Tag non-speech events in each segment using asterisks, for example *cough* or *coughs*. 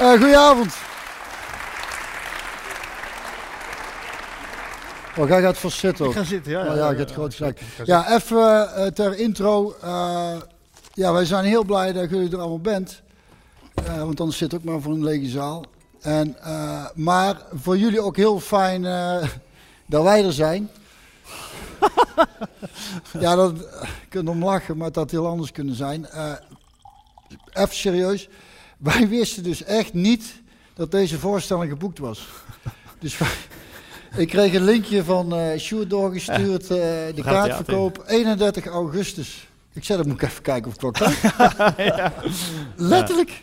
Uh, goedenavond. Oh, jij gaat voor zitten. Ik ga zitten, ja. Oh, ja, ja, ja, groot gelijk. Ja, even uh, ter intro. Uh, ja, wij zijn heel blij dat jullie er allemaal bent. Want anders zit ook maar voor een lege zaal. En, maar voor jullie ook heel fijn *laughs* dat wij er zijn. *laughs* ja, dat kunnen om lachen, maar het had heel anders kunnen zijn. even serieus. Wij wisten dus echt niet dat deze voorstelling geboekt was. dus wij, ik kreeg een linkje van uh, Sjoerd doorgestuurd, uh, de kaartverkoop, 31 augustus. Ik zei, dat moet ik even kijken of het *laughs* ja. Letterlijk.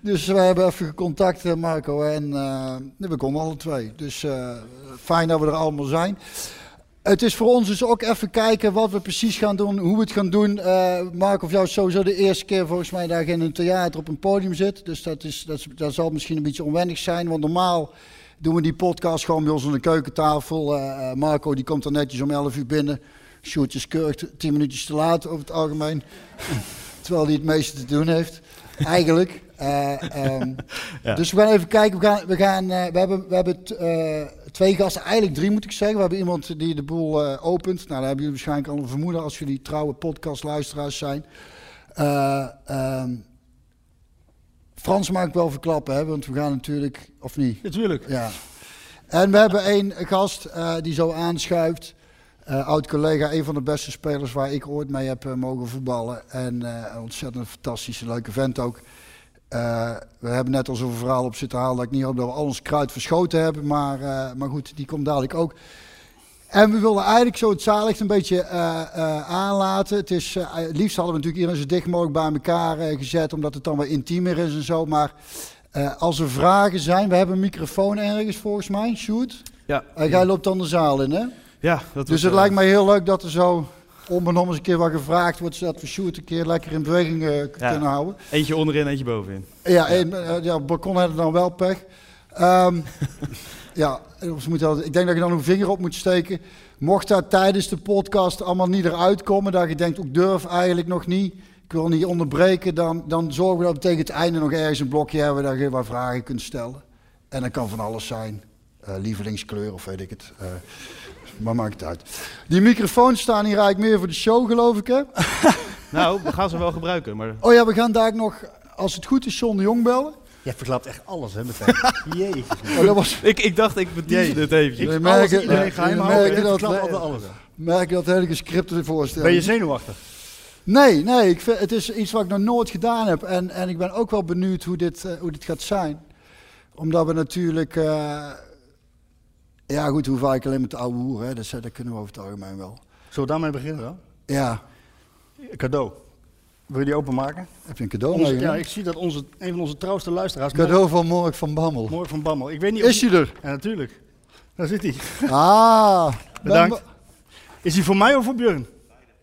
Dus we hebben even contact, Marco, en uh, we konden alle twee. Dus fijn dat we er allemaal zijn. Het is voor ons dus ook even kijken wat we precies gaan doen, hoe we het gaan doen. Marco, of jou is sowieso de eerste keer volgens mij dat je in een theater op een podium zit. Dus dat, is, dat, dat zal misschien een beetje onwennig zijn, want normaal doen we die podcast gewoon bij ons aan de keukentafel. Uh, Marco die komt er netjes om 11 uur binnen. Sjoerdjes keurig 10 minuutjes te laat over het algemeen. *laughs* Terwijl hij het meeste te doen heeft. Eigenlijk. Uh, um, *laughs* ja. Dus we gaan even kijken. We, gaan, we, gaan, uh, we hebben, we hebben twee gasten, eigenlijk drie moet ik zeggen. We hebben iemand die de boel opent. Nou, daar hebben jullie waarschijnlijk al een vermoeden als jullie trouwe podcastluisteraars zijn. Um, Frans mag ik wel verklappen, hè, want we gaan natuurlijk, of niet? Natuurlijk. Ja. En we hebben één gast uh, die zo aanschuift. Uh, oud-collega, een van de beste spelers waar ik ooit mee heb uh, mogen voetballen. En een ontzettend fantastische, leuke vent ook. We hebben net al zo'n verhaal op zitten halen dat ik niet hoop dat we al ons kruid verschoten hebben. Maar, maar goed, die komt dadelijk ook. En we wilden eigenlijk zo het zaallicht een beetje uh, uh, aanlaten. Het, is, het liefst hadden we natuurlijk iedereen zo dicht mogelijk bij elkaar gezet, omdat het dan wat intiemer is en zo. Maar als er vragen zijn, we hebben een microfoon ergens volgens mij, shoot. Ja. jij loopt dan de zaal in, hè? Ja. Dat dus het lijkt mij heel leuk dat er zo onbenomen eens een keer wat gevraagd wordt, zodat we shoot een keer lekker in beweging ja. kunnen houden. Eentje onderin, eentje bovenin. Ja, een, ja balkon hadden dan wel pech. Um, *laughs* Ja, ik denk dat je dan een vinger op moet steken. Mocht dat tijdens de podcast allemaal niet eruit komen, dat je denkt, ik durf eigenlijk nog niet, ik wil niet onderbreken, dan, dan zorgen we dat we tegen het einde nog ergens een blokje hebben dat je wat vragen kunt stellen. En dat kan van alles zijn. Uh, lievelingskleur of weet ik het. Maar maakt het uit. Die microfoons staan hier eigenlijk meer voor de show, geloof ik, hè? *laughs* nou, we gaan ze wel gebruiken. Maar... Oh ja, we gaan daar nog, als het goed is, John de Jong bellen. Jij verklapt echt alles, hè, meteen. *laughs* Jezus. Oh, dat was... ik, ik dacht, ik bediende dit even. Ik merk iedereen geheim houden, dat, altijd alles. Merk je dat hele gescripte voorstellen. Ben je zenuwachtig? Nee, nee, ik vind, het is iets wat ik nog nooit gedaan heb. En, en ik ben ook wel benieuwd hoe dit, uh, hoe dit gaat zijn. Omdat we natuurlijk... Uh, ja goed, hoe vaak alleen met de oude hoer, hè, dat, dat kunnen we over het algemeen wel. Zullen we daarmee beginnen dan? Ja. Cadeau. Wil je die openmaken? Heb je een cadeau onze, mee? Ja, ik zie dat onze, een van onze trouwste luisteraars... Cadeau van Mork van Bammel. Mork van Bammel. Ik weet niet Is hij er? Ja, natuurlijk. Daar zit hij. Ah. *laughs* Bedankt. Is hij voor mij of voor Björn?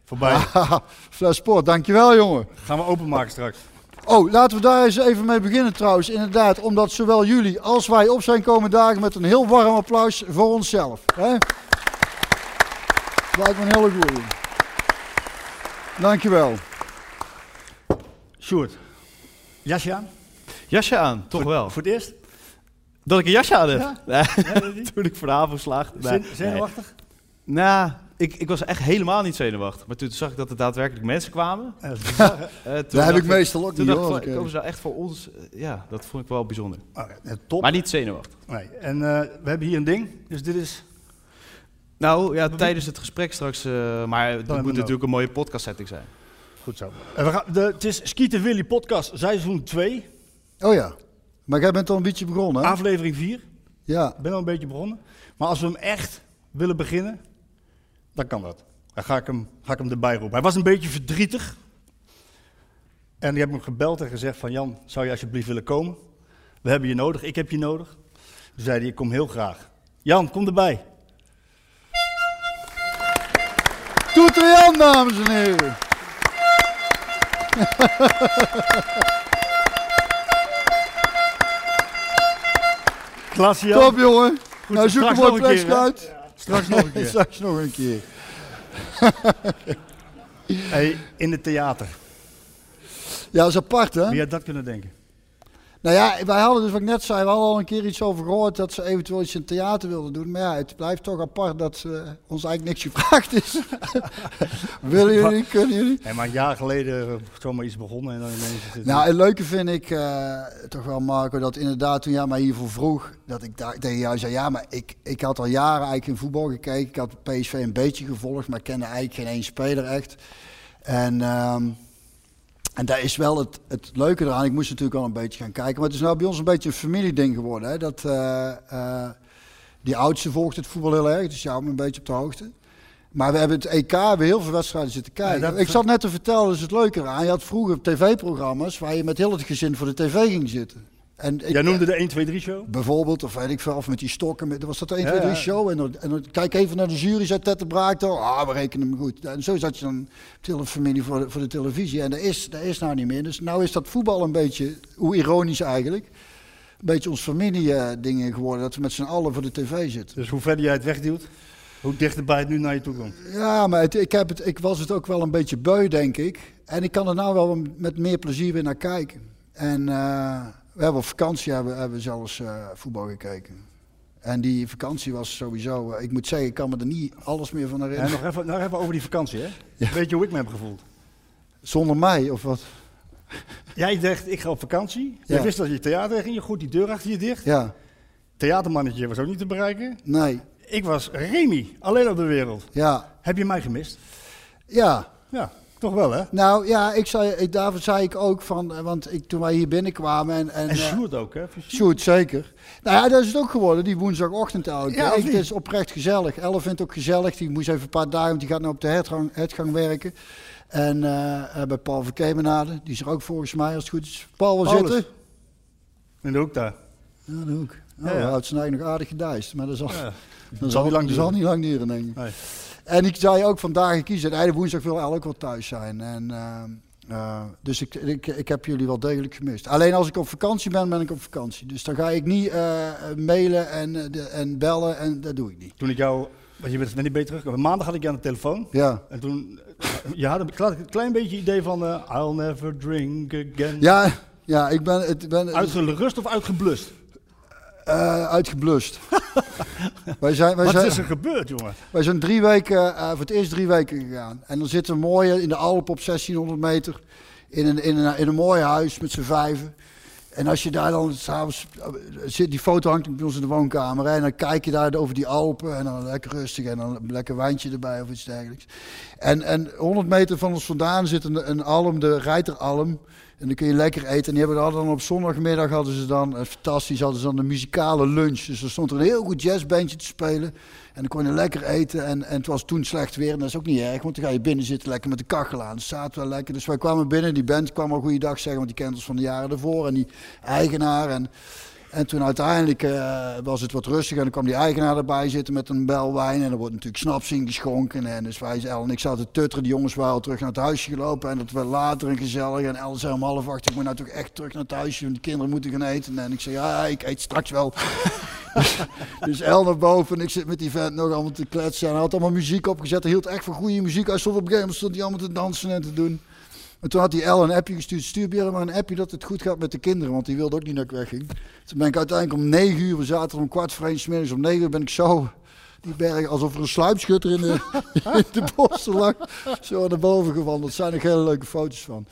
Voor beide. *laughs* Ah, Fles Sport, dankjewel jongen. Gaan we openmaken straks. Oh, laten we daar eens even mee beginnen trouwens. Inderdaad, omdat zowel jullie als wij op zijn komen dagen met een heel warm applaus voor onszelf. Hè? Lijkt me een hele goeie. Dankjewel. Sjoerd, jasje aan? Jasje aan, toch voor, wel. Voor het eerst? Dat ik een jasje aan heb? Ja? Nee, *laughs* toen ik voor de avond slaagde. Nee. Zenuwachtig? Nou, ik, ik was echt helemaal niet zenuwachtig. Maar toen zag ik dat er daadwerkelijk mensen kwamen. Ja? *laughs* Eh, toen Dat heb ik meestal ook Toen niet dacht ik, hoor. van, komen ze nou echt voor ons? Eh, Ja, dat vond ik wel bijzonder. Oké, ja, top. Maar niet zenuwachtig. Nee. En eh, we hebben hier een ding. Dus dit is... Nou ja, tijdens het gesprek straks. eh, maar het moet natuurlijk een mooie podcast setting zijn. Goed zo. En we gaan, de, het is Skieten Willy podcast seizoen 2, Oh ja. Maar jij bent al een beetje begonnen, hè? aflevering 4. Ja. Ik ben al een beetje begonnen. Maar als we hem echt willen beginnen, dan kan dat. Dan ga ik hem, ga ik hem erbij roepen. Hij was een beetje verdrietig. En ik heb hem gebeld en gezegd van Jan, zou je alsjeblieft willen komen? We hebben je nodig, ik heb je nodig. Toen zei hij, ik kom heel graag. Jan, kom erbij. Toeter Jan, dames en heren. Klasse Jan. Top, jongen. nou, zoek een mooi plekje uit. Straks nog een keer. *laughs* Straks nog een keer. Hey, in het theater. Ja, dat is apart, hè? Wie had dat kunnen denken? Nou ja, wij hadden dus wat ik net zei, we hadden al een keer iets over gehoord dat ze eventueel iets in het theater wilden doen. Maar ja, het blijft toch apart dat eh, ons eigenlijk niks gevraagd is. *laughs* Willen jullie, kunnen jullie? Nee, maar een jaar geleden eh, zomaar iets begonnen en dan ineens. Nou, het leuke vind ik eh, toch wel, Marco, dat inderdaad toen jij mij hiervoor vroeg, dat ik daar tegen jou zei, ja, maar ik, ik had al jaren eigenlijk in voetbal gekeken. Ik had PSV een beetje gevolgd, maar kende eigenlijk geen één speler echt. En, ehm, en daar is wel het, het leuke eraan. Ik moest natuurlijk al een beetje gaan kijken. Maar het is nou bij ons een beetje een familieding geworden. Hè? Dat, eh, eh, die oudste volgt het voetbal heel erg, dus jou me een beetje op de hoogte. Maar we hebben het EK, we hebben heel veel wedstrijden zitten kijken. Ja, dat- ik zat net te vertellen, dat is het leuke eraan. Je had vroeger tv-programma's waar je met heel het gezin voor de tv ging zitten. En ik, Jij noemde de 1, 2, 3 show? Bijvoorbeeld, of weet ik veel, of met die stokken. Met, was dat de 1, Ja, 2, 3 ja. show? En, dan, en dan kijk even naar de jury, zei Tette Braak toch, ah, we rekenen hem goed. En zo zat je dan op familie voor de, voor de televisie. En dat is, dat is nou niet meer. Dus nou is dat voetbal een beetje, hoe ironisch eigenlijk, een beetje ons familieding geworden. Dat we met z'n allen voor de tv zitten. Dus hoe verder jij het wegduwt, hoe dichterbij het nu naar je toe komt. Ja, maar het, ik, heb het, ik was het ook wel een beetje beu, denk ik. En ik kan er nou wel met meer plezier weer naar kijken. En eh, we hebben op vakantie hebben, hebben we zelfs eh, voetbal gekeken. En die vakantie was sowieso, eh, ik moet zeggen, ik kan me er niet alles meer van En herinneren. nog even, nog even over die vakantie, hè? *laughs* Weet je hoe ik me heb gevoeld? Zonder mij, of wat? Jij dacht, ik ga op vakantie. Ja. Je wist dat je theater ging, je goed die deur achter je dicht. Ja, Theatermannetje was ook niet te bereiken. nee, Ik was Remy, alleen op de wereld. ja, Heb je mij gemist? ja. Ja, toch wel, hè? Nou ja, ik zei, ik, daarvoor zei ik ook van, eh, want ik, toen wij hier binnenkwamen en... En, En eh, Sjoerd ook, hè? Sjoerd. Zeker. Nou ja, dat is het ook geworden, die woensdagochtend elke Ja, Ik-? Het is oprecht gezellig. Elle vindt het ook gezellig. Die moest even een paar dagen, want die gaat nu op de hertgang, hertgang werken. En eh, bij Paul van Kemenade, die is er ook volgens mij, als het goed is. Paul, wil zitten? In de hoek daar. Ja, de hoek. Oh, Ja, houdt zijn eigen nog aardig gedijst, maar dat zal, Ja. *laughs* dat zal niet lang dat duren. zal niet lang duren, denk ik. Nee. En ik zei ook vandaag kiezen. En eigenlijk woensdag wil ook wel thuis zijn. En, eh, eh, dus ik, ik, ik heb jullie wel degelijk gemist. Alleen als ik op vakantie ben, ben ik op vakantie. Dus dan ga ik niet eh, mailen en, de, en bellen en dat doe ik niet. Toen ik jou, want je bent net niet beter teruggekomen. Maandag had ik je aan de telefoon. Ja, En toen, je had een klein, beetje idee van, I'll never drink again. ja, ja ik ben, het, ben Uitgerust of uitgeblust? Eh, uitgeblust. *laughs* wij, zijn, wij, Wat zijn, is er gebeurd, jongen? wij zijn drie weken, eh, voor het eerst drie weken gegaan. En dan zitten we mooi in de Alpen op 1600 meter. In een, in een, in een mooi huis met z'n vijven. En als je daar dan s'avonds zit, die foto hangt bij ons in de woonkamer. En dan kijk je daar over die Alpen en dan lekker rustig en dan een lekker wijntje erbij of iets dergelijks. En, en 100 meter van ons vandaan zit een, een alm, de Reiteralm. En dan kun je lekker eten. En die hebben hadden dan op zondagmiddag hadden ze dan, eh, fantastisch, hadden ze dan een muzikale lunch. Dus er stond er een heel goed jazzbandje te spelen. En dan kon je lekker eten. En, en het was toen slecht weer. En dat is ook niet erg, want dan ga je binnen zitten lekker met de kachel aan. Dus zaten wel lekker. Dus wij kwamen binnen. Die band kwam al goeiedag zeggen, want die kent ons van de jaren ervoor. En die eigenaar. En, en toen uiteindelijk eh, was het wat rustiger. En dan kwam die eigenaar erbij zitten met een bel wijn. En er wordt natuurlijk snaps ingeschonken. En dus wij, El en ik zaten te tutteren. Die jongens waren al terug naar het huisje gelopen. En dat werd later en gezellig. En El zei om half acht, ik moet nou toch echt terug naar het huisje. Want de kinderen moeten gaan eten. En ik zei, ja, ik eet straks wel. *laughs* Dus El naar boven en ik zit met die vent nog allemaal te kletsen. En hij had allemaal muziek opgezet. Hij hield echt van goede muziek. Hij stond op een gegeven moment stond hij allemaal te dansen en te doen. En toen had hij El een appje gestuurd. Stuur maar een appje dat het goed gaat met de kinderen. Want die wilde ook niet dat ik wegging. Toen ben ik uiteindelijk om negen uur, we zaten om kwart voor één 's middags. Om negen uur ben ik zo die berg, alsof er een sluipschutter in de, *laughs* in de bossen lag. Zo naar boven gewandeld. Er zijn nog hele leuke foto's van.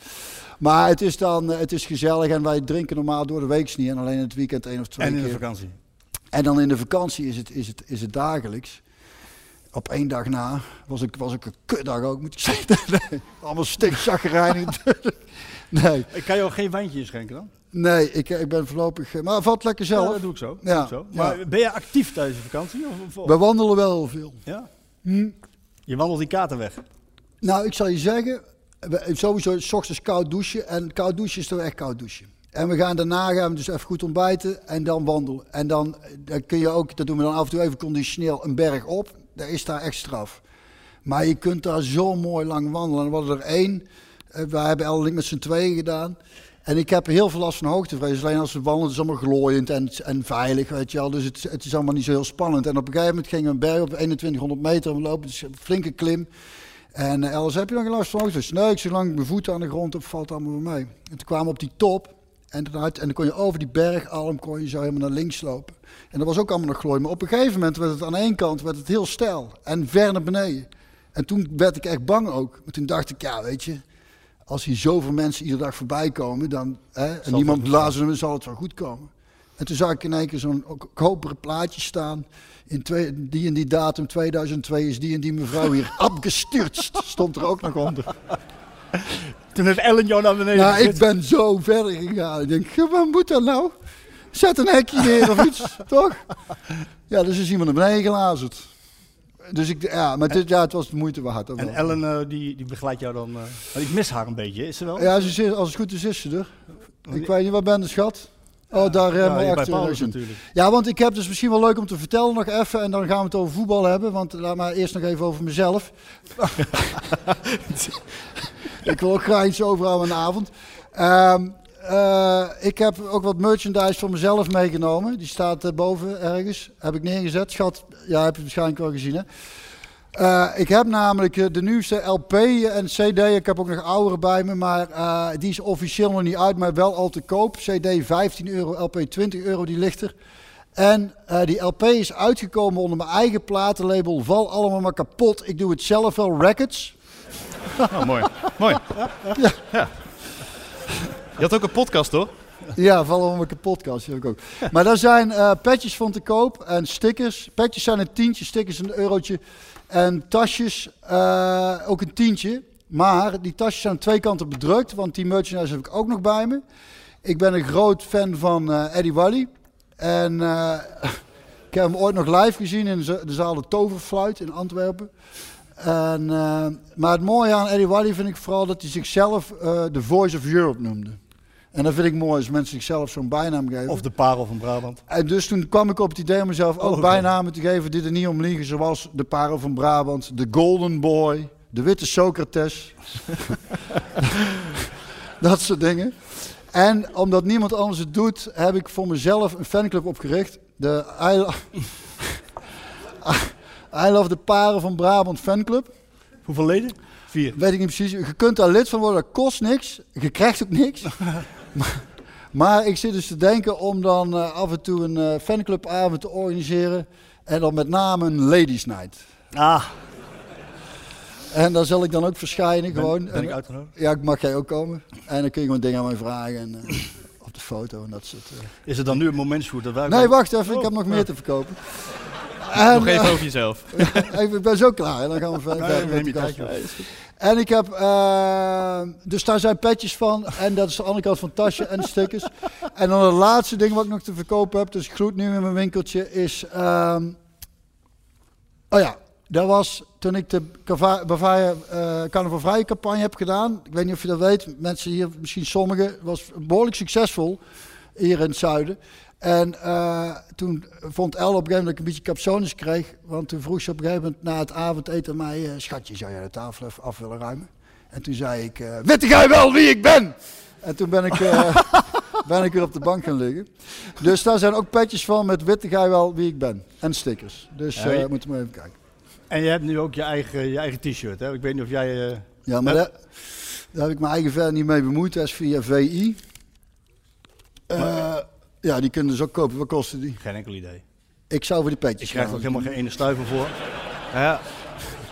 Maar het is dan, eh, het is gezellig en wij drinken normaal door de week niet. En alleen in het weekend één of twee En in de keer. vakantie. En dan in de vakantie is het, is het, is het dagelijks. Op één dag na was ik, was ik een kutdag ook, moet ik zeggen. *laughs* Nee, allemaal stikzaggerijnig natuurlijk. *laughs* Nee, Ik kan jou geen wijntje schenken dan? nee ik, ik ben voorlopig... eh, Maar valt lekker Ja, zelf. dat doe ik zo. Ja, Doe ik zo. Maar ben je actief tijdens de vakantie? Of, of- We wandelen wel veel. ja? Hm. Je wandelt die kaarten weg. Nou, ik zal je zeggen, we- sowieso s ochtends koud douchen. En koud douchen is toch echt koud douchen. En we gaan daarna gaan we dus even goed ontbijten en dan wandelen. En dan, eh, dan kun je ook, dat doen we dan af en toe even conditioneel, een berg op. Daar is daar echt straf. Maar je kunt daar zo mooi lang wandelen. En we hadden er één. eh, We hebben Elling met z'n tweeën gedaan. En ik heb heel veel last van hoogtevrees. Alleen als we wandelen, het is allemaal glooiend en, en veilig, weet je wel. Dus het, het is allemaal niet zo heel spannend. En op een gegeven moment gingen we een berg op 2100 meter. We lopen, dus een flinke klim. En uh, Els, heb je nog last van hoogtevrees? Nee, ik zolang mijn voeten aan de grond heb, valt het allemaal mee. En toen kwamen we op die top. En, en dan kon je over die bergalm kon je zo helemaal naar links lopen. En dat was ook allemaal nog glooi. Maar op een gegeven moment werd het aan één kant werd het heel steil. En ver naar beneden. En toen werd ik echt bang ook. Maar toen dacht ik, ja, weet je, als hier zoveel mensen iedere dag voorbij komen, dan, hè, en niemand blazen, dan zal het wel goed komen. En toen zag ik in één keer zo'n koperen plaatje staan. In twee, die en die datum, 2002, is die en die mevrouw hier *laughs* abgestürzt. Stond er ook nog onder. Toen heeft Ellen jou naar beneden Nou, ik ben zo verder gegaan. Ik denk, "Ja, wat moet dat nou? Zet een hekje neer of iets, *laughs* toch? Ja, dus is iemand naar beneden gelazerd. Dus ik, ja, maar dit, ja, het was de moeite waard. En wel. Ellen eh, die, die begeleidt jou dan... eh, ik mis haar een beetje, is ze wel? Ja, ze zit, als het goed is, is ze er. Ik weet niet, waar ben de schat? Oh, daar Ja, helemaal hier bij achter. Ja, want ik heb dus misschien wel leuk om te vertellen nog even. En dan gaan we het over voetbal hebben. Want laat maar eerst nog even over mezelf. *laughs* *laughs* ik wil ook graag iets overhouden aan de avond. Ehm, eh, ik heb ook wat merchandise voor mezelf meegenomen. Die staat eh, boven ergens. Heb ik neergezet. Schat, ja, heb je waarschijnlijk wel gezien hè. Eh, ik heb namelijk de nieuwste LP en CD. Ik heb ook nog oudere bij me, maar die is officieel nog niet uit, maar wel al te koop. CD 15 euro, LP 20 euro, die ligt er. En die LP is uitgekomen onder mijn eigen platenlabel. Val allemaal maar kapot. Ik doe het zelf wel, Records. Oh, mooi. mooi. Ja. Je had ook een podcast, toch? Ja, val allemaal maar kapot, Kas, die heb ik ook. Maar daar zijn eh petjes van te koop en stickers. Petjes zijn een tientje, stickers een eurotje. En tasjes eh, ook een tientje. Maar die tasjes zijn aan twee kanten bedrukt, want die merchandise heb ik ook nog bij me. Ik ben een groot fan van eh, Eddie Wally. En *laughs* ik heb hem ooit nog live gezien in de zaal De Toverfluit in Antwerpen. En, maar het mooie aan Eddie Wally vind ik vooral dat hij zichzelf de Voice of Europe noemde. En dat vind ik mooi als mensen zichzelf zo'n bijnaam geven. Of de parel van Brabant. En dus toen kwam ik op het idee om mezelf ook Oh, bijnamen te geven die er niet om liegen. Zoals de Parel van Brabant, de Golden Boy, de Witte Socrates. *laughs* dat soort dingen. En omdat niemand anders het doet, heb ik voor mezelf een fanclub opgericht. De I, Lo- *laughs* I Love de Parel van Brabant fanclub. Hoeveel leden? Vier. Weet ik niet precies. Je kunt daar lid van worden, dat kost niks. Je krijgt ook niks. *laughs* maar, maar ik zit dus te denken om dan eh, af en toe een eh, fanclubavond te organiseren. En dan met name een ladies night. Ah, En daar zal ik dan ook verschijnen ben, gewoon. ben ik En- uitgenodigd? ja, mag jij ook komen. En dan kun je gewoon dingen aan mij vragen. En, eh, op de foto en dat soort... eh. Is het dan nu een momentshoot dat wij... Nee, wacht even. Ik heb Oh, nog ja. meer te verkopen. En, Nog even eh, over jezelf. *laughs* even, ik ben zo klaar. En dan gaan we *laughs* verder. Nee, met. En ik heb, eh, dus daar zijn petjes van. En dat is de andere kant van het tasje en de stickers. *laughs* En dan het laatste ding wat ik nog te verkopen heb, dus gloed nu in mijn winkeltje, is... ehm, oh ja, dat was toen ik de Cava- Bavaria eh Carnaval Vrije campagne heb gedaan. Ik weet niet of je dat weet, mensen hier, misschien sommigen, was behoorlijk succesvol hier in het zuiden. En eh, toen vond El op een gegeven moment dat ik een beetje capsones kreeg. Want toen vroeg ze op een gegeven moment na het avondeten mij... eh, schatje, zou jij de tafel even af willen ruimen? En toen zei ik, eh weet jij wel wie ik ben? En toen ben ik, *laughs* ben ik weer op de bank gaan liggen. Dus daar zijn ook petjes van met witte jij wel wie ik ben. En stickers. Dus Ja, je- moeten we even kijken. En je hebt nu ook je eigen, je eigen t-shirt, hè? Ik weet niet of jij... Ja, maar daar, daar heb ik mijn eigen verder niet mee bemoeid. Dat is via VI. Eh, ja, die kunnen dus ook kopen. Wat kosten die? Geen enkel idee. Ik zou voor die petjes Je krijgt gaan. ook helemaal geen ene stuiver voor. *laughs* Ja,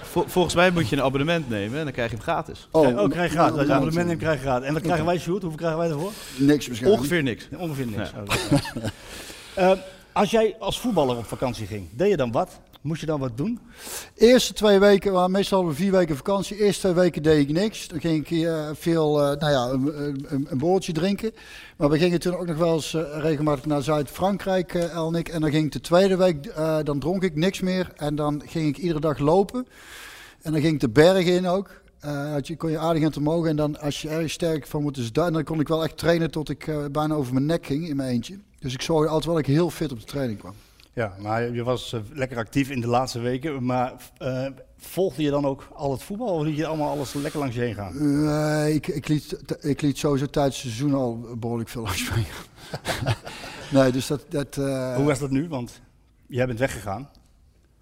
vol- volgens mij moet je een abonnement nemen en dan krijg je hem gratis. Oh, Oh, krijg je gratis. Als je ja, abonnement neemt, krijg je gratis. En wat krijgen wij, Sjoerd? Hoeveel krijgen wij ervoor? Niks waarschijnlijk. Ongeveer niks. Ongeveer niks. Oh. *laughs* Eh, als jij als voetballer op vakantie ging, deed je dan wat? Moest je dan wat doen? Eerste twee weken, maar meestal vier weken vakantie. Eerste twee weken deed ik niks. Dan ging ik eh, veel, eh, nou ja, een, een, een boordje drinken. Maar we gingen toen ook nog wel eens eh, regelmatig naar Zuid-Frankrijk, eh El en dan ging ik de tweede week, dan dronk ik niks meer. En dan ging ik iedere dag lopen. En dan ging ik de bergen in ook. Je, kon je aardig aan het omhoog. En dan als je erg sterk van moet, dus dan kon ik wel echt trainen tot ik bijna over mijn nek ging in mijn eentje. Dus ik zorgde altijd wel dat ik heel fit op de training kwam. Ja, maar je was eh, lekker actief in de laatste weken. Maar eh, volgde je dan ook al het voetbal? Of liet je allemaal alles lekker langs je heen gaan? Nee, ik, ik, liet, ik liet sowieso tijdens het seizoen al behoorlijk veel langs gaan. *laughs* nee, dus dat... dat eh, Hoe was dat nu? Want jij bent weggegaan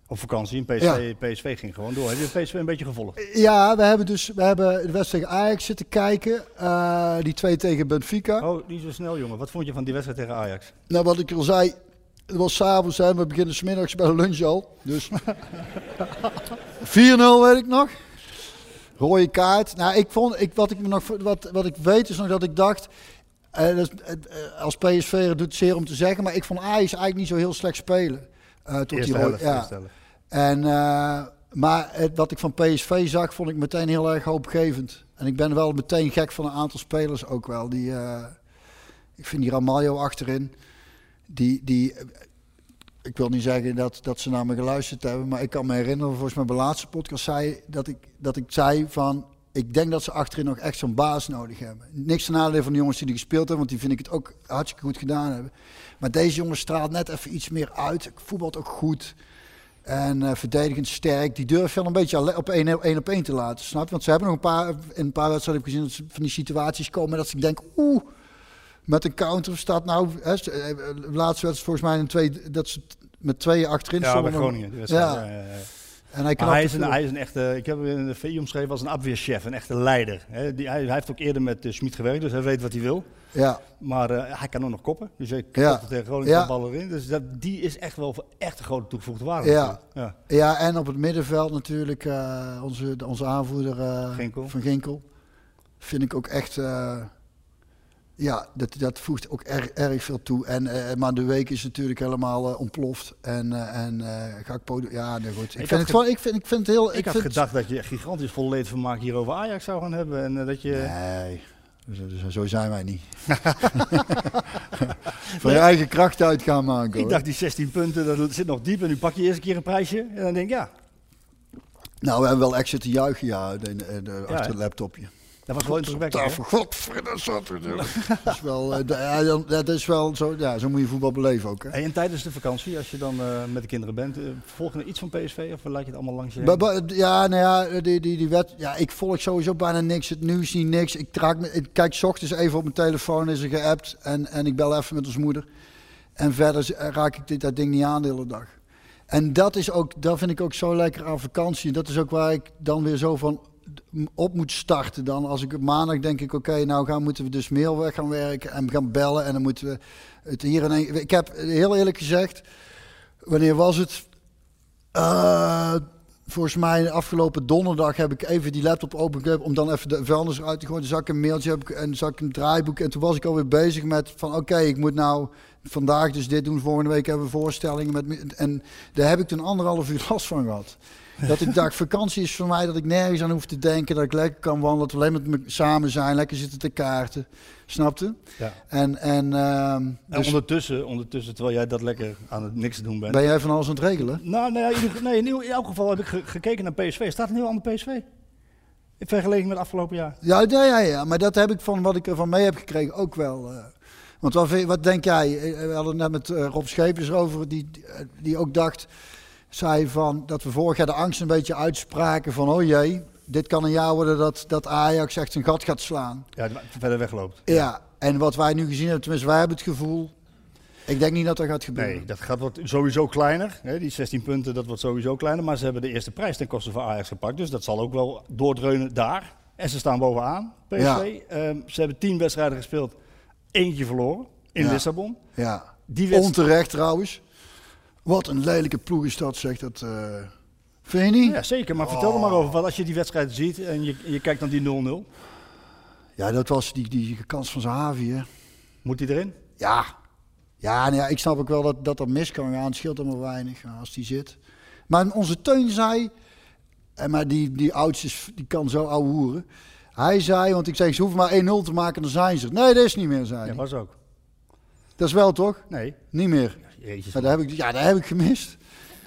op vakantie en PSV, PSV ging gewoon door. Heb je PSV een beetje gevolgd? Ja, we hebben dus we hebben de wedstrijd tegen Ajax zitten kijken. die twee tegen Benfica. Oh, niet zo snel jongen. Wat vond je van die wedstrijd tegen Ajax? Nou, wat ik al zei, het was s'avonds en we beginnen smiddags bij de lunch al. Dus *laughs* 4-0 weet ik nog. Rode kaart. Nou, ik vond, ik, wat, ik me nog, wat, wat ik weet is nog dat ik dacht, eh, eh, als PSV doet het zeer om te zeggen, maar ik vond Ajax eigenlijk niet zo heel slecht spelen. eh, tot Eerste die rode, helft, ja. En, maar het, wat ik van PSV zag, vond ik meteen heel erg hoopgevend. En ik ben wel meteen gek van een aantal spelers ook wel. Die, ik vind die Ramaljo achterin, die, die, ik wil niet zeggen dat, dat ze naar me geluisterd hebben, maar ik kan me herinneren, volgens mij bij de laatste podcast zei dat ik, dat ik zei van, ik denk dat ze achterin nog echt zo'n baas nodig hebben. Niks ten nadele van de jongens die die gespeeld hebben, want die vind ik het ook hartstikke goed gedaan hebben. Maar deze jongen straalt net even iets meer uit, voetbalt ook goed. En eh, verdedigend sterk. Die durft wel een beetje op één, op één te laten, snap? Want ze hebben nog een paar, in een paar wedstrijden gezien dat ze van die situaties komen dat ik denk, oeh, met een counter staat nou, hè, eh, de laatste wedstrijd volgens mij een twee, dat ze met tweeën achterin Ja, bij. Groningen. Ja. Ja, ja, ja. En hij, hij, is een, hij is een echte, ik heb hem in de VI omschreven als een afweerchef, een echte leider. Die, hij, hij heeft ook eerder met uh, Schmid gewerkt, dus hij weet wat hij wil. Ja, Maar eh, hij kan ook nog koppen. Dus hij Ja. kopte tegen Groningen Ja. ja. ballen erin. Dus dat, die is echt wel voor echt een grote toegevoegde waarde. Ja. ja. ja, en op het middenveld natuurlijk onze, onze aanvoerder Ginkel. van Ginkel. Vind ik ook echt, ja, dat, dat voegt ook erg, erg veel toe. En, eh, maar de week is natuurlijk helemaal eh, ontploft. En, eh en Gakpo, ja, nee, goed. Ik, Ik vind had het gewoon, ik vind, ik vind het heel... Ik, had vind, gedacht dat je gigantisch vol leedvermaak hier over Ajax zou gaan hebben. En dat je... Nee, zo, zo zijn wij niet. *laughs* Van je eigen kracht uit gaan maken. Ik dacht die 16 punten, dat zit nog diep. En nu pak je eerst een keer een prijsje. En dan denk ik, ja, Nou, we hebben wel echt zitten juichen, ja, de, de, de- achter het laptopje. Dat was wel hè? Tafel, godverdomme, zaterdag. *laughs* dat is wel, eh, ja, dan- dat is wel zo, ja, zo moet je voetbal beleven ook. Hè. Hey, en tijdens de vakantie, als je dan eh, met de kinderen bent, eh, volg je iets van PSV of laat je het allemaal langs je heen? Ba- ba- ja, nou ja, die, die, die wet, ja, ik volg sowieso bijna niks. Het nieuws niet niks. Ik, traak me, ik kijk 's ochtends even op mijn telefoon, is er geappt en, en ik bel even met ons moeder. En verder raak ik dit, dat ding niet aan de hele dag. En dat is ook, dat vind ik ook zo lekker aan vakantie. Dat is ook waar ik dan weer zo van op moet starten. Dan als ik maandag denk ik, oké, nou gaan, moeten we dus mail gaan werken en gaan bellen. En dan moeten we het hier één... Ik heb heel eerlijk gezegd, wanneer was het? Eh, volgens mij afgelopen donderdag heb ik even die laptop opengeklept om dan even de vuilnis eruit te gooien. Zag ik een mailtje heb ik, en zag ik een draaiboek en toen was ik alweer bezig met van oké, ik moet nou vandaag dus dit doen. Volgende week hebben we voorstellingen met en daar heb ik toen anderhalf uur *laughs* last van gehad. Dat ik dacht, vakantie is voor mij dat ik nergens aan hoef te denken, dat ik lekker kan wandelen, dat we alleen met me samen zijn, lekker zitten te kaarten. Snapte? Ja. En, en, ehm, En dus ondertussen, ondertussen, terwijl jij dat lekker aan het niks te doen bent. ben jij van alles aan het regelen? Nou, nee, in, ieder- nee, in, elk geval heb ik ge- gekeken naar PSV. Staat een heel ander PSV. In vergelijking met afgelopen jaar. Ja, ja, ja, ja, maar dat heb ik van wat ik ervan mee heb gekregen ook wel. eh. want wat, wat denk jij? Eh, We hadden het net met eh, Rob Schepers erover, die, die ook dacht, zei van dat we vorig jaar de angst een beetje uitspraken van, oh jee, dit kan een jaar worden dat, dat Ajax echt een gat gaat slaan. Ja, verder wegloopt. Ja, en wat wij nu gezien hebben, tenminste wij hebben het gevoel, ik denk niet dat dat gaat gebeuren. Nee, dat gaat wordt sowieso kleiner. Hè, die 16 punten, dat wordt sowieso kleiner. Maar ze hebben de eerste prijs ten koste van Ajax gepakt. Dus dat zal ook wel doordreunen daar. En ze staan bovenaan, PSV. Ja. Ehm, ze hebben 10 wedstrijden gespeeld. Eentje verloren in Ja. Lissabon. Ja, Die onterecht trouwens. Wat een lelijke ploeg is dat, zegt dat. eh vind je niet? Ja, zeker. Maar vertel er maar over. Want als je die wedstrijd ziet en je, je kijkt naar die 0-0, Ja, dat was die, die kans van Zahavi, hè. moet die erin? Ja. Ja, nou ja, ik snap ook wel dat, dat er mis kan gaan. Het scheelt er maar weinig ja, als die zit. Maar onze Teun zei... En maar die, die oudste is- die kan zo ouwe hoeren. Hij zei, want ik zeg, ze hoeven maar 1-0 te maken, dan zijn ze. Nee, dat is niet meer, zei Ja, hij. was ook. Dat is wel toch? Nee. Niet meer. Jezus. Maar dat heb ik, ja, dat heb ik gemist.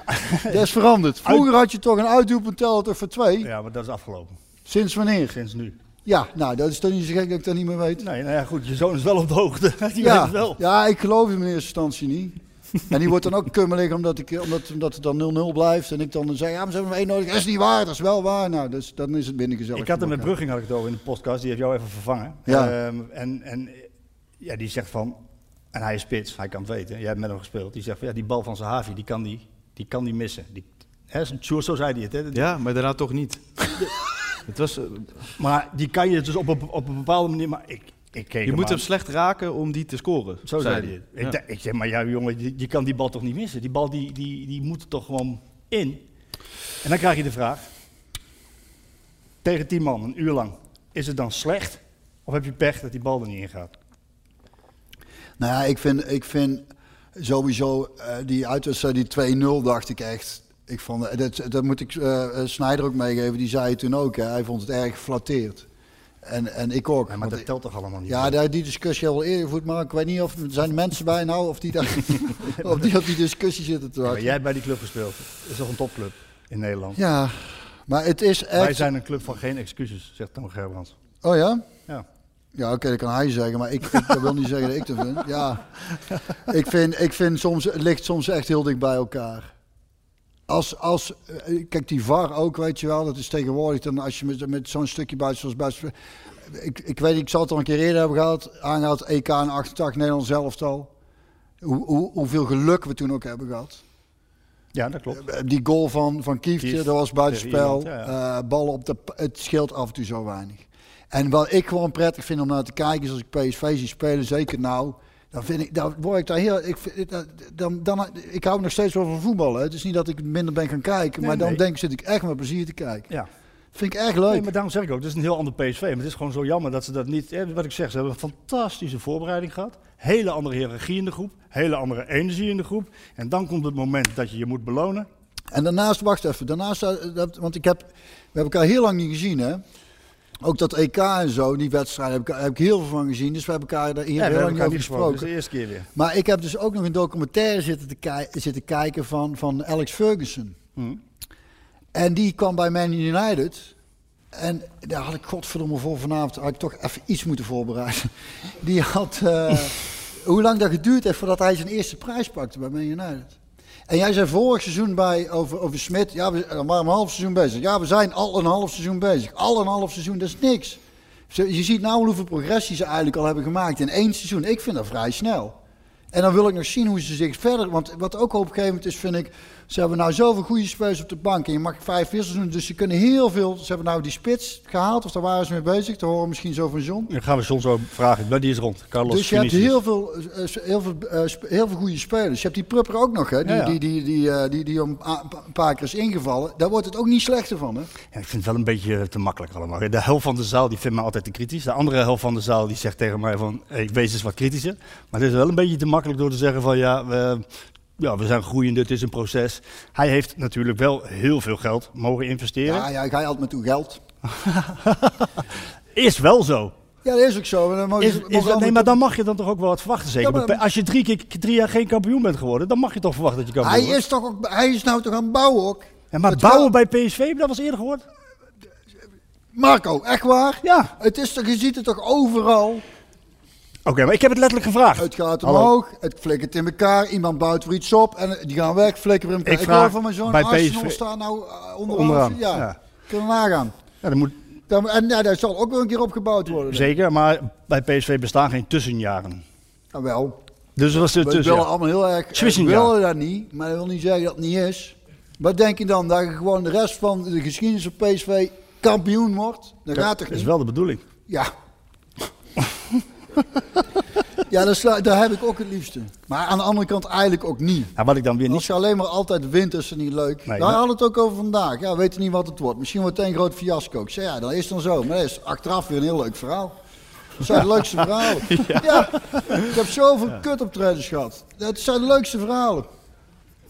*laughs* dat is veranderd. Vroeger had je toch een uitdoelpunt tellen toch voor twee? Ja, maar dat is afgelopen. Sinds wanneer? Sinds nu. Ja, nou, dat is toch niet zo gek dat ik dat niet meer weet. Nee, nou ja, goed. Je zoon is wel op de hoogte. *laughs* Die weet ja, het wel. ja, ik geloof hem in eerste instantie niet. En die wordt dan ook kummelig omdat, ik, omdat, omdat het dan 0-0 blijft. En ik dan zeg, ja, maar ze hebben één nodig. Dat is niet waar, dat is wel waar. Nou, dus, dan is het binnengezellig. Ik had het met. Brugging had ik het over in de podcast. Die heeft jou even vervangen. Ja. Ehm, en en ja, die zegt van... En hij is spits, hij kan het weten. Jij hebt met hem gespeeld. Die zegt van ja, die bal van Zahavi, die kan die, die, kan die missen. Die, hè, zo, zo zei hij het. Hè? Ja, maar daarna toch niet. *laughs* het was, eh, Maar die kan je dus op, een- op een bepaalde manier... Maar ik, ik keek je moet aan. hem slecht raken om die te scoren. Zo zei hij hij. het. Ik, zeg, maar ja jongen, je, je kan die bal toch niet missen? Die bal die, die, die moet er toch gewoon in? En dan krijg je de vraag, tegen tien man, een uur lang, is het dan slecht? Of heb je pech dat die bal er niet in gaat? Nou ja, ik vind, ik vind sowieso eh, die uitwedstrijd, die 2-0, dacht ik echt. Ik vond, dat, dat moet ik eh, Snijder ook meegeven, die zei het toen ook. Hè. Hij vond het erg geflatteerd. En, en ik ook. Ja, maar dat telt toch allemaal niet? ja, daar, die discussie al eerder gevoerd, maar ik weet niet of er zijn mensen bij nou of die, daar, *laughs* of die op die discussie zitten te Ja, wachten. jij hebt bij die club gespeeld. Dat is toch een topclub in Nederland? Ja, maar het is echt. Wij zijn een club van geen excuses, zegt Toon Gerbrands. Oh ja? Ja. Ja, oké, dat kan hij zeggen, maar ik, ik dat wil niet zeggen dat ik dat vind. Ja, ik vind, ik vind soms, het ligt soms echt heel dicht bij elkaar. Als, als, eh, kijk, die VAR ook, weet je wel, dat is tegenwoordig dan als je met, met zo'n stukje buiten zoals buiten. Ik, ik weet, ik zal het al een keer eerder hebben gehad, aangehaald EK en 88 Nederlands elftal. Hoe, hoe, hoeveel geluk we toen ook hebben gehad. Ja, dat klopt. Eh, Die goal van, van Kieftje, Kieft dat was buitenspel. Ierland, ja, Eh, ballen op de, het scheelt af en toe zo weinig. En wat ik gewoon prettig vind om naar te kijken, is als ik PSV zie spelen, zeker nou, dan vind ik, dan word ik daar heel, ik, vind- dat- dan, dan, ik hou nog steeds wel van voetballen. hè. Het is niet dat ik minder ben gaan kijken, Nee, maar dan nee. denk, zit ik echt met plezier te kijken. Ja. Vind ik echt leuk. Nee, maar daarom zeg ik ook, het is een heel ander PSV. Maar het is gewoon zo jammer dat ze dat niet... eh, Wat ik zeg, ze hebben een fantastische voorbereiding gehad. Hele andere hiërarchie in de groep. Hele andere energie in de groep. En dan komt het moment dat je je moet belonen. En daarnaast, wacht even, daarnaast, eh, dat- want ik heb, we hebben elkaar heel lang niet gezien, hè. Ook dat EK en zo, die wedstrijden, heb ik, heb ik heel veel van gezien. Dus we hebben elkaar daar hier Ja, heel lang over gesproken. Dat is de eerste keer weer. Maar ik heb dus ook nog een documentaire zitten, te zitten kijken van, van Alex Ferguson. Hm. En die kwam bij Man United. En daar had ik godverdomme voor vanavond, had ik toch even iets moeten voorbereiden. *laughs* Die had, eh, *laughs* hoe lang dat geduurd heeft voordat hij zijn eerste prijs pakte bij Man United. En jij zei vorig seizoen bij, over, over Smit, ja, we zijn maar een half seizoen bezig. Ja, we zijn al een half seizoen bezig. Al een half seizoen, dat is niks. Je ziet nou hoeveel progressie ze eigenlijk al hebben gemaakt in één seizoen. Ik vind dat vrij snel. En dan wil ik nog zien hoe ze zich verder. Want wat ook op een gegeven moment is, vind ik. Ze hebben nou zoveel goede spelers op de bank. En je mag vijf wissels doen. Dus ze kunnen heel veel. Ze hebben nou die spits gehaald. Of daar waren ze mee bezig. Te horen misschien zo van John. Dan gaan we John zo vragen. Maar die is rond. Carlos Dus je hebt heel veel, eh, heel, veel, eh, heel veel goede spelers. Je hebt die Prupper ook nog, hè? Die, Ja, ja. Die, die, die, eh, die, die om een paar keer is ingevallen. Daar wordt het ook niet slechter van, hè? Ja, ik vind het wel een beetje te makkelijk allemaal. De helft van de zaal die vindt me altijd te kritisch. De andere helft van de zaal die zegt tegen mij van... Hey, wees eens wat kritischer. Maar het is wel een beetje te makkelijk door te zeggen van... Ja, we, ja, we zijn groeiend, het is een proces. Hij heeft natuurlijk wel heel veel geld mogen investeren. Ja, ja, ik ga je altijd met toe geld. *laughs* Is wel zo. Ja, dat is ook zo. Is, is nee, maar dan mag je dan toch ook wel wat verwachten. Zeker Ja, maar- bij- als je drie, keer, drie jaar geen kampioen bent geworden, dan mag je toch verwachten dat je kampioen hij, wordt. is toch ook, hij is nou toch aan het bouwen ook? Ja, maar Het bouwen wel- bij PSV, dat was eerder gehoord. Marco, echt waar? Ja. Het is toch, je ziet het toch overal? Oké, maar ik heb het letterlijk gevraagd. Het gaat Hallo. omhoog, het flikkert in elkaar, iemand bouwt weer iets op en die gaan weg, flikkeren in elkaar. Ik vraag van mijn zoon, bij Arsenal PSV staat nou uh, onderaan. Onderaan, Ja, ja. kunnen we nagaan. Ja, dat moet, Dan, en ja, dat zal ook wel een keer opgebouwd worden. zeker, maar bij PSV bestaan geen tussenjaren. Nou, wel. Dus was de We willen allemaal heel erg, we willen dat niet, maar dat wil niet zeggen dat het niet is. Wat denk je dan, dat je gewoon de rest van de geschiedenis van PSV kampioen wordt? Dat gaat toch Dat is wel de bedoeling. Ja. *laughs* *laughs* Ja, daar heb ik ook het liefste. Maar aan de andere kant eigenlijk ook niet. Nou, wat ik dan weer niet... Als je alleen maar altijd wint, is het niet leuk. Nee, Daar hadden we het ook over vandaag. Ja, we weten niet wat het wordt. Misschien wordt het een groot fiasco. Ik zei, ja, dan is het dan zo. Maar dat is achteraf weer een heel leuk verhaal. Dat zijn de leukste verhalen. *laughs* Ja. ik heb zoveel kutoptredens gehad. Dat zijn de leukste verhalen.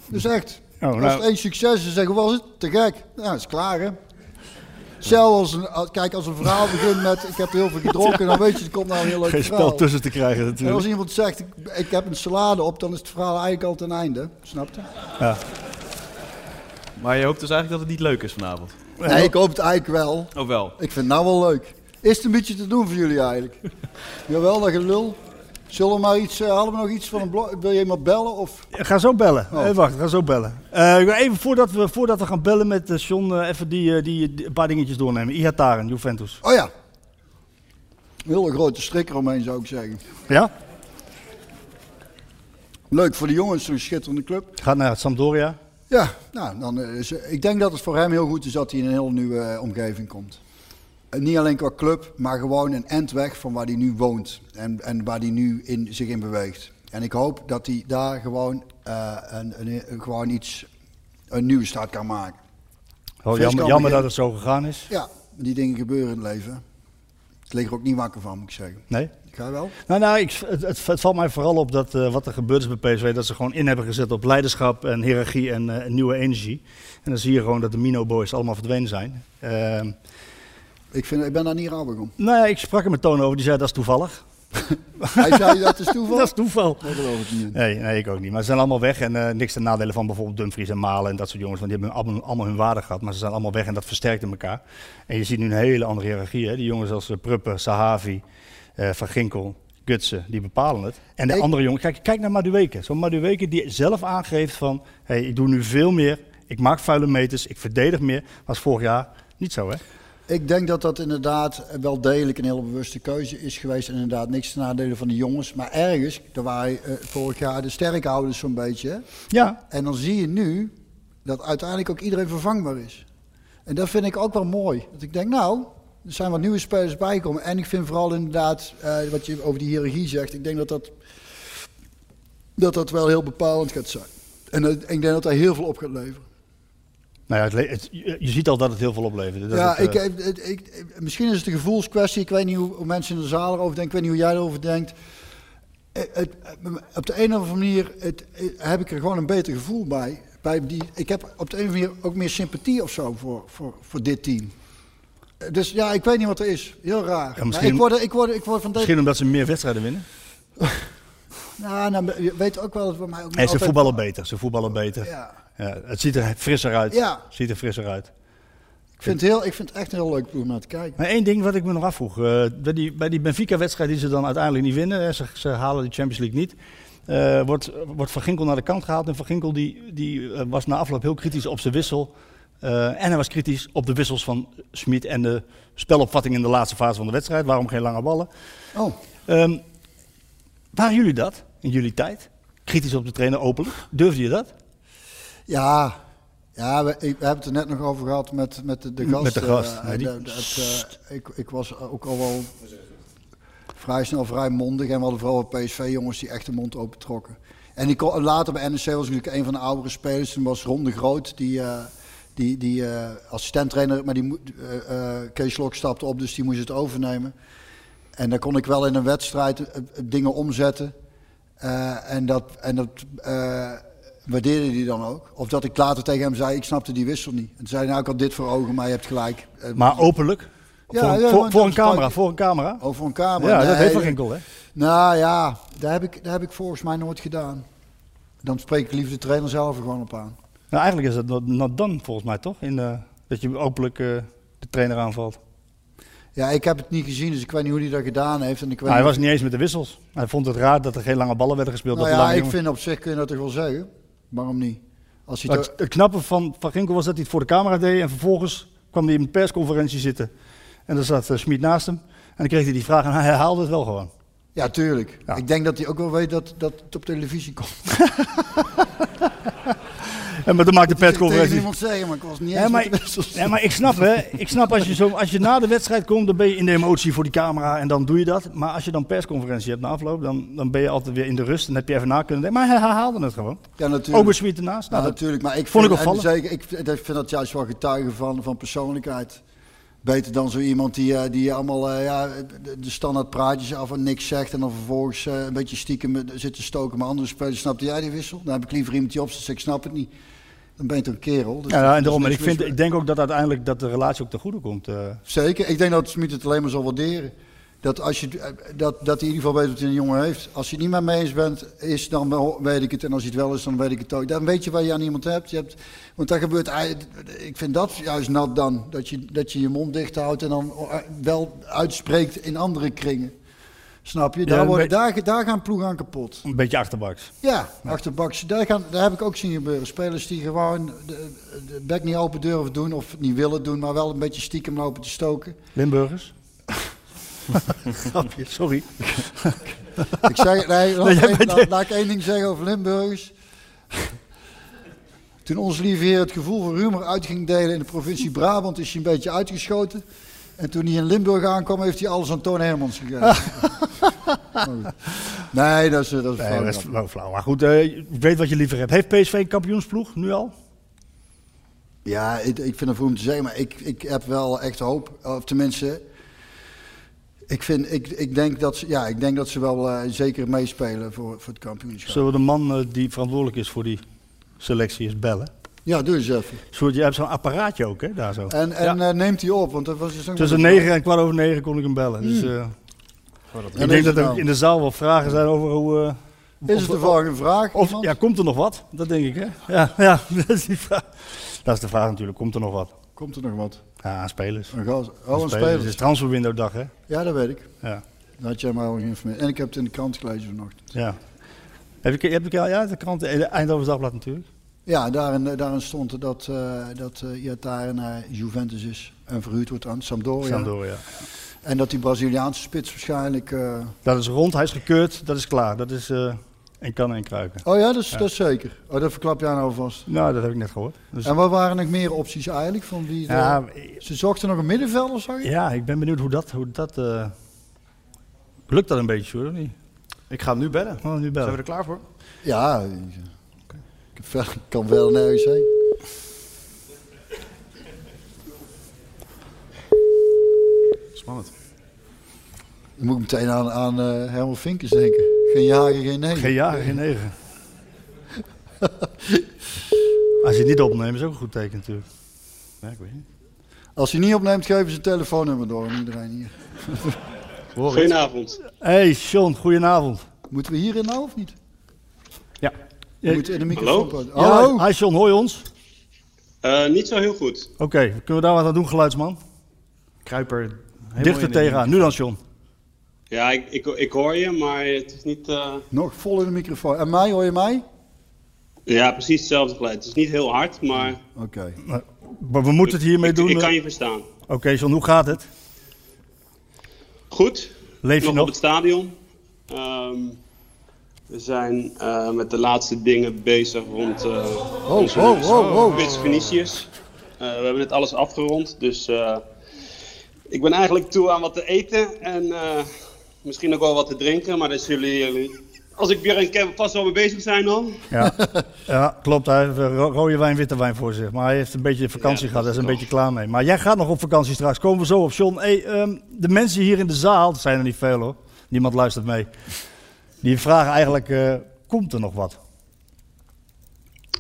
Dus echt. Oh, Als nou. het één succes is, zeggen was het? Te gek. Nou, dat is klaar, hè. Zelfs als kijk, als een verhaal begint met ik heb heel veel *laughs* gedronken, dan weet je, er komt nou een heel leuk Geen verhaal. spel tussen te krijgen En natuurlijk. als iemand zegt, ik, ik heb een salade op, dan is het verhaal eigenlijk al ten einde. Snap je? Maar je hoopt dus eigenlijk dat het niet leuk is vanavond. Nee, ik hoop het eigenlijk wel. Oh wel. Ik vind het nou wel leuk. Is het een beetje te doen voor jullie eigenlijk? *laughs* Jawel, dat gelul. Zullen we maar iets, eh, hadden we nog iets van een blog? Wil je iemand bellen? Of? Ga zo bellen. Oh. Even wachten, ga zo bellen. Eh, even voordat we, voordat we gaan bellen met eh, John, even die, die, die- een paar dingetjes doornemen. Ihataren, Juventus. Oh ja. Een hele grote strikker omheen zou ik zeggen. Ja? Leuk voor de jongens, zo'n schitterende club. Gaat naar Sampdoria. Ja, nou, dan is, ik denk dat het voor hem heel goed is dat hij in een heel nieuwe omgeving komt. En niet alleen qua club, maar gewoon een end weg van waar hij nu woont en, en waar hij nu in, zich in beweegt. En ik hoop dat hij daar gewoon, eh, een, een, een- gewoon iets, een nieuwe start kan maken. Vis jammer, dat het zo gegaan is. Ja, die dingen gebeuren in het leven. Ik lig er ook niet wakker van, moet ik zeggen. Nee? Ga je wel? Nou, nou ik, het, het, het valt mij vooral op dat eh, wat er gebeurd is bij PSV, dat ze gewoon in hebben gezet op leiderschap en hiërarchie en eh, nieuwe energie. En dan zie je gewoon dat de Mino Boys allemaal verdwenen zijn. Ik, vind, ik ben daar niet rouwig om. nou ja, ik sprak er met Toon over, die zei dat is toevallig. *laughs* Hij zei dat is toeval? *laughs* Dat is toeval. Dat geloof ik niet. Nee, nee, ik ook niet. Maar ze zijn allemaal weg en eh, niks ten nadele van bijvoorbeeld Dumfries en Malen en dat soort jongens, want die hebben allemaal, allemaal hun waarde gehad. Maar ze zijn allemaal weg en dat versterkt in elkaar. En je ziet nu een hele andere hiërarchie. Hè? Die jongens als eh, Pruppen, Sahavi, eh, Van Ginkel, Gutsen, die bepalen het. En de Ik- andere jongens, kijk, kijk naar Madueke. Zo'n Madueke die zelf aangeeft van, hey, ik doe nu veel meer, ik maak vuile meters, ik verdedig meer. Was vorig jaar niet zo, hè? Ik denk dat dat inderdaad wel degelijk een hele bewuste keuze is geweest. En inderdaad niks ten nadele van de jongens. Maar ergens, daar waren eh, vorig jaar de sterkhouders zo'n beetje. Ja, En dan zie je nu dat uiteindelijk ook iedereen vervangbaar is. En dat vind ik ook wel mooi. Dat ik denk, nou, er zijn wat nieuwe spelers bijgekomen. En ik vind vooral inderdaad, eh, wat je over die hiërarchie zegt, ik denk dat dat, dat dat wel heel bepalend gaat zijn. En dat- ik denk dat daar heel veel op gaat leveren. Nou ja, het, le- het- je ziet al dat het heel veel oplevert. Ja, het, eh, ik, ik, ik, ik- misschien is het een gevoelskwestie. Ik weet niet hoe, hoe mensen in de zaal erover denken. Ik weet niet hoe jij erover denkt. Eh, het- op de een of andere manier het, eh, heb ik er gewoon een beter gevoel bij. bij die, ik heb op de een of andere manier ook meer sympathie of zo voor, voor, voor dit team. Eh, Dus ja, ik weet niet wat er is. Heel raar. Misschien- ik, word, ik, word, ik word van. Misschien omdat ze meer wedstrijden winnen. *laughs* Nou, nou, je weet ook wel dat voor mij ook niet Nee, ze altijd- voetballen beter. Ze voetballen beter. Ja, Ja, het ziet er frisser uit. Ja. Ziet er frisser uit. ik vind, het heel, ik vind het echt een heel leuk ploeg om naar te kijken. Maar één ding wat ik me nog afvroeg. eh, bij die, bij die Benfica-wedstrijd die ze dan uiteindelijk niet winnen. hè, Ze, ze halen de Champions League niet. eh, wordt, wordt Van Ginkel naar de kant gehaald. En Van Ginkel die, die, eh, was na afloop heel kritisch op zijn wissel. En hij was kritisch op de wissels van Smit en de spelopvatting in de laatste fase van de wedstrijd. Waarom geen lange ballen? Oh, Ehm, waren jullie dat in jullie tijd? Kritisch op de trainer openlijk? Durfde je dat? Ja, ja we, hebben het er net nog over gehad met, met de, de gast. Met de gast, eh, de- het, eh, ik, ik was ook al wel vrij snel vrij mondig. En we hadden vooral PSV-jongens die echt de mond open trokken. En ik, kon- later bij NEC was natuurlijk een van de oudere spelers. Toen was Ron de Groot, die, eh die, die assistent-trainer. Maar die, Kees Lok stapte op, dus die moest het overnemen. En dan kon ik wel in een wedstrijd dingen omzetten. En dat, en dat waardeerde hij dan ook. Of dat ik later tegen hem zei, ik snapte die wissel niet. En toen zei hij, nou ik had dit voor ogen, maar je hebt gelijk. Eh, Maar openlijk? Ja, voor, ja, voor, voor een camera? Voor een camera? Over een kamer. Ja, dat heeft Van Ginkel, hè? Nou ja, daar heb, ik, daar heb ik volgens mij nooit gedaan. Dan spreek ik liever de trainer zelf er gewoon op aan. Nou, eigenlijk is dat not, done, volgens mij, toch? In, eh, dat je openlijk eh, de trainer aanvalt. Ja, ik heb het niet gezien, dus ik weet niet hoe hij dat gedaan heeft. En ik weet Nou, hij was niet eens met de wissels. Hij vond het raar dat er geen lange ballen werden gespeeld. Nou dat ja, ik jongen- vind op zich kun je dat toch wel zeggen. Waarom niet? Als hij het, het knappe van Van Ginkel was dat hij het voor de camera deed en vervolgens kwam hij in een persconferentie zitten. En daar zat uh, Schmid naast hem. En dan kreeg hij die vraag en hij herhaalde het wel gewoon. Ja, tuurlijk. Ja. Ik denk dat hij ook wel weet dat, dat het op televisie komt. *laughs* *laughs* En maar dan maakt de Ik persconferentie. iemand zeggen, maar ik was niet Ja, eens maar, ja, ik snap hè. Ik snap als je, zo, als je na de wedstrijd komt, dan ben je in de emotie voor die camera en dan doe je dat. Maar als je dan persconferentie hebt na afloop, dan, dan ben je altijd weer in de rust. En heb je even na kunnen denken. Maar hij haalde het gewoon. Ja, natuurlijk. Oversweet ernaast. Ja, Nou, dat, natuurlijk. Maar ik vond vind, ik en opvallend. zeker, ik, vind- ik vind dat juist wel getuigen van, van persoonlijkheid. Beter dan zo iemand die, eh, die allemaal eh, ja, de, standaard praatjes af en niks zegt. En dan vervolgens eh, een beetje stiekem zit te stoken. Maar andere spelers, snapte jij die wissel? Dan heb ik liever iemand die op zegt, ik snap het niet. Dan ben je toch een kerel. Dus ja, en daarom. En ik, vind, ik mee. denk ook dat uiteindelijk dat de relatie ook ten goede komt. eh. Zeker. Ik denk dat Smit het alleen maar zal waarderen. Dat, als je, eh, dat, dat hij in ieder geval weet wat hij een jongen heeft. Als je het niet met me eens bent, is, dan weet ik het. En als hij het wel is, dan weet ik het ook. Dan weet je waar je aan iemand hebt. Je hebt want dat gebeurt Ik vind dat juist nat dan. Dat je dat je, je mond dicht houdt en dan eh, wel uitspreekt in andere kringen. Snap je? Ja, Daar, worden, be- daar, daar gaan ploegen aan kapot. Een beetje achterbaks. Ja, achterbaks. Daar, gaan, daar heb ik ook zien gebeuren. Spelers die gewoon de, de bek niet open durven doen. Of niet willen doen, maar wel een beetje stiekem lopen te stoken. Limburgers. *laughs* Grapje, sorry. *laughs* Ik zeg, nee, laat, Nee, laat- laat ik één ding zeggen over Limburgers. Toen ons lieve heer het gevoel voor humor uit ging delen in de provincie Brabant, is hij een beetje uitgeschoten. En toen hij in Limburg aankwam, heeft hij alles aan Toon Hermans gegeven. *laughs* Nee, dat is, dat is Nee, flauw dat is flauw, flauw. Maar goed, eh, ik weet wat je liever hebt. Heeft PSV een kampioensploeg nu al? Ja, ik, ik vind het voor hem te zeggen, maar ik, ik heb wel echt hoop. Of tenminste, ik, vind, ik, ik, denk, dat ze, ja, ik denk dat ze wel eh, zeker meespelen voor, voor het kampioenschap. Zullen we de man eh, die verantwoordelijk is voor die selectie eens bellen? Ja, doe eens even. Soort, jij hebt zo'n apparaatje ook, hè, daar zo. En, en eh, neemt hij op, want dat was dus Tussen negen en kwart over negen kon ik hem bellen. Dus, eh, En ik denk dat er nou? in de zaal wel vragen zijn over hoe... eh, Is het de volgende vraag? Of, ja, komt er nog wat? Dat denk ik, hè? Ja, *laughs* ja dat, is die vraag. dat is de vraag natuurlijk. Komt er nog wat? Komt er nog wat? Ja, aan spelers. Een gas. Oh, een Het is transferwindow dag, hè? Ja, dat weet ik. Ja. Dat had jij mij al geïnformeerd. En ik heb het in de krant gelezen vanochtend. ja. Heb je, heb je, ja, de krant, de Eindhoven Dagblad natuurlijk. Ja, daarin, daarin stond dat, eh dat uh, Iataren naar Juventus is en verhuurd wordt aan Sampdoria. Sampdoria. En dat die Braziliaanse spits waarschijnlijk... eh, Dat is rond, hij is gekeurd, dat is klaar. Dat is eh en kan en kruiken. Oh ja, dat is, dat is zeker. Oh, dat verklap jij nou vast. Nou, dat heb ik net gehoord. Dus, En wat waren nog meer opties eigenlijk? Van wie de- ja, Ze zochten nog een middenvelder, zag je? ja, ik ben benieuwd hoe dat... Hoe dat eh, lukt dat een beetje, hoor, of niet? Ik ga hem nu bellen. Oh, nu Zijn bellen. we er klaar voor? Ja, ik, *laughs* kan wel nergens heen. Spannend. Dan moet ik meteen aan, aan eh, Herman Vinkers denken. Geen jager, geen nee. Geen ja, geen negen. *laughs* Als je het niet opneemt, is ook een goed teken natuurlijk. Ja, ik weet niet. Als hij niet opneemt, geven ze een telefoonnummer door aan iedereen hier. *laughs* Goedenavond. Hey, John, goedenavond. Moeten we hierin nou of niet? Ja. We Ja, moeten in de microfoon Hallo? Hallo? hi John, hoor je ons? Eh, niet zo heel goed. Oké, kunnen we daar wat aan doen, geluidsman? Kruiper. helemaal Dichter tegenaan. Nu dan, John. Ja, ik, ik, ik hoor je, maar het is niet... eh, Nog vol in de microfoon. En mij, hoor je mij? Ja, precies hetzelfde geluid. Het is niet heel hard, maar Oké. Maar we moeten het hiermee ik, doen. ik kan eh. je verstaan. Oké, John, hoe gaat het? Goed, Leef je nog, nog? op het stadion. Ehm, we zijn eh, met de laatste dingen bezig rond uh, Oh, oh, oh, oh. Vinicius. Eh, we hebben net alles afgerond, dus eh, ik ben eigenlijk toe aan wat te eten en eh, misschien ook wel wat te drinken, maar daar zullen jullie, als ik Björn ken, vast wel mee bezig zijn dan. Ja, *laughs* ja klopt. Hij heeft ro- rode wijn, witte wijn voor zich. Maar hij heeft een beetje vakantie Ja, gehad. Daar is een toch. beetje klaar mee. Maar jij gaat nog op vakantie straks. Komen we zo op. John, hey, ehm, de mensen hier in de zaal, dat zijn er niet veel hoor. Niemand luistert mee. Die vragen eigenlijk, eh, komt er nog wat?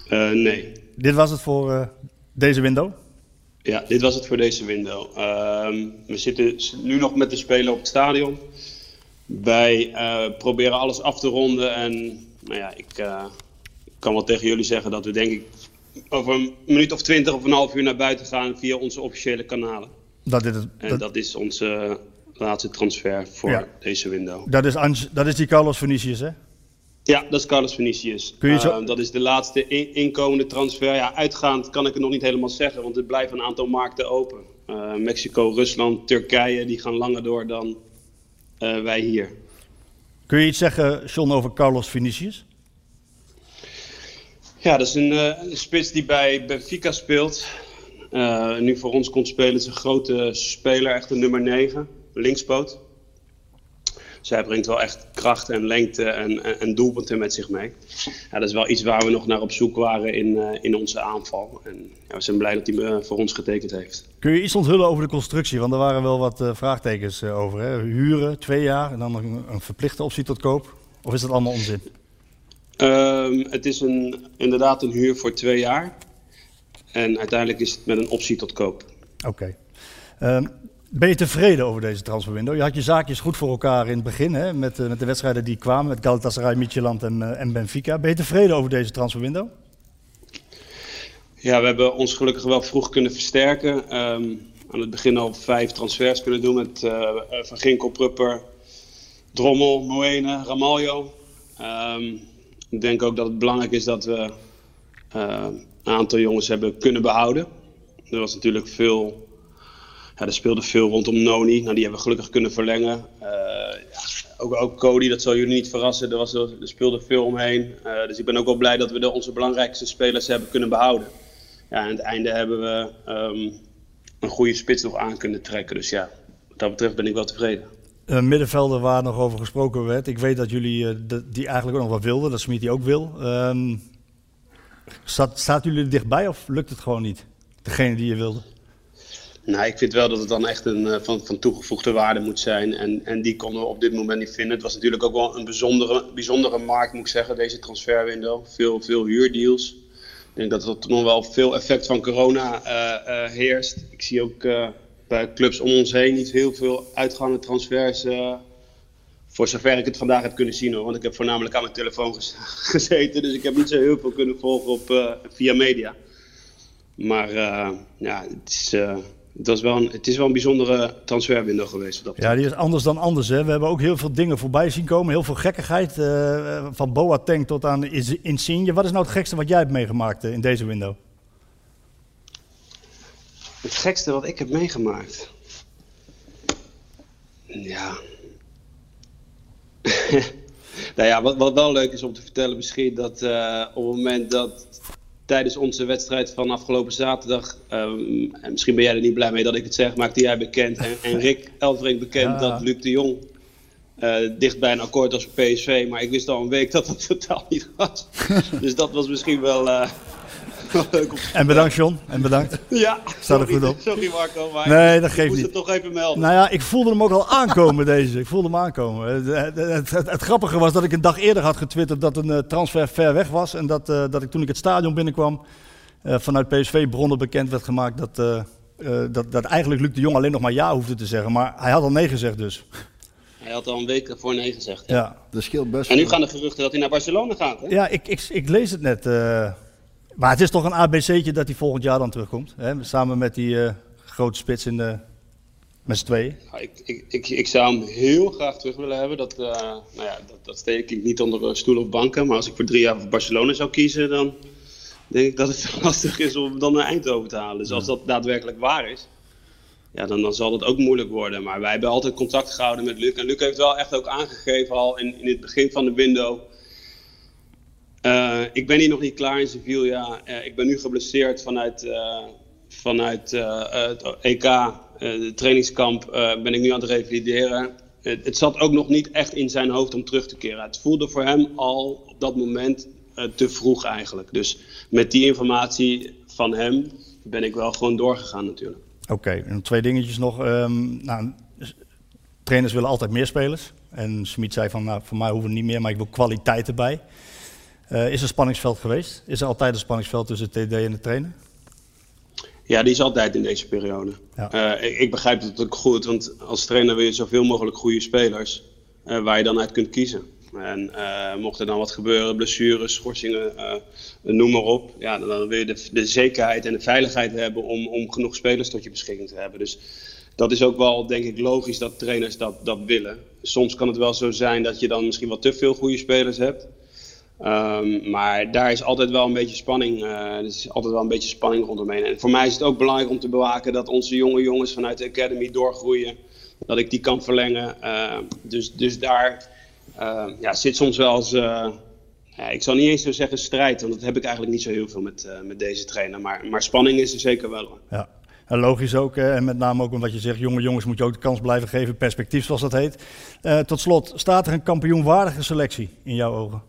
Eh, nee. Dit was het voor eh, deze window. Ja, dit was het voor deze window. Ehm, we zitten nu nog met de spelen op het stadion. Wij proberen alles af te ronden. En nou ja, ik kan wel tegen jullie zeggen dat we denk ik over een minuut of twintig of een half uur naar buiten gaan via onze officiële kanalen. Dat, dit het, En dat is onze laatste transfer voor Ja. deze window. dat, is Ange- dat is die Carlos Vinicius, hè? Ja, dat is Carlos Vinicius. Kun je zo- Eh, dat is de laatste in- inkomende transfer. Ja, uitgaand kan ik het nog niet helemaal zeggen, want er blijven een aantal markten open. Eh, Mexico, Rusland, Turkije, die gaan langer door dan eh, wij hier. Kun je iets zeggen, John, over Carlos Vinicius? Ja, dat is een, een spits die bij Benfica speelt. Uh, nu voor ons komt spelen. is een grote speler, echt een nummer 9, linkspoot. Zij brengt wel echt kracht en lengte en, en, en, doelpunten met zich mee. Ja, dat is wel iets waar we nog naar op zoek waren in, uh, in onze aanval. En ja, we zijn blij dat hij voor ons getekend heeft. Kun je iets onthullen over de constructie? Want er waren wel wat uh, vraagtekens over. Hè? Huren, twee jaar en dan een, een verplichte optie tot koop. Of is dat allemaal onzin? Um, het is een, inderdaad een huur voor twee jaar. En uiteindelijk is het met een optie tot koop. Oké. Okay. Um, ben je tevreden over deze transferwindow? Je had je zaakjes goed voor elkaar in het begin, hè, met, uh, met de wedstrijden die kwamen, met Galatasaray, Midtjylland en, uh, en Benfica. Ben je tevreden over deze transferwindow? Ja, we hebben ons gelukkig wel vroeg kunnen versterken. Um, aan het begin al vijf transfers kunnen doen met uh, Van Ginkel, Prupper, Drommel, Moene, Ramaljo. Um, ik denk ook dat het belangrijk is dat we een aantal jongens hebben kunnen behouden. Er was natuurlijk veel er speelde veel rondom Noni. Nou, die hebben we gelukkig kunnen verlengen. Uh, ja, ook, ook Cody, dat zal jullie niet verrassen. Er, was, speelde veel omheen. Uh, dus ik ben ook wel blij dat we de, onze belangrijkste spelers hebben kunnen behouden. Ja, aan het einde hebben we um, een goede spits nog aan kunnen trekken. Dus ja, wat dat betreft ben ik wel tevreden. Uh, middenvelder waar nog over gesproken werd. Ik weet dat jullie de, die eigenlijk ook nog wat wilden, dat Smit die ook wil. Um, staat jullie er dichtbij of lukt het gewoon niet? Degene die je wilde? Nou, ik vind wel dat het dan echt een uh, van, van toegevoegde waarde moet zijn. En, en die konden we op dit moment niet vinden. Het was natuurlijk ook wel een bijzondere, bijzondere markt, moet ik zeggen, deze transferwindow. Veel, veel huurdeals. Ik denk dat er nog wel veel effect van corona uh, uh, heerst. Ik zie ook bij clubs om ons heen niet heel veel uitgaande transfers. voor zover ik het vandaag heb kunnen zien hoor. Want ik heb voornamelijk aan mijn telefoon *laughs* gezeten. Dus ik heb niet zo heel veel kunnen volgen op, via media. Maar ja, het is wel een, het is wel een bijzondere transferwindow geweest. Dat ja, die is anders dan anders. Hè. We hebben ook heel veel dingen voorbij zien komen. Heel veel gekkigheid. Uh, van Boateng tot aan Insigne. Wat is nou het gekste wat jij hebt meegemaakt uh, in deze window? Het gekste wat ik heb meegemaakt? Ja... *laughs* nou ja, wat, wat wel leuk is om te vertellen misschien... dat uh, op het moment dat tijdens onze wedstrijd van afgelopen zaterdag, um, en misschien ben jij er niet blij mee dat ik het zeg, maakte jij bekend en, en Rick Elfrink bekend ja. dat Luc de Jong uh, dicht bij een akkoord was voor PSV. Maar ik wist al een week dat dat totaal niet was. *laughs* dus dat was misschien wel, uh, wel leuk om te En bedankt John, en bedankt. ja, staat er goed op. Sorry Marco, maar nee, dat geeft ik moest niet. het toch even melden. Nou ja, ik voelde hem ook al aankomen deze. Ik voelde hem aankomen. Het, het, het, het, grappige was dat ik een dag eerder had getwitterd dat een uh, transfer ver weg was. En dat, uh, dat ik toen ik het stadion binnenkwam uh, vanuit PSV bronnen bekend werd gemaakt dat, dat, dat eigenlijk Luc de Jong alleen nog maar ja hoefde te zeggen. Maar hij had al nee gezegd dus. Hij had al een week ervoor nee gezegd. Ja. ja. Dat scheelt best. En nu gaan de geruchten dat hij naar Barcelona gaat. Hè? Ja, ik, ik, ik lees het net. Maar het is toch een ABC'tje dat hij volgend jaar dan terugkomt. Hè? Samen met die grote spits in de, met z'n tweeën? Ja, ik, ik, ik, ik, zou hem heel graag terug willen hebben. Dat, uh, nou ja, dat, dat steek ik niet onder stoel of banken. Maar als ik voor drie jaar voor Barcelona zou kiezen, dan denk ik dat het *laughs* lastig is om hem dan naar Eindhoven te halen. Dus als dat daadwerkelijk waar is, ja, dan, dan zal dat ook moeilijk worden. Maar wij hebben altijd contact gehouden met Luc. En Luc heeft wel echt ook aangegeven al in, in het begin van de window... Uh, ik ben hier nog niet klaar in Sevilla. Uh, ik ben nu geblesseerd vanuit, uh, vanuit het EK de trainingskamp ben ik nu aan het revalideren. Het, zat ook nog niet echt in zijn hoofd om terug te keren. Het voelde voor hem al op dat moment te vroeg eigenlijk. Dus met die informatie van hem ben ik wel gewoon doorgegaan natuurlijk. Oké, en twee dingetjes nog. Um, nou, trainers willen altijd meer spelers. En Smit zei van, nou, voor mij hoeven niet meer, maar ik wil kwaliteit erbij. Uh, is er spanningsveld geweest? Is er altijd een spanningsveld tussen het TD en de trainer? Ja, die is altijd in deze periode. Ja. Uh, ik, ik, begrijp het ook goed, want als trainer wil je zoveel mogelijk goede spelers uh, waar je dan uit kunt kiezen. En mocht er dan wat gebeuren, blessures, schorsingen, noem maar op. Ja, dan, dan wil je de, de, zekerheid en de veiligheid hebben om, om genoeg spelers tot je beschikking te hebben. Dus dat is ook wel, denk ik, logisch dat trainers dat, dat willen. Soms kan het wel zo zijn dat je dan misschien wat te veel goede spelers hebt. Um, maar daar is altijd wel een beetje spanning. Uh, er is altijd wel een beetje spanning rondomheen. En voor mij is het ook belangrijk om te bewaken dat onze jonge jongens vanuit de academy doorgroeien. Dat ik die kan verlengen. Uh, dus, dus daar uh, ja, zit soms wel eens ja, ik zal niet eens zo zeggen strijd, want dat heb ik eigenlijk niet zo heel veel met, eh, met deze trainer. Maar, maar spanning is er zeker wel. Ja. En logisch ook, eh, en met name ook omdat je zegt, jonge jongens moet je ook de kans blijven geven, perspectief zoals dat heet. Eh, tot slot, staat er een kampioenwaardige selectie in jouw ogen?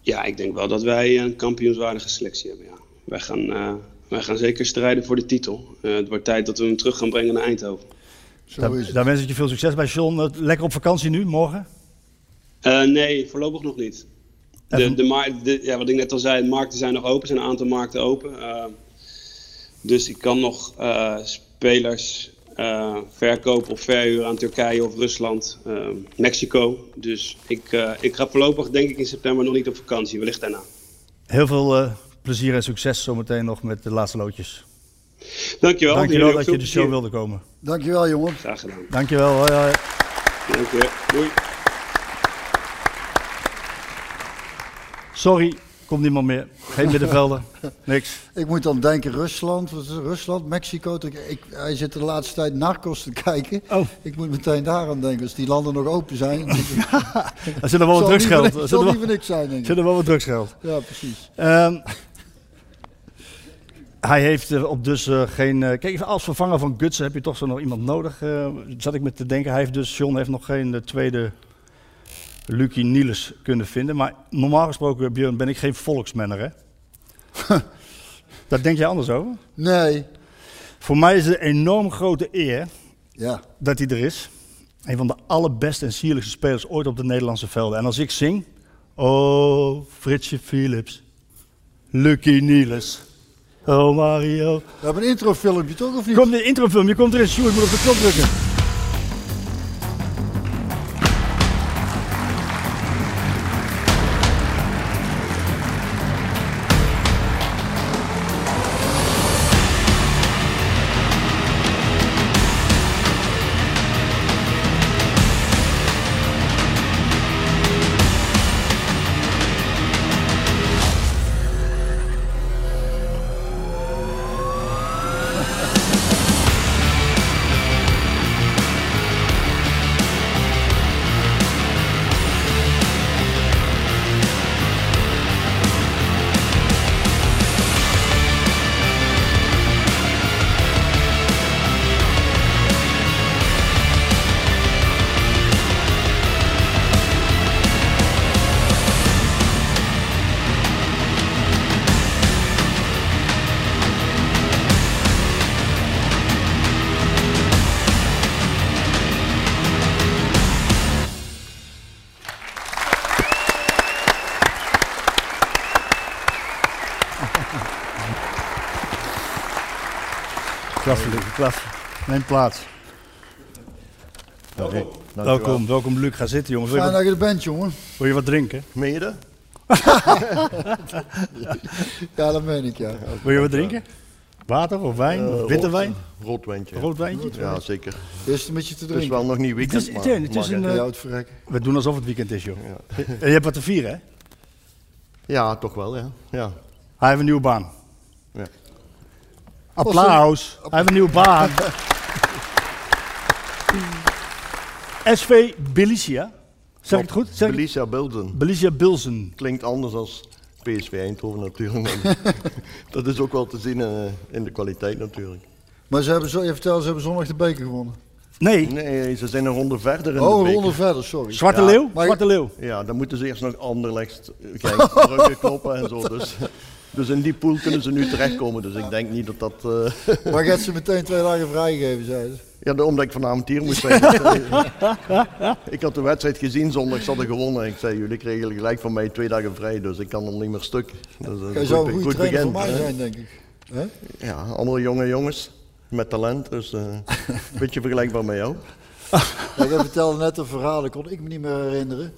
Ja, ik denk wel dat wij een kampioenswaardige selectie hebben. Ja. Wij, gaan, eh, wij gaan zeker strijden voor de titel. Eh, het wordt tijd dat we hem terug gaan brengen naar Eindhoven. Zo Daar, is daar wens ik je veel succes bij, John. Eh, Lekker op vakantie nu, morgen? Eh, nee, voorlopig nog niet. De, de, ja, wat ik net al zei, de markten zijn nog open. Er zijn een aantal markten open. Dus ik kan nog eh, spelers eh, verkopen of verhuren aan Turkije of Rusland, eh, Mexico. Dus ik, eh, ik ga voorlopig denk ik in september nog niet op vakantie, wellicht daarna. Heel veel eh, plezier en succes zometeen nog met de laatste loodjes. Dankjewel. Dankjewel dat je de show wilde komen. Dankjewel, jongen. Graag gedaan. Dankjewel. Hoi, hoi. Dank je. Doei. Sorry, komt niemand meer. Geen middenvelder. *laughs* Niks. Ik moet dan denken Rusland, wat is het? Rusland, Mexico. Ik, ik- hij zit de laatste tijd narcos te kijken. Oh. Ik moet meteen daaraan denken. Als die landen nog open zijn. *laughs* Er zit er wel wat drugsgeld. zit zal niet voor niks zijn, denk zit er wel wat drugsgeld. Ja, precies. Ehm, hij heeft eh, op dus eh, geen. eh, kijk, als vervanger van Gutsen heb je toch zo nog iemand nodig. zat ik me te denken. Hij heeft dus, John heeft nog geen tweede Lucky Niels kunnen vinden. Maar normaal gesproken, Björn, ben ik geen volksmanner, hè? *laughs* Daar denk jij anders over? Nee. Voor mij is het een enorm grote eer Ja. dat hij er is. Een van de allerbeste en sierlijkste spelers ooit op de Nederlandse velden. En als ik zing, oh Fritsje Philips, Lucky Niels, oh Mario. We hebben een introfilmpje toch, of niet? Komt de introfilm, je komt erin, Sjoerd moet op de knop drukken. Neem plaats. Welkom, welkom Luc. Ga zitten jongens. Fijn dat je er bent, jongen. wil je wat drinken? Meen je dat? Ja, dat meen ik, ja. Wil je wat drinken? Water of wijn? Eh, of witte rood- wijn? Rood wijntje. Rood wijntje? Ja, zeker. Eerst een beetje te Het is drinken. wel nog niet Het weekend, is, maar het is een? Ja, eh, het verrekken. we doen alsof het weekend is joh. En je hebt wat te vieren hè? Ja, toch wel, ja. ja. Hij heeft een nieuwe baan. Applaus. Hij heeft een nieuwe baan. *laughs* SV Bilicia. Zeg ik het goed? Zeg Felicia Bilden. Bilicia Bilzen. Klinkt anders als PSV Eindhoven natuurlijk. *laughs* dat is ook wel te zien eh, in de kwaliteit natuurlijk. Maar ze hebben, zo, je vertelde, ze hebben zondag de beker gewonnen. Nee, Nee, ze zijn een ronde verder in Oh, de een ronde verder, sorry. Zwarte Ja, Leeuw. Zwarte Leeuw. Ja, dan moeten ze eerst nog Anderlecht, Genk, Brugge *laughs* kloppen en zo. Dus, dus in die pool kunnen ze nu terechtkomen. Dus ik denk niet dat dat... eh, Maar hebt ze meteen twee dagen vrijgegeven, zeiden ze. Ja, de- omdat ik vanavond hier moest zijn. *laughs* ik had de wedstrijd gezien zondag, ze hadden gewonnen. Ik zei, jullie kregen gelijk van mij twee dagen vrij, dus ik kan nog niet meer stuk. Dat is een zou goed, een trainer voor begin. mij zijn, denk ik. Ja, andere jonge jongens met talent, dus eh, een beetje vergelijkbaar met jou. *laughs* Ja, jij vertelde net een verhaal, dat kon ik me niet meer herinneren.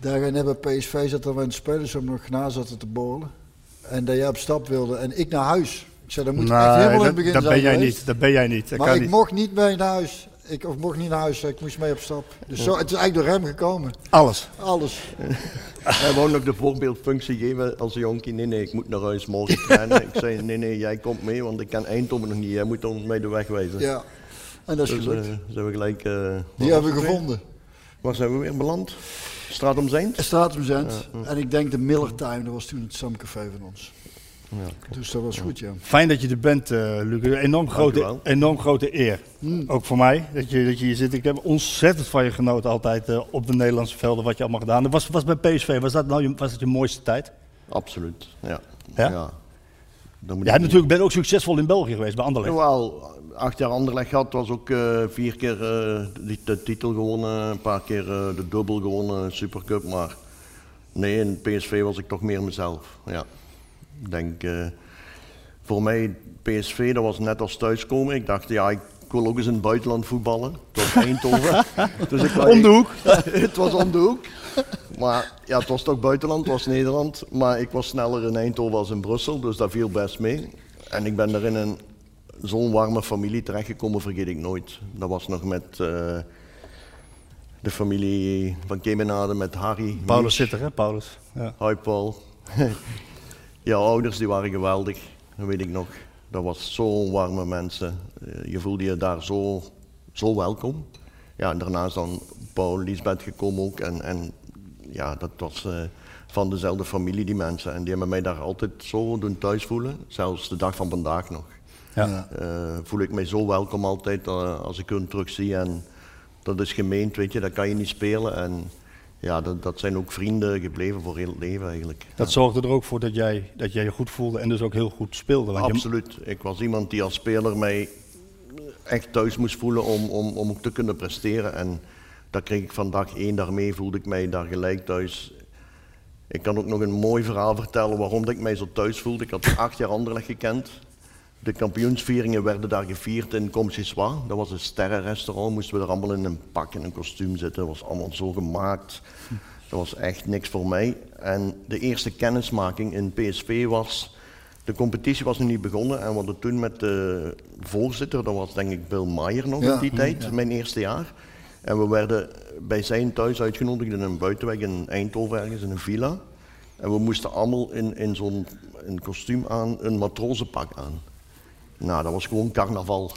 Daar jij net bij PSV zat, in de spelers om nog na zaten te borrelen. En dat jij op stap wilde en ik naar huis. Ik zei, dat moet echt helemaal in het begin dat zijn ben jij geweest. niet. Dat ben jij niet. Dat Maar kan ik niet. mocht niet mee naar huis. Ik of mocht niet naar huis, ik moest mee op stap. Dus zo, het is eigenlijk door hem gekomen. Alles. Alles. *laughs* Hij wou nog de voorbeeldfunctie geven als jonkie. Nee, nee, ik moet naar huis morgen *laughs* trainen. ik zei, nee, nee, jij komt mee, want ik ken Eindhoven nog niet. Jij moet ons mij de weg wijzen. Ja. En dat is Dus gelukt. eh, zijn we gelijk... eh, Die hebben we gevonden. Waar zijn we weer beland? Straat om Zijnd? Stratum Zend. En ik denk de Miller Time, dat was toen het stamcafé van ons. Dus dat was goed, ja. Fijn dat je er bent, eh Luc. Enorm grote, enorm grote eer. Mm. Ook voor mij, dat je, dat je hier zit. Ik heb ontzettend van je genoten altijd eh, op de Nederlandse velden, wat je allemaal gedaan hebt. Was, was bij PSV, was dat nou je, was dat je mooiste tijd? Absoluut, ja. Ja? Dan moet Jij ik- natuurlijk bent ook succesvol in België geweest, bij Anderlecht. Wel, acht jaar Anderlecht gehad, was ook eh, vier keer eh, de, de titel gewonnen, een paar keer eh, de dubbel gewonnen, Supercup. Maar nee, in PSV was ik toch meer mezelf. Ja. Ik denk, voor mij PSV, dat was net als thuiskomen. Ik dacht, ja, ik wil ook eens in het buitenland voetballen. Was Eindhoven. *laughs* dus ik, Om de hoek. *laughs* het was om de hoek. Maar ja, het was toch buitenland, het was Nederland. Maar ik was sneller in Eindhoven als in Brussel, dus dat viel best mee. En ik ben er in een zo'n warme familie terechtgekomen, vergeet ik nooit. Dat was nog met eh, de familie van Kemenade, met Harry. Paulus zit er, hè? Paulus. Ja. Hoi Paul. *laughs* Jouw ouders die waren geweldig, dat weet ik nog. Dat was zo'n warme mensen. Eh, Je voelde je daar zo, zo welkom. Ja, en daarna is dan Paul, Lisbeth gekomen ook. En, en ja, dat was eh, van dezelfde familie, die mensen. En die hebben mij daar altijd zo doen thuis voelen. Zelfs de dag van vandaag nog. Ja. Eh, voel ik mij zo welkom altijd eh, als ik hun terug zie. En dat is gemeend, weet je, dat kan je niet spelen. En ja, dat, dat zijn ook vrienden gebleven voor heel het leven eigenlijk. Dat zorgde er ook voor dat jij, dat jij je goed voelde en dus ook heel goed speelde. Want je- Absoluut. Ik was iemand die als speler mij echt thuis moest voelen om, om, om ook te kunnen presteren. En dat kreeg ik van dag één daarmee, voelde ik mij daar gelijk thuis. Ik kan ook nog een mooi verhaal vertellen waarom dat ik mij zo thuis voelde. Ik had acht jaar Anderlecht gekend. De kampioensvieringen werden daar gevierd in Comchiswa. Dat was een sterrenrestaurant. Moesten we er allemaal in een pak en een kostuum zitten. Dat was allemaal zo gemaakt. Dat was echt niks voor mij. En de eerste kennismaking in PSV was... De competitie was nog niet begonnen en we hadden toen met de voorzitter, dat was denk ik Bill Maier nog Ja, in die tijd, ja. mijn eerste jaar. En we werden bij zijn thuis uitgenodigd in een buitenweg in Eindhoven ergens, in een villa. En we moesten allemaal in, in zo'n kostuum aan, een matrozenpak aan. Nou, dat was gewoon carnaval.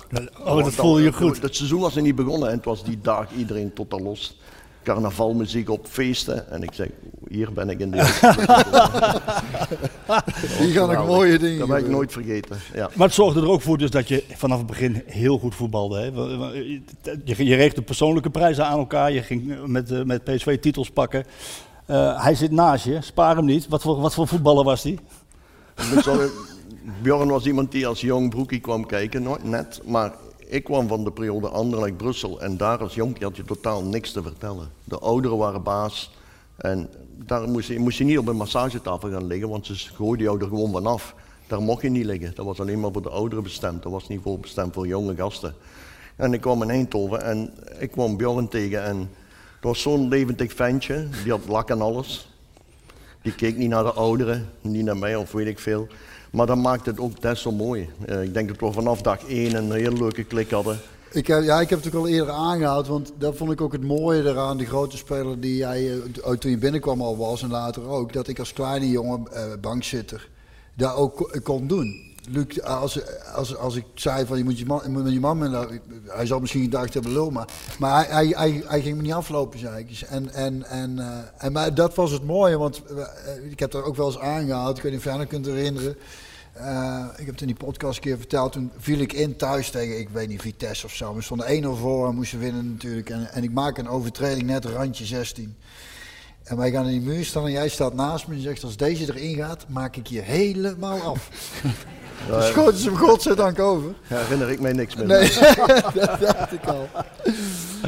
Oh, dat voelde je goed. Het seizoen was nog niet begonnen en het was die dag iedereen totaal los. Carnavalmuziek op feesten. En ik zeg, hier ben ik in de *laughs* Hier gaan nog mooie dingen Dat ben ik nooit vergeten. Ja. Maar het zorgde er ook voor dus dat je vanaf het begin heel goed voetbalde. Hè? Je, je reeg de persoonlijke prijzen aan elkaar. Je ging met, eh, met PSV titels pakken. Eh, hij zit naast je. Spaar hem niet. Wat voor, wat voor voetballer was hij? Bjorn was iemand die als jong broekie kwam kijken, net. Maar ik kwam van de periode Anderlecht-Brussel en daar als jonkie had je totaal niks te vertellen. De ouderen waren baas en daar moest je, moest je niet op een massagetafel gaan liggen, want ze gooiden jou er gewoon vanaf. Daar mocht je niet liggen. Dat was alleen maar voor de ouderen bestemd. Dat was niet voor bestemd voor jonge gasten. En ik kwam in Eindhoven en ik kwam Bjorn tegen en het was zo'n levendig ventje. Die had lak en alles. Die keek niet naar de ouderen, niet naar mij of weet ik veel. Maar dat maakt het ook des zo mooi. Eh, ik denk dat we vanaf dag één een hele leuke klik hadden. Ik heb, ja, ik heb het ook al eerder aangehaald, want dat vond ik ook het mooie eraan, de grote speler die jij eh, toen je binnenkwam al was en later ook, dat ik als kleine jongen, eh, bankzitter, dat ook ko- kon doen. Luc, als, als, als ik zei van je moet je man, je moet je man hij zal misschien gedacht hebben lul, maar, maar hij, hij, hij, hij ging me niet aflopen, zei ik. En, en, en, eh, en maar dat was het mooie, want eh, ik heb er ook wel eens aangehaald, ik weet niet of jij dat kunt herinneren. Eh, ik heb het in die podcast een keer verteld. Toen viel ik in thuis tegen, ik weet niet, Vitesse of zo. We stonden 1-0 voor en moesten winnen natuurlijk. En, en ik maak een overtreding net randje 16. En wij gaan in die muur staan en jij staat naast me en zegt: Als deze erin gaat, maak ik je helemaal af. *laughs* Ja, Dus schoten ze hem godzijdank over. herinner ik mij niks meer. Nee, *laughs* dat dacht ik al.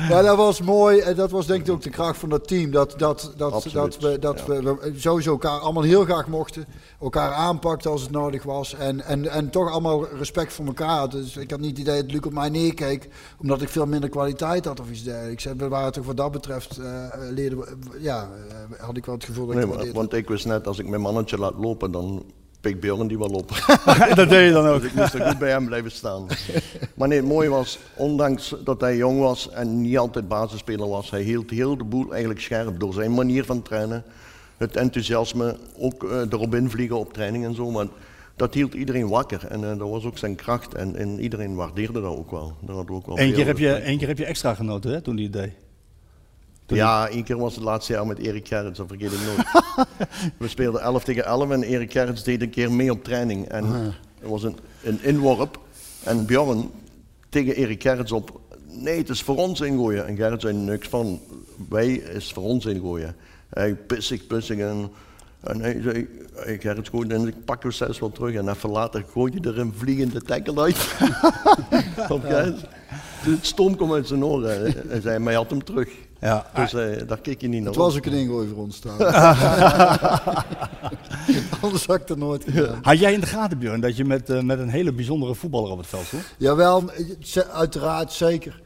Maar dat was mooi en dat was denk ik ook de kracht van dat team. Dat, dat, dat, Absoluut, dat, we, dat ja. we, sowieso elkaar allemaal heel graag mochten. Elkaar aanpakten als het nodig was. En, en, en toch allemaal respect voor elkaar. Dus ik had niet het idee dat Luc op mij neerkeek. Omdat ik veel minder kwaliteit had of iets dergelijks. We waren toch wat dat betreft, leerden we, ja, eh, had ik wel het gevoel dat ik Nee, maar- want ik wist net, als ik mijn mannetje laat lopen, dan pikt Bjorn die wel op. *laughs* dat deed je dan ook. Dus ik moest er goed bij hem blijven staan. Maar nee, het mooie was, ondanks dat hij jong was en niet altijd basisspeler was, hij hield heel de boel eigenlijk scherp door zijn manier van trainen. Het enthousiasme, ook eh, erop invliegen op training en zo. Maar dat hield iedereen wakker en eh, dat was ook zijn kracht. En, en iedereen waardeerde dat ook wel. Ook Eén keer, heb je, keer heb je extra genoten hè, toen hij het deed. Ja, één keer was het laatste jaar met Erik Gerrits, dat vergeet ik nooit. *laughs* we speelden 11 tegen 11 en Erik Gerrits deed een keer mee op training. En er was een, een inworp en Bjorn tegen Erik Gerrits op, nee, het is voor ons ingooien. En Gerrits zei niks van, wij is voor ons ingooien. Hij pissig, pissig en, en hij zei, hey, Gerrits gooit en ik pak hem zes wel terug. En even later gooit hij er een vliegende tackle uit. *laughs* op Gerrits. Het stom kwam uit zijn oren. Hij zei, maar hij had hem terug. Ja. Dus eh, daar keek je niet naar Het op. was ook een ingooi voor ons trouwens. *laughs* *laughs* Anders had ik er nooit gedaan. Had jij in de gaten, Björn, dat je met, eh, met een hele bijzondere voetballer op het veld stond? Jawel, uiteraard zeker.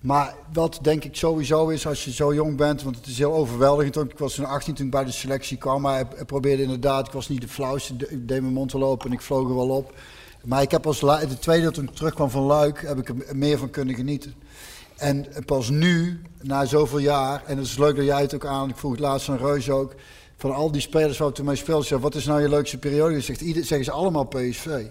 Maar wat denk ik sowieso is als je zo jong bent, want het is heel overweldigend. Ik was toen 18 toen ik bij de selectie kwam, maar ik, probeerde inderdaad, ik was niet de flauwste, ik deed mijn mond wel open en ik vloog er wel op. Maar ik heb als de tweede toen ik terugkwam van Luik, heb ik er meer van kunnen genieten. En pas nu, na zoveel jaar, en het is leuk dat jij het ook aan, ik vroeg het laatst aan Reus ook, van al die spelers waar ik toen mee speelde, wat is nou je leukste periode? Zegt, zeggen ze allemaal PSV.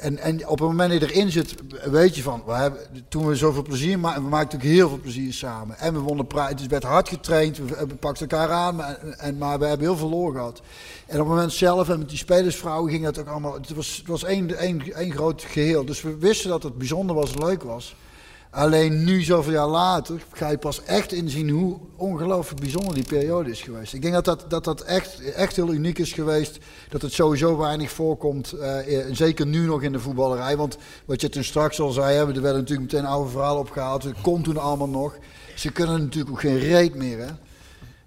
En, en op het moment dat je erin zit, weet je van, we hebben, toen we zoveel plezier maakten, we maakten ook heel veel plezier samen. En we wonnen prijs, het werd hard getraind, we, pakten elkaar aan, maar, en, maar we hebben heel veel lol gehad. En op het moment zelf, en met die spelersvrouwen ging het ook allemaal, het was, het was één, één, één groot geheel. Dus we wisten dat het bijzonder was leuk was. Alleen nu, zoveel jaar later, ga je pas echt inzien hoe ongelooflijk bijzonder die periode is geweest. Ik denk dat dat, dat, dat echt, echt heel uniek is geweest. Dat het sowieso weinig voorkomt. eh, zeker nu nog in de voetballerij. Want wat je toen straks al zei, hè, er werden natuurlijk meteen oude verhalen opgehaald. Het kon toen allemaal nog. Ze kunnen natuurlijk ook geen reet meer. Hè?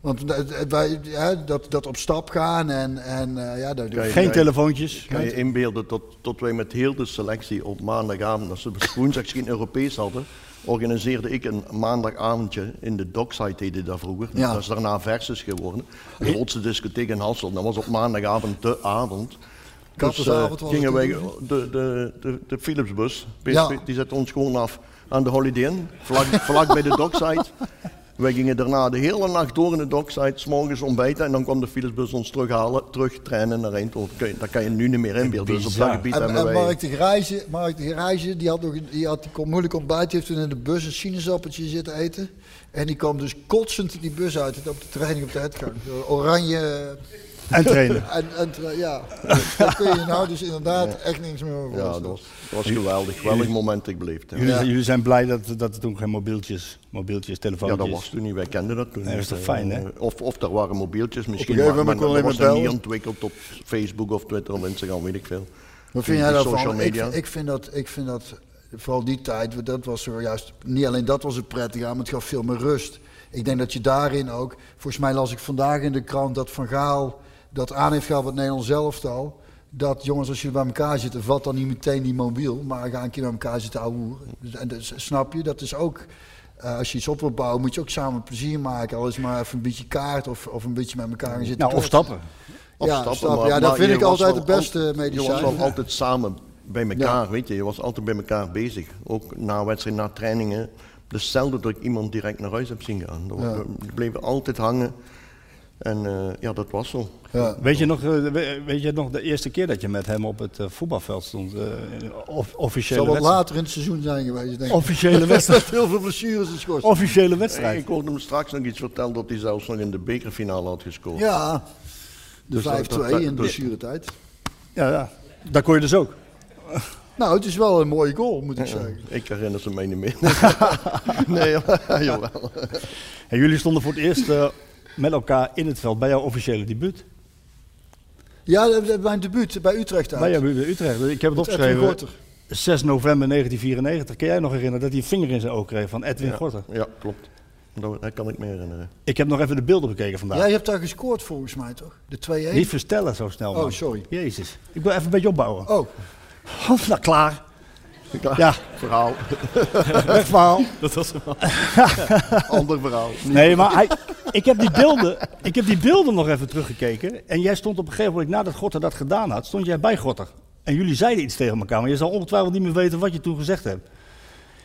Want dat- wij, hè, dat, dat op stap gaan en, en eh, ja, dat, Kan je- Geen telefoontjes. Kan je inbeelden tot, tot wij met heel de selectie op maandagavond, als we woensdags geen Europees hadden, organiseerde ik een maandagavondje in de Dockside, heette dat vroeger. Ja. Dat is daarna Versus geworden. De grootste discotheek in Hassel. Dat was op maandagavond de avond. Dus eh, was gingen wij de, de, de, de Philipsbus, PSV, Ja. die zette ons gewoon af aan de Holiday Inn, vlak, vlak bij de Dockside. Wij gingen daarna de hele nacht door in de dockside, s morgens ontbijten en dan kwam de Philipsbus ons terughalen, terug trainen naar Eindhoven. Kun je- Dat kan je nu niet meer inbeelden. Dus op dat gebied En, hebben en wij... Mark de Grijze, Mark de Grijze die had, nog, die had die kon moeilijk ontbijt, die heeft toen in de bus een sinaasappeltje zitten eten. En die kwam dus kotsend die bus uit op de training op de uitgang. Oranje. En trainen. *laughs* En, en tra- ja, daar kun je nou dus inderdaad echt niks meer over Ja, dat was, dat was geweldig. Geweldig moment ik beleefd. hè. Jullie, jullie zijn blij dat, dat er toen geen mobieltjes, mobieltjes, Ja, telefoontjes... dat was toen niet. Wij kenden dat toen Nee, dat is toch fijn, hè? Eh, Of, of er waren mobieltjes misschien, maar, maar dat was dan niet ontwikkeld op Facebook of Twitter of Instagram, weet ik veel. Wat vind jij daarvan? social Ik, media. ik, vind dat, ik vind dat, vooral die tijd, dat was zo juist, niet alleen dat was het prettig aan, maar het gaf veel meer rust. Ik denk dat je daarin ook, volgens mij las ik vandaag in de krant dat Van Gaal dat aan heeft gehaald met Nederland zelf al. Dat jongens, als jullie bij elkaar zitten, vat dan niet meteen die mobiel, maar ga een keer bij elkaar zitten ouwehoeren. Dus, en dat, snap je? Dat is ook, eh, als je iets op wilt bouwen, moet je ook samen plezier maken. Al is het maar even een beetje kaart of, of een beetje met elkaar gaan zitten. Nou, of stappen. Of Ja, stappen, stappen. maar- Ja, dat vind ik altijd het beste al- Je medicijn. was wel altijd samen bij elkaar, Ja. weet je. Je was altijd bij elkaar bezig. Ook na wedstrijd, na trainingen. Dus zelden dat ik iemand direct naar huis heb zien gaan. Ja. We bleven altijd hangen. En eh, ja, dat was zo. Ja. Weet je, nog, eh, we- weet je nog de eerste keer dat je met hem op het eh, voetbalveld stond? eh, of, Het officiële zal wat later in het seizoen zijn geweest, denk ik. Officiële *laughs* wedstrijd. Heel veel blessures en schors. Officiële wedstrijd. Ik hoorde hem straks nog iets vertellen dat hij zelfs nog in de bekerfinale had gescoord. Ja, de Dus dat- 5-2 dat- dat- in de blessuretijd. Ja, ja. Daar kon je dus ook. Nou, het is wel een mooie goal, moet ik Ja, zeggen. ik herinner ze mij niet meer. *laughs* nee, *laughs* jawel. En jullie stonden voor het eerst met elkaar in het veld bij jouw officiële debuut. Ja, dat- dat- mijn debuut bij Utrecht uit. Bij jou bij Utrecht. Ik heb het opgeschreven. Gorter. 6 november 1994. Kun jij nog herinneren dat hij een vinger in zijn oog kreeg van Edwin Ja, Gorter? ja, klopt. Dat, kan ik me herinneren. Ik heb nog even de beelden bekeken vandaag. Jij hebt daar gescoord volgens mij, toch? De 2-1? Niet verstellen zo snel. Oh, man. sorry. Jezus. Ik wil even een beetje opbouwen. Oh, Oh, nou, klaar. Ja, Verhaal. *laughs* weg verhaal. Dat was hem al. *laughs* Ander verhaal. Nee, maar hij, ik, heb die beelden, ik heb die beelden nog even teruggekeken. En jij stond op een gegeven moment, nadat Gorter dat gedaan had, stond jij bij Gorter. En jullie zeiden iets tegen elkaar, maar je zal ongetwijfeld niet meer weten wat je toen gezegd hebt.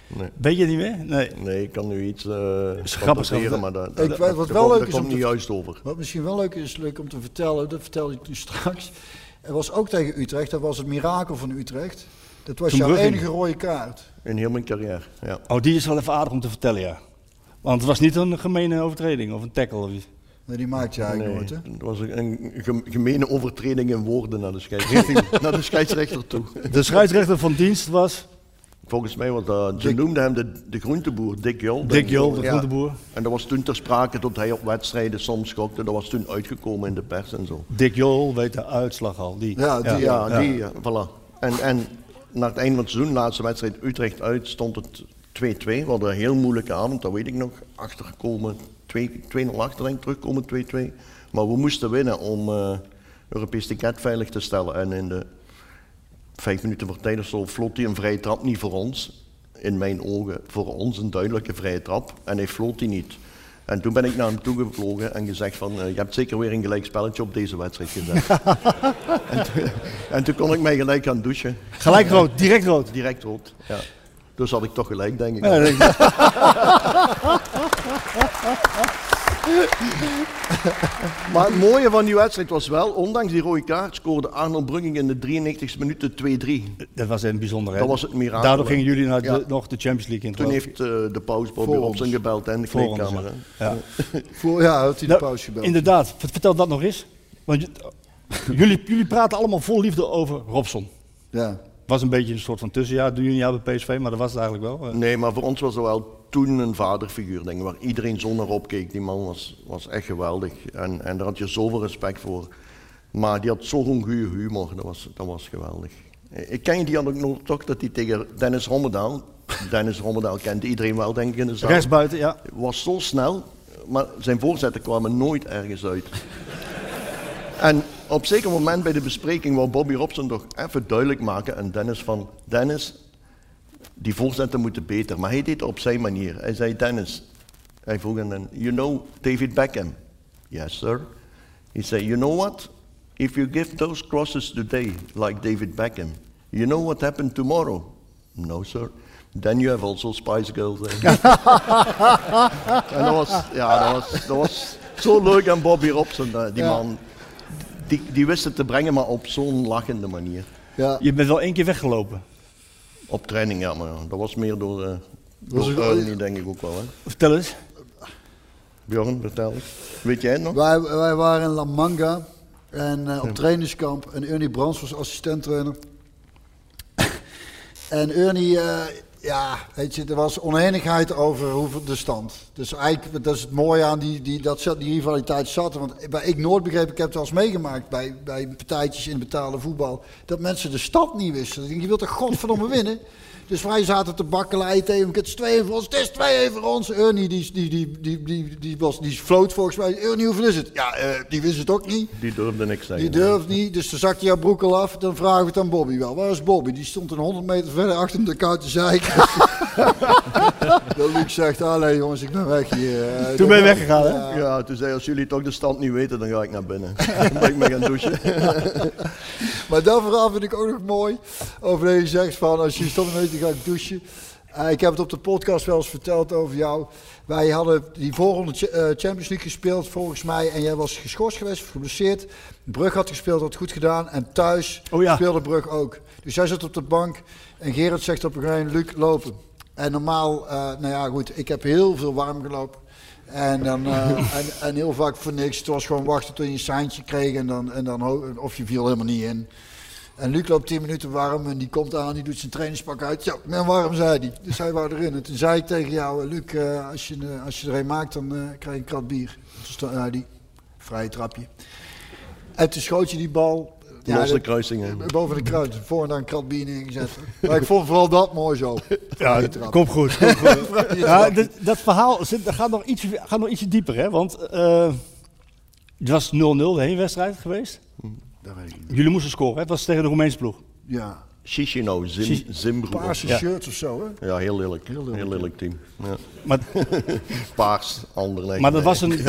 Nee. Weet je het niet meer? Nee. Nee, ik kan nu iets uh, grappig, fantaseren, grappig. maar dat, Ik wat dat wel komt- leuk is komt om niet juist over. wat misschien wel leuk is, leuk om te vertellen, dat vertelde ik toen *laughs* straks. Er was ook tegen Utrecht, dat was het mirakel van Utrecht. Dat was jouw enige rode kaart. In heel mijn carrière, ja. Oh, die is wel even aardig om te vertellen, ja. Want het was niet een gemene overtreding of een tackle of iets. Nee, die maakt je eigenlijk Nee, nooit, hè? het was een, een gem- gemene overtreding in woorden naar de scheidsrechter, *laughs* naar de scheidsrechter toe. De scheidsrechter van dienst was Volgens mij was dat, ze noemden hem de, de groenteboer, Dick Jol. Dick. Jol, de Ja. groenteboer. En dat was toen ter sprake dat hij op wedstrijden soms schokte. Dat was toen uitgekomen in de pers en zo. Dick Jol weet de uitslag al. Die. Ja, die, Ja, ja. die, ja, voilà. En, en na het einde van het seizoen, laatste wedstrijd Utrecht uit, stond het 2-2. We hadden een heel moeilijke avond, dat weet ik nog. Achtergekomen, 2 2-0 achter denk terugkomen 2-2. Maar we moesten winnen om eh Europees ticket veilig te stellen. En in de vijf minuten voor tijd of zo floot hij een vrije trap niet voor ons. In mijn ogen voor ons een duidelijke vrije trap. En hij floot die niet. En toen ben ik naar hem toe gevlogen en gezegd van, eh, je hebt zeker weer een gelijk spelletje op deze wedstrijd gezet. *laughs* en, toen, en toen kon ik mij gelijk gaan douchen. Gelijk rood, direct rood. Direct rood, ja. Dus had ik toch gelijk, denk ik. Ja, denk ik. *laughs* *laughs* Maar het mooie van die wedstrijd was wel, ondanks die rode kaart, scoorde Arnold Brugging in de 93 minuten 2-3. Dat was een bijzonder. hè? Dat was het mirakel. Daardoor gingen jullie naar de, Ja. nog de Champions League in. Toen heeft eh, de paus Bobby Robson ons. gebeld en de Voor ons, kleedkamer. Ja. *laughs* Voor, ja, had hij de Nou, pauze gebeld. Inderdaad, Vert- vertel dat nog eens. Want jullie, jullie praten allemaal vol liefde over Robson. Ja. Was een beetje een soort van tussenjaar, doen jullie jaar bij PSV, maar dat was het eigenlijk wel. eh. Nee, maar voor ons was er wel toen een vaderfiguur, denk ik, waar iedereen zo naar opkeek. Die man was, was echt geweldig en, en daar had je zoveel respect voor. Maar die had zo'n goede humor, dat was, dat was geweldig. Ik ken je die had ook nog toch dat hij tegen Dennis Rommedaal, *laughs* Dennis Rommedaal kent iedereen wel denk ik in de zaal. Rechtsbuiten, ja. was zo snel, maar zijn voorzetten kwamen nooit ergens uit. En op een zeker moment bij de bespreking wou Bobby Robson toch even duidelijk maken aan Dennis van... Dennis, die voorzetten moeten beter. Maar hij deed het op zijn manier. Hij zei, Dennis, hij vroeg aan hem, you know David Beckham? Yes, sir. He said, you know what? If you give those crosses today, like David Beckham, you know what happened tomorrow? No, sir. Then you have also Spice Girls. there." *laughs* en dat was, ja, dat was, dat was zo leuk aan Bobby Robson, eh, die Ja. man. Die, die wist het te brengen, maar op zo'n lachende manier. Ja. Je bent wel één keer weggelopen. Op training, ja, maar dat was meer door, Was door Ernie, denk ik ook wel. Hè? Vertel eens. Bjorn, vertel eens. Weet jij het nog? Wij, wij waren in La Manga en eh, op trainingskamp en Ernie Brands was assistent-trainer. *coughs* en Ernie, eh, ja, weet je, er was oneenigheid over hoeveel de stand. Dus eigenlijk, dat is het mooie aan die, die, dat, die rivaliteit zat. er. Want bij Ik Noord begreep, ik heb het wel eens meegemaakt bij, bij partijtjes in betaalde voetbal, dat mensen de stand niet wisten. Je wilt toch godverdomme winnen? Dus wij zaten te bakkeleien tegen hem. Het is 2 voor ons, het is 2 voor ons. Ernie, die, die, die, die, die, die, was, die floot volgens mij. Ernie, hoeveel is het? Ja, eh, die wist het ook niet. Die durfde niks zeggen. Die durft niet, dus dan zakte jouw broek al af. Dan vragen we het aan Bobby wel. Waar is Bobby? Die stond een 100 meter verder achter de koud te zeiken. *laughs* Dat Luc zegt, allee jongens, ik ben weg hier. Eh, Toen ben je weggegaan, hè? Ja. Ja, toen zei hij, als jullie toch de stand niet weten, dan ga ik naar binnen. *laughs* dan ben ik mee gaan douchen. *laughs* Maar dat verhaal vind ik ook nog mooi. Over dat je zegt van, als je stond weet, dan ga ik douchen. Eh, ik heb het op de podcast wel eens verteld over jou. Wij hadden die voorronde Ch- eh, Champions League gespeeld volgens mij. En jij was geschorst geweest geblesseerd. Brug had gespeeld, had goed gedaan. En thuis Oh ja. speelde Brug ook. Dus jij zat op de bank. En Gerard zegt op een gegeven moment, Luc, lopen. En normaal, eh, nou ja goed, ik heb heel veel warm gelopen. En, dan, *laughs* en, en heel vaak voor niks. Het was gewoon wachten tot je een seintje kreeg en dan, en dan of je viel helemaal niet in. En Luc loopt 10 minuten warm en die komt aan, die doet zijn trainingspak uit. Ja, ik ben warm, zei hij. Dus hij wou erin. En toen zei ik tegen jou, eh, Luc, eh, als, je, eh, als je er een maakt, dan eh, krijg je een krat bier. Dus dan, nou, die vrije trapje. En toen schoot je die bal. Losse dat- kruisingen. boven de kruid. Voor en dan een krat bier neergezet. maar ik vond vooral dat mooi zo. *laughs* Ja, kom goed. Kom *laughs* goed. Ja, dat, dat verhaal zit, dat gaat, nog ietsje, gaat nog ietsje dieper, hè? Want eh, het was 0-0 de heenwedstrijd geweest. Dat weet ik niet. Jullie moesten scoren, hè? Het was tegen de Roemeense ploeg. Ja, Chisinau, Zim, Zimbro. paarse Ja. shirts of zo, hè? Ja, heel lelijk. Heel lelijk, team. Ja. Maar, *laughs* Paars, ander maar dat was een... *laughs*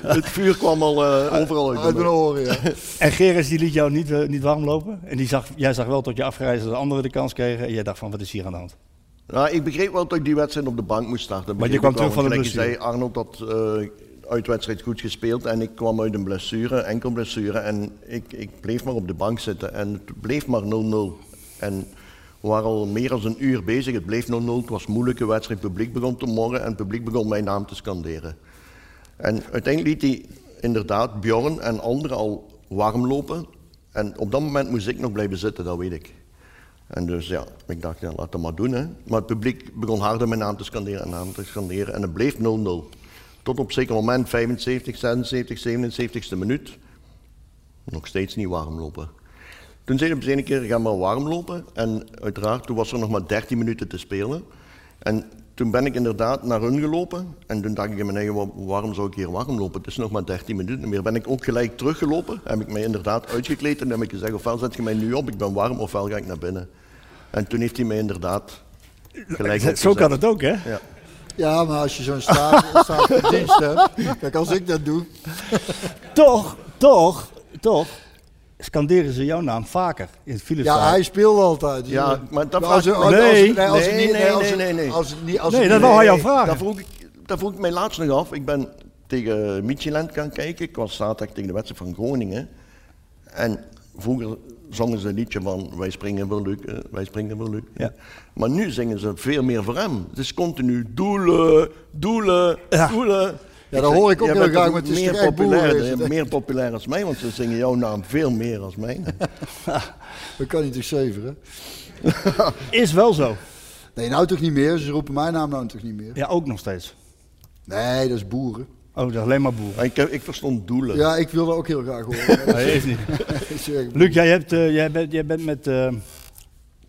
Het vuur kwam al eh, overal uit. Uit mijn oren, ja. *laughs* En Geres die liet jou niet, eh, niet warm lopen. En die zag, jij zag wel tot je afgereisd dat de anderen de kans kregen. En jij dacht van, wat is hier aan de hand? Nou, ik begreep wel dat ik die wedstrijd op de bank moest starten. Maar je kwam terug van de zei, Arnold had eh uitwedstrijd goed gespeeld en ik kwam uit een blessure, enkel blessure. En ik, ik bleef maar op de bank zitten en het bleef maar 0-0. En We waren al meer dan een uur bezig. Het bleef 0-0. Het was moeilijke wedstrijd. Het publiek begon te morren en het publiek begon mijn naam te scanderen. En uiteindelijk liet hij inderdaad Bjorn en anderen al warm lopen. En op dat moment moest ik nog blijven zitten, dat weet ik. En dus ja, ik dacht, ja, laat dat maar doen. Maar het publiek begon harder mijn naam te scanderen en naam te scanderen. En het bleef 0-0. Tot op zeker moment, 75, 76, 77ste minuut, nog steeds niet warm lopen. Toen zei hij op een keer, ga maar warm lopen. En uiteraard, toen was er nog maar 13 minuten te spelen. En toen ben ik inderdaad naar hun gelopen. En toen dacht ik in mijn eigen, "Wa- waarom zou ik hier warm lopen? Het is nog maar 13 minuten meer. Ben ik ook gelijk teruggelopen. Heb ik mij inderdaad uitgekleed. En heb ik gezegd, ofwel zet je mij nu op, ik ben warm, ofwel ga ik naar binnen. En toen heeft hij mij inderdaad gelijk Zo kan het ook, hè? Ja. Ja, maar als je zo'n staat, *laughs* dienst hebt. Kijk, als ik dat doe. Toch, toch, toch scanderen ze jouw naam vaker in het Philipsstadion. Ja, hij speelde altijd. Dus Ja, maar dat als, als, als, nee, als het Nee, niet- nee, als nee, het- nee, nee. Als het niet, als Nee, dat wou hij jou vragen. Dat vroeg, ik, dat vroeg ik mij laatst nog af. Ik ben tegen Midtjylland gaan kijken. Ik was zaterdag tegen de wedstrijd van Groningen. En vroeger zongen ze een liedje van wij springen wel leuk, eh, wij springen wel leuk. Ja. Maar nu zingen ze veel meer voor hem. Het is continu doelen, doelen, Ja. doelen. Ja, dat hoor ik ook heel graag, maar het is meer populair, boeren, is het? meer populair als mij, want ze zingen jouw naam veel meer als mij. *laughs* Dat kan niet toch zeveren? *laughs* Is wel zo. Nee, nou toch niet meer. Ze roepen mijn naam nou toch niet meer. Ja, ook nog steeds. Nee, dat is boeren. Oh, dat is alleen maar boeren. ik, ik verstond doelen. Ja, ik wil dat ook heel graag horen. *laughs* Nee, heeft niet. *laughs* Luc, jij, hebt, eh, jij, bent, jij bent met. eh,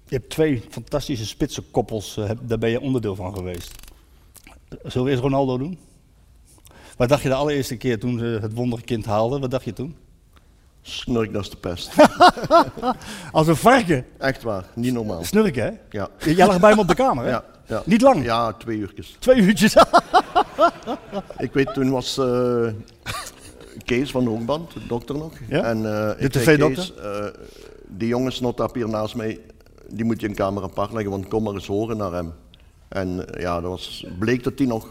je hebt twee fantastische spitsenkoppels, eh, heb- daar ben je onderdeel van geweest. Zullen we eerst Ronaldo doen? Wat dacht je de allereerste keer toen ze het wonderkind haalden? Wat dacht je toen? Snurk, dat is de pest. *laughs* Als een varken. Echt waar, niet normaal. Snurken, hè? Ja. Jij lag bij hem op de kamer, hè? Ja, ja. Niet lang? Ja, twee uurtjes. Twee uurtjes. *laughs* Ik weet, toen was eh, Kees van de Hoekband, de dokter nog. Ja? En, eh, De TV-dokter? Eh, die jongens hier naast mij, die moet je in kamer apart leggen, want kom maar eens horen naar hem. En ja, dat was, bleek dat hij nog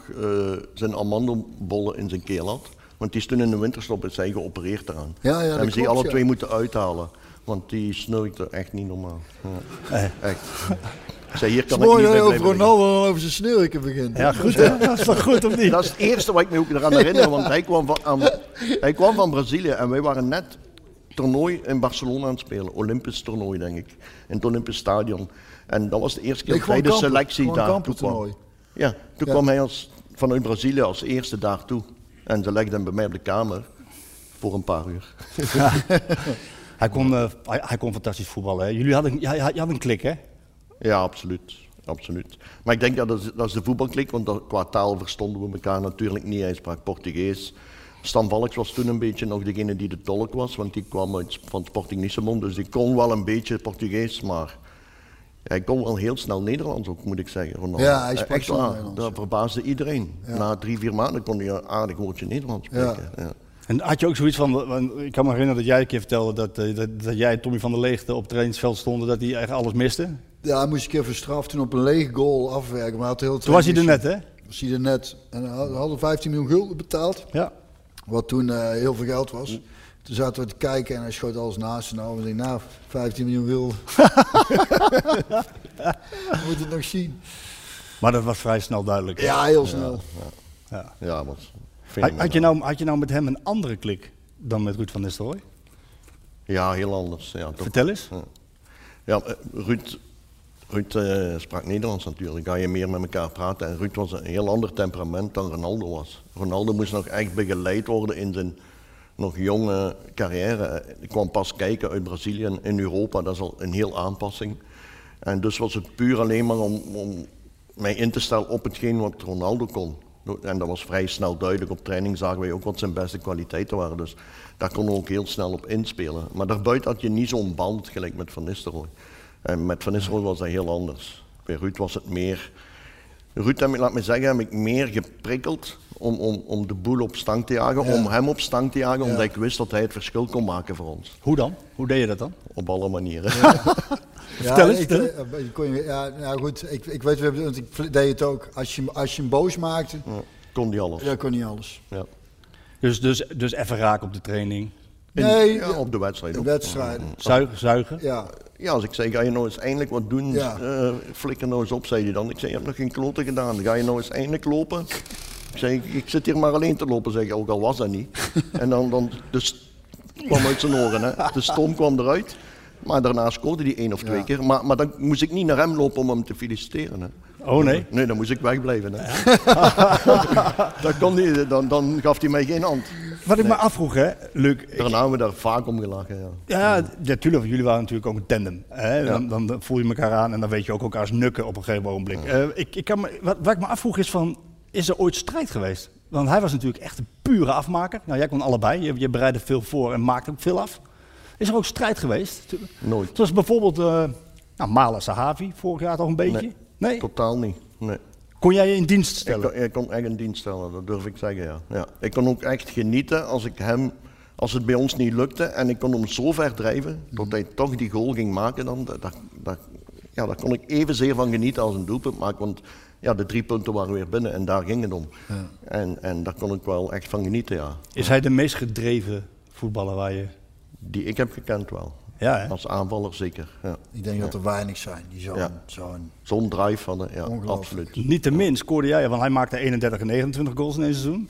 zijn amandelbollen in zijn keel had. Want die is toen in de winterstop is hij geopereerd eraan. Ja, ja, Hebben ze die alle ja. twee moeten uithalen. Want die snurkte echt niet normaal. Ja. Echt. Zei, hier Het is kan mooi niet dat over. Ronaldo en over zijn snurken begint. Ja, goed hè? *laughs* Dat is toch goed of niet? Dat is het eerste wat ik me ook eraan herinner, *laughs* want hij kwam van, aan- hij kwam van Brazilië en wij waren net toernooi in Barcelona aan het spelen. Olympisch toernooi, denk ik. In het Olympisch Stadion. En dat was de eerste keer Nee, dat hij de kampen. selectie Gewoon daar toe kwam. Ja, toen Ja. kwam hij als, vanuit Brazilië als eerste daartoe. En ze legden hem bij mij op de kamer voor een paar uur. *laughs* Hij kon, eh, hij, hij kon fantastisch voetballen. Hè? Jullie hadden, ja, je had een klik, hè? Ja, absoluut. absoluut. Maar ik denk dat dat is, dat is de voetbalklik, want dat, qua taal verstonden we elkaar natuurlijk niet. Hij sprak Portugees. Stan Valks was toen een beetje nog degene die de tolk was, want die kwam uit, van Sporting Lissabon, dus die kon wel een beetje Portugees, maar hij kon wel heel snel Nederlands ook, moet ik zeggen. Ronaldo. Ja, hij sprak Echt snel waar, Nederlands. Dat verbaasde iedereen. Na drie, vier maanden kon hij een aardig woordje Nederlands spreken. Ja. En had je ook zoiets van, ik kan me herinneren dat jij een keer vertelde dat, eh, dat, dat jij en Tommy van der Leegte op het trainingsveld stonden, dat hij eigenlijk alles miste. Ja, hij moest een keer verstraft toen op een leeg goal afwerken. Maar hij had heel Toen was hij er net, hè? Was hij er net. En we hadden 15 miljoen gulden betaald. Ja. Wat toen eh, heel veel geld was. Toen zaten we te kijken en hij schoot alles naast. En nou, we denken, nou, 15 miljoen gulden. *laughs* We moeten het nog zien. Maar dat was vrij snel duidelijk. Ja, heel snel. Ja. Ja, wat Had, je nou, had je nou met hem een andere klik dan met Ruud van Nistelrooy? Ja, heel anders. Ja, toch. Vertel eens. Ja, eh, Ruud, Ruud eh, sprak Nederlands natuurlijk. Ga je meer met elkaar praten. En Ruud was een heel ander temperament dan Ronaldo was. Ronaldo moest nog echt begeleid worden in zijn nog jonge carrière. Ik kwam pas kijken uit Brazilië in Europa. Dat is al een heel aanpassing. En dus was het puur alleen maar om, om mij in te stellen op hetgeen wat Ronaldo kon. En dat was vrij snel duidelijk. Op training zagen wij ook wat zijn beste kwaliteiten waren. Dus daar we ook heel snel op inspelen. Maar daarbuiten had je niet zo'n band gelijk met Van Nistelrooy. En met Van Nistelrooy was dat heel anders. Bij Ruud was het meer... Ruud, heb ik, laat me zeggen, heb ik meer geprikkeld om, om, om de boel op stang te jagen. Ja. Om hem op stang te jagen, Ja. omdat ik wist dat hij het verschil kon maken voor ons. Hoe dan? Hoe deed je dat dan? Op alle manieren. *laughs* Vertel eens, ik, eh, eh, kon je- ja, nou goed, ik, ik weet, we hebben- want ik deed het ook. Als je, als je hem boos maakte, Ja, kon die alles. dan kon niet alles. Ja. Dus, dus, dus even raak op de training. Nee, Ja, op de wedstrijd. de ook. wedstrijden. Zuigen, zuigen. Ja, Ja, als ik zeg, ga je nou eens eindelijk wat doen, Ja. eh, flikker nou eens op, zei hij dan. Ik zei, je hebt nog geen kloten gedaan, ga je nou eens eindelijk lopen? Ik zei, ik, ik zit hier maar alleen te lopen, zeg ik, ook al was dat niet. *laughs* En dan, dan de st- kwam uit zijn oren, hè. de stom kwam eruit. Maar daarna scoorde hij één of twee Ja. keer. Maar, maar dan moest ik niet naar hem lopen om hem te feliciteren. Hè. Oh nee. Nee, dan moest ik wegblijven. Hè. *laughs* dat kon niet, dan, dan gaf hij mij geen hand. Wat ik me afvroeg, hè, Luc. Daarna hebben we daar vaak om gelachen. Ja. Ja, natuurlijk. jullie waren natuurlijk ook een tandem. Hè? Dan, dan voel je elkaar aan en dan weet je ook elkaars nukken op een gegeven ogenblik. Eh, ik, ik kan me, wat, wat ik me afvroeg is van, is er ooit strijd geweest? Want hij was natuurlijk echt een pure afmaker. Nou, jij kon allebei. Je, je bereidde veel voor en maakte ook veel af. Is er ook strijd geweest? Nooit. Zoals bijvoorbeeld uh, nou, Mala Sahavi, vorig jaar toch een beetje? Nee. nee? Totaal niet. Nee. Kon jij je in dienst Ik stellen? kon, ik kon echt in dienst stellen, dat durf ik zeggen, ja. ja. Ik kon ook echt genieten als ik hem, als het bij ons niet lukte en ik kon hem zo ver drijven, tot hij toch die goal ging maken, dan, dat, dat, dat- ja, daar kon ik evenzeer van genieten als een doelpunt maken, want ja, de drie punten waren weer binnen en daar ging het om. En, en daar kon ik wel echt van genieten, ja. Is hij de meest gedreven voetballer waar je... Die ik heb gekend wel. Ja, hè? Als aanvaller zeker, ja. ik denk dat er weinig zijn die zo'n Ja. zo'n Zo'n drive hadden, ja, absoluut. Niet te min scoorde jij, want hij maakte 31 en 29 goals in één seizoen.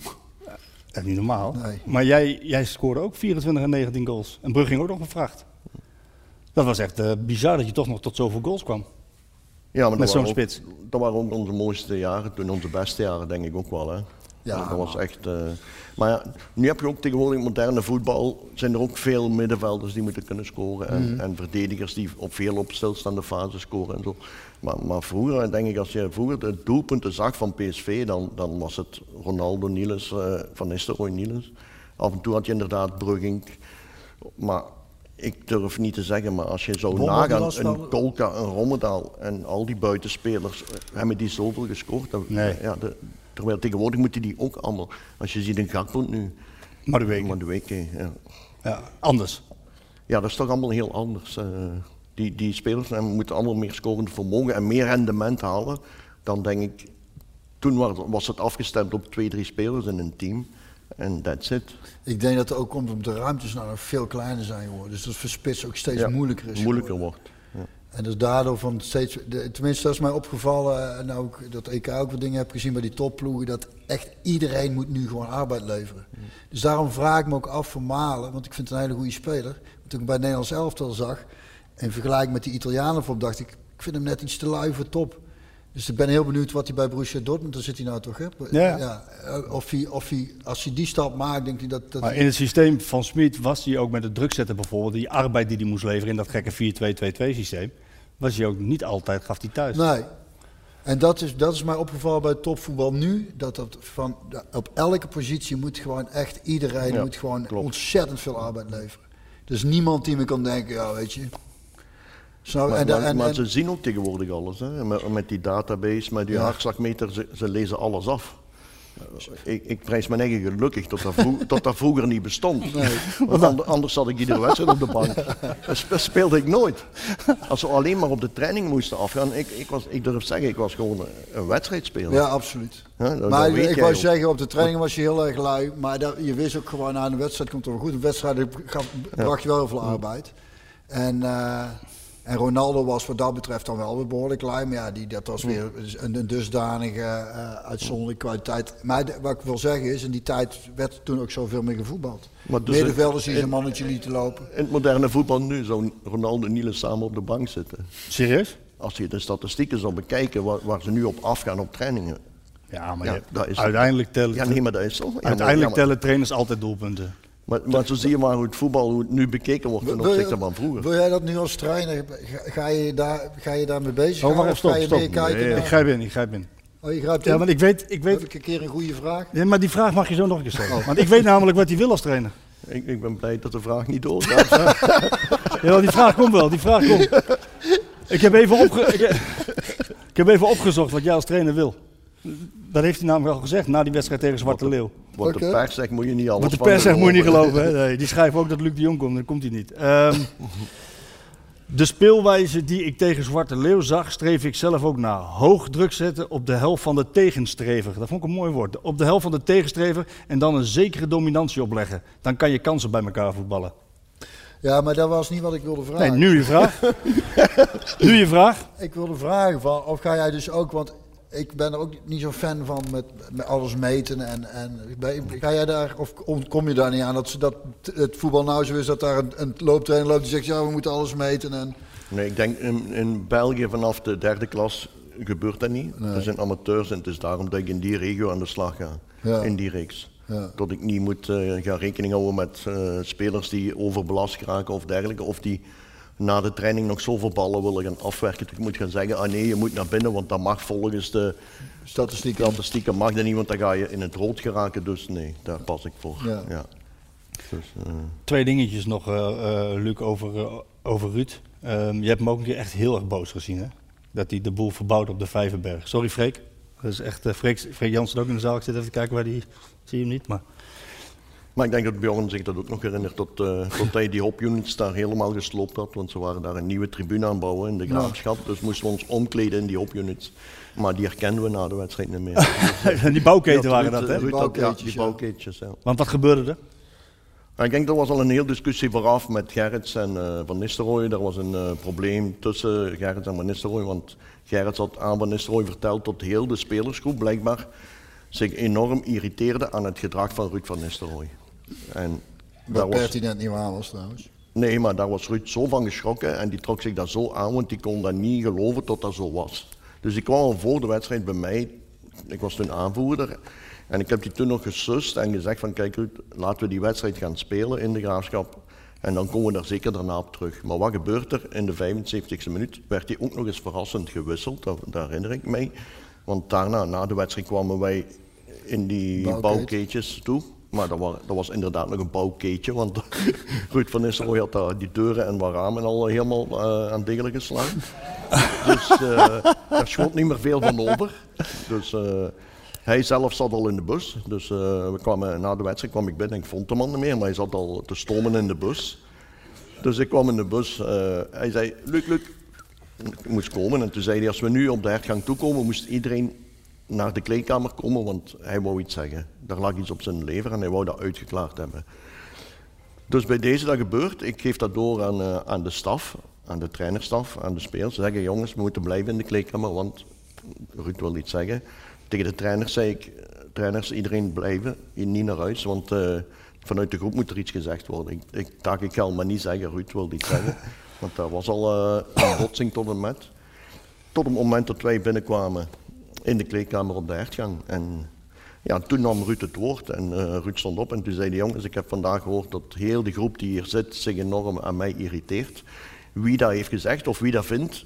Dat is niet normaal. Nee. Maar jij, jij scoorde ook 24 en 19 goals. En Brugge ging ook nog gevraagd. Dat was echt eh, bizar dat je toch nog tot zoveel goals kwam. Ja, maar Met dat zo'n ook- spits. Dat waren ook onze mooiste jaren, toen onze beste jaren denk ik ook wel. Hè. Ja, dat was echt. eh, maar nu heb je ook tegenwoordig moderne voetbal. Zijn er ook veel middenvelders die moeten kunnen scoren. En, Mhm. en verdedigers die op veel op stilstaande fase scoren en zo. Maar, maar vroeger, denk ik, als je vroeger de doelpunten zag van PSV, dan, dan was het Ronaldo, Niels, eh, Van Nistelrooy, Niels. Af en toe had je inderdaad Brugging. Maar ik durf niet te zeggen, maar als je zou nagaan, een Kolka, een Rommedaal en al die buitenspelers, eh, hebben die zoveel gescoord? Nee. Ja, de, terwijl tegenwoordig moeten die ook allemaal, als je ziet een Gakpo nu, Maar de week. maar de week, ja. Ja, anders. ja, dat is toch allemaal heel anders. eh. die, die spelers eh, moeten allemaal meer scorend vermogen en meer rendement halen. Dan denk ik, toen was, het afgestemd op twee, drie spelers in een team. En that's it. Ik denk dat het ook komt omdat de ruimtes nou veel kleiner zijn geworden. Dus dat spits ook steeds Ja, moeilijker is. Moeilijker geworden. wordt. En dus daardoor van steeds, tenminste dat is mij opgevallen en ook dat ik ook wat dingen heb gezien bij die topploegen, dat echt iedereen moet nu gewoon arbeid leveren. Dus daarom vraag ik me ook af voor Malen, want ik vind het een hele goede speler. Toen ik bij het Nederlands elftal zag, in vergelijking met die Italianen voor, dacht ik, ik vind hem net iets te lui voor top. Dus ik ben heel benieuwd wat hij bij Borussia Dortmund, daar zit hij nou toch, hè? Ja. eh, of, hij, of hij, als hij die stap maakt, denkt hij dat... dat Maar in het systeem van Smit was hij ook met het druk zetten bijvoorbeeld, die arbeid die hij moest leveren in dat gekke 4-2-2-2 systeem, was hij ook niet altijd, gaf hij thuis. Nee. En dat is, dat is mij opgevallen bij topvoetbal nu. Dat dat van, op elke positie moet gewoon echt iedereen Ja, moet gewoon klopt. ontzettend veel arbeid leveren. Dus niemand die me kan denken, ja weet je. Zo, Maar, en, maar, en, maar ze zien ook tegenwoordig alles. Hè? Met, met die database, met die Ja. hartslagmeter, ze, ze lezen alles af. Ik, ik prijs mijn eigen gelukkig dat dat, vroeg- dat dat vroeger niet bestond. Want ander- anders zat ik iedere wedstrijd op de bank. Dat spe- speelde ik nooit. Als we alleen maar op de training moesten afgaan. Ik, ik, was, ik durf zeggen, ik was gewoon een, een wedstrijdspeler. ja, absoluut. Dat- maar dat ik wou zeggen, op de training was je heel erg lui. Maar dat, je wist ook gewoon, aan de wedstrijd komt het wel goed. Een wedstrijd bracht je wel heel veel arbeid. En, eh, en Ronaldo was wat dat betreft dan wel weer behoorlijk lui. Maar ja, die, dat was weer een, een dusdanige eh, uitzonderlijke kwaliteit. Maar de- wat ik wil zeggen is, in die tijd werd toen ook zoveel meer gevoetbald. Maar dus Middenvelders die zijn mannetje lieten lopen. In het moderne voetbal nu zou Ronaldo en Niels samen op de bank zitten. Serieus? Als je de statistieken zou bekijken waar, waar ze nu op afgaan op trainingen. Ja, maar Ja, je- dat is- uiteindelijk tellen, Ja, nee, maar dat is uiteindelijk ja, maar- tellen trainers altijd doelpunten. Maar, maar zo zie je maar hoe het voetbal hoe het nu bekeken wordt ten opzichte van vroeger. Wil jij dat nu als trainer, ga, je, daar, ga je daarmee bezig Oh, stop, ga je stop. Nee, naar- Ik grijp in, ik grijp in. Oh, je grijpt in? Ja, want ik weet, ik Heb weet ik een keer een goede vraag? ja, maar die vraag mag je zo nog een keer stellen. Want ik weet namelijk wat hij wil als trainer. Ik, ik ben blij dat de vraag niet doorgaat. *laughs* Ja, die vraag komt wel, die vraag komt. Ik heb even, opge ik, heb- ik heb even opgezocht wat jij als trainer wil. Dat heeft hij namelijk al gezegd na die wedstrijd tegen Zwarte Leeuw. Wat de pers zegt moet je niet alles Wat de pers zegt moet je niet geloven. Hè? Nee, die schrijven ook dat Luc de Jong komt, dan komt hij niet. Ehm, *laughs* De speelwijze die ik tegen Zwarte Leeuw zag, streef ik zelf ook na. Hoog druk zetten op de helft van de tegenstrever. Dat vond ik een mooi woord. Op de helft van de tegenstrever en dan een zekere dominantie opleggen. Dan kan je kansen bij elkaar voetballen. Ja, maar dat was niet wat ik wilde Nee, vragen. nu je vraag. *laughs* nu je vraag. Ik wilde vragen van, of ga jij dus ook, want ik ben er ook niet zo'n fan van met, met alles meten en, en ga jij daar, of kom- je daar niet aan dat, ze, dat het voetbal nou zo is dat daar een, een looptrainer loopt die zegt ja we moeten alles meten en... Nee, ik denk in, in België vanaf de derde klas gebeurt dat niet. Er zijn amateurs en het is daarom dat ik in die regio aan de slag ga. Ja. In die reeks. Ja. Dat ik niet moet eh, gaan rekening houden met eh, spelers die overbelast raken of dergelijke. Of die na de training nog zoveel ballen willen gaan afwerken. Dat ik moet gaan zeggen, ah nee, je moet naar binnen, want dat mag volgens de Statistieken. statistieken mag dat niet, want dan ga je in het rood geraken. Dus nee, daar pas ik voor. Ja. Ja. Dus, eh, Twee dingetjes nog, eh, eh, Luc, over, over Ruud. Ehm, je hebt hem ook een keer echt heel erg boos gezien, hè? Dat hij de boel verbouwt op de Vijverberg. Sorry, Freek. Dat is echt, Freek, Freek Jansen ook in de zaal. Ik zit even te kijken waar die... Zie je hem niet, maar... Maar ik denk dat Bjorn zich dat ook nog herinnert, dat, dat hij die hopunits daar helemaal gesloopt had. Want ze waren daar een nieuwe tribune aan het bouwen in de graafschap. Dus moesten we ons omkleden in die hopunits. Maar die herkenden we na de wedstrijd niet meer. *laughs* die bouwketen waren dat, hè? Ja, die ja. bouwkeetjes, ja. Want wat gebeurde er? Ik denk er was al een hele discussie vooraf met Gerrits en eh, Van Nistelrooy. Er was een eh, probleem tussen Gerrits en Van Nistelrooy. Want Gerrits had aan Van Nistelrooy verteld dat heel de spelersgroep blijkbaar zich enorm irriteerde aan het gedrag van Ruud van Nistelrooy. En daar Wat was, pertinent niet waar was trouwens. nee, maar daar was Ruud zo van geschrokken en die trok zich daar zo aan, want die kon dat niet geloven dat dat zo was. Dus die kwam al voor de wedstrijd bij mij. Ik was toen aanvoerder. En ik heb die toen nog gesust en gezegd van kijk Ruud, laten we die wedstrijd gaan spelen in de graafschap. En dan komen we daar zeker daarna op terug. Maar wat gebeurt er? In de 75e minuut werd hij ook nog eens verrassend gewisseld, dat, dat herinner ik mij. Want daarna, na de wedstrijd, kwamen wij in die Bouwkeet. bouwkeetjes toe. Maar dat was, was inderdaad nog een bouwkeetje, want *laughs* Ruud van Nistelrooy had daar die deuren en wat ramen al helemaal eh, aan degelijk geslagen. Dus eh daar schoot niet meer veel van over. Dus eh, hij zelf zat al in de bus. Dus eh, we kwamen, na de wedstrijd kwam ik binnen en ik vond hem al niet meer, maar hij zat al te stomen in de bus. Dus ik kwam in de bus. eh, hij zei, Luc, Luc, ik moest komen. En toen zei hij, als we nu op de hertgang toekomen, moest iedereen naar de kleedkamer komen, want hij wou iets zeggen. Daar lag iets op zijn lever en hij wou dat uitgeklaard hebben. Dus bij deze dat gebeurt, ik geef dat door aan, eh, aan de staf, aan de trainerstaf, aan de spelers. Ze zeggen, jongens, we moeten blijven in de kleedkamer, want Ruud wil iets zeggen. Tegen de trainers zei ik, trainers, iedereen blijven, niet naar huis, want eh, vanuit de groep moet er iets gezegd worden. Ik, ik dacht, ik ga maar niet zeggen, Ruud wil iets zeggen. *laughs* Want daar was al eh, een botsing tot en met. Tot het moment dat wij binnenkwamen in de kleedkamer op de hertgang. En ja, toen nam Ruud het woord en eh, Ruud stond op en toen zei de jongens, ik heb vandaag gehoord dat heel de groep die hier zit zich enorm aan mij irriteert. Wie dat heeft gezegd of wie dat vindt,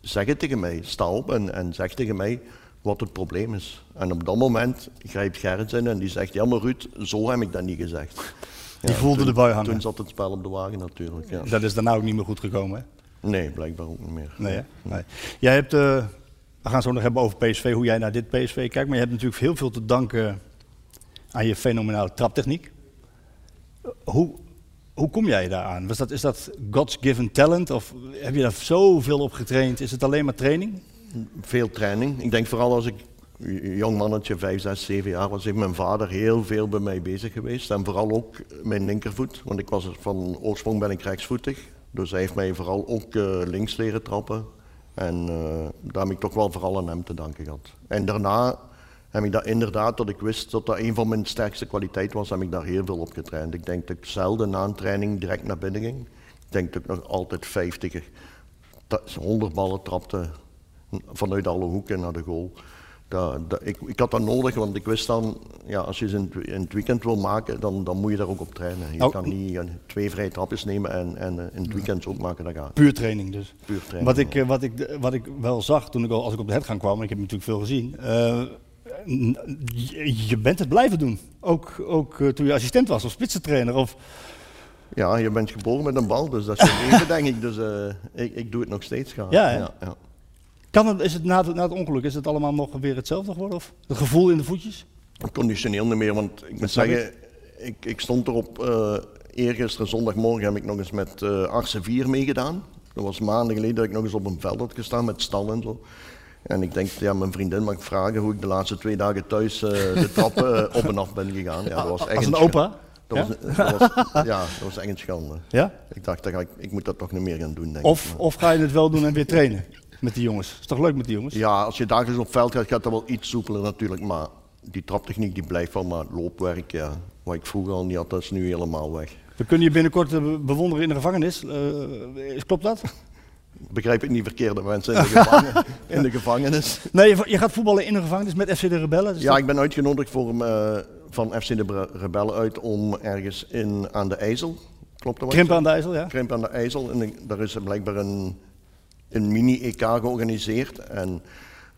zeg het tegen mij. Sta op en, en zeg tegen mij wat het probleem is. En op dat moment grijpt Gerrit in en die zegt, ja maar Ruud, zo heb ik dat niet gezegd. Die voelde toen, de bui hangen. Toen zat het spel op de wagen natuurlijk, ja. Dat is daarna ook niet meer goed gekomen, hè? Nee, blijkbaar ook niet meer. Nee? Nee. Jij hebt, eh, we gaan het zo nog hebben over PSV, hoe jij naar dit PSV kijkt. Maar je hebt natuurlijk heel veel te danken aan je fenomenale traptechniek. Hoe, hoe kom jij daaraan? Was dat, is dat God's given talent? Of heb je daar zoveel op getraind? Is het alleen maar training? Veel training. Ik denk vooral als ik jong mannetje, 5, 6, 7 jaar was, heeft mijn vader heel veel bij mij bezig geweest. En vooral ook mijn linkervoet, want ik was van oorsprong ben ik rechtsvoetig. Dus hij heeft mij vooral ook eh, links leren trappen. En eh, daar heb ik toch wel vooral aan hem te danken gehad. En daarna heb ik dat inderdaad, dat ik wist dat dat een van mijn sterkste kwaliteiten was, heb ik daar heel veel op getraind. Ik denk dat ik zelden na een training direct naar binnen ging. Ik denk dat ik nog altijd 50, ta- 100 ballen trapte vanuit alle hoeken naar de goal. Dat, dat, ik, ik had dat nodig, want ik wist dan, ja, als je ze in, het- in het weekend wil maken, dan, dan moet je daar ook op trainen. Je Oh. kan niet eh, twee vrije trapjes nemen en, en eh, in het weekend ook maken, dat gaat. Puur training dus. Puur training, Wat ik, eh, wat, ik, wat ik wel zag toen ik al, als ik op de hertgang kwam, en ik heb natuurlijk veel gezien. eh, je, bent het blijven doen. Ook, ook eh, toen je assistent was of spitsentrainer. Of, Ja, je bent geboren met een bal, dus dat is je *laughs* leven, denk ik. Dus eh, ik, ik doe het nog steeds graag. Ja, ja. Kan het, is het na, het- na het ongeluk, is het allemaal nog weer hetzelfde geworden? Of het gevoel in de voetjes? Conditioneel niet meer, want ik moet zeggen, ik, ik stond erop, eh eergisteren zondagmorgen heb ik nog eens met eh Arsen 4 meegedaan. Dat was maanden geleden dat ik nog eens op een veld had gestaan met stal en zo. En ik denk, ja, mijn vriendin mag vragen hoe ik de laatste twee dagen thuis eh, de trappen op en af ben gegaan. Ja, dat was echt Als een opa? Dat Ja? was, dat was, *laughs* ja, dat was echt een schande. Ja? Ik dacht, ga ik, ik moet dat toch niet meer gaan doen, denk Of, ik. of ga je het wel doen en weer trainen met die jongens? Is toch leuk met die jongens? Ja, als je dagelijks op veld gaat, gaat dat wel iets soepeler natuurlijk. Maar die traptechniek die blijft wel, maar loopwerk, ja, wat ik vroeger al niet had, dat is nu helemaal weg. We kunnen je binnenkort eh, bewonderen in de gevangenis. Eh, klopt dat? Begrijp ik niet verkeerde mensen in de, *laughs* gevangen, in de gevangenis. Nee, je, je gaat voetballen in de gevangenis met FC de Rebellen. Is Ja, dat- ik ben uitgenodigd voor, eh, van FC de Rebellen uit om ergens in, aan de IJssel. Klopt dat? ik aan de IJssel, ja. zeg? Krimpen aan de IJssel. En daar is blijkbaar een, een mini-EK georganiseerd. En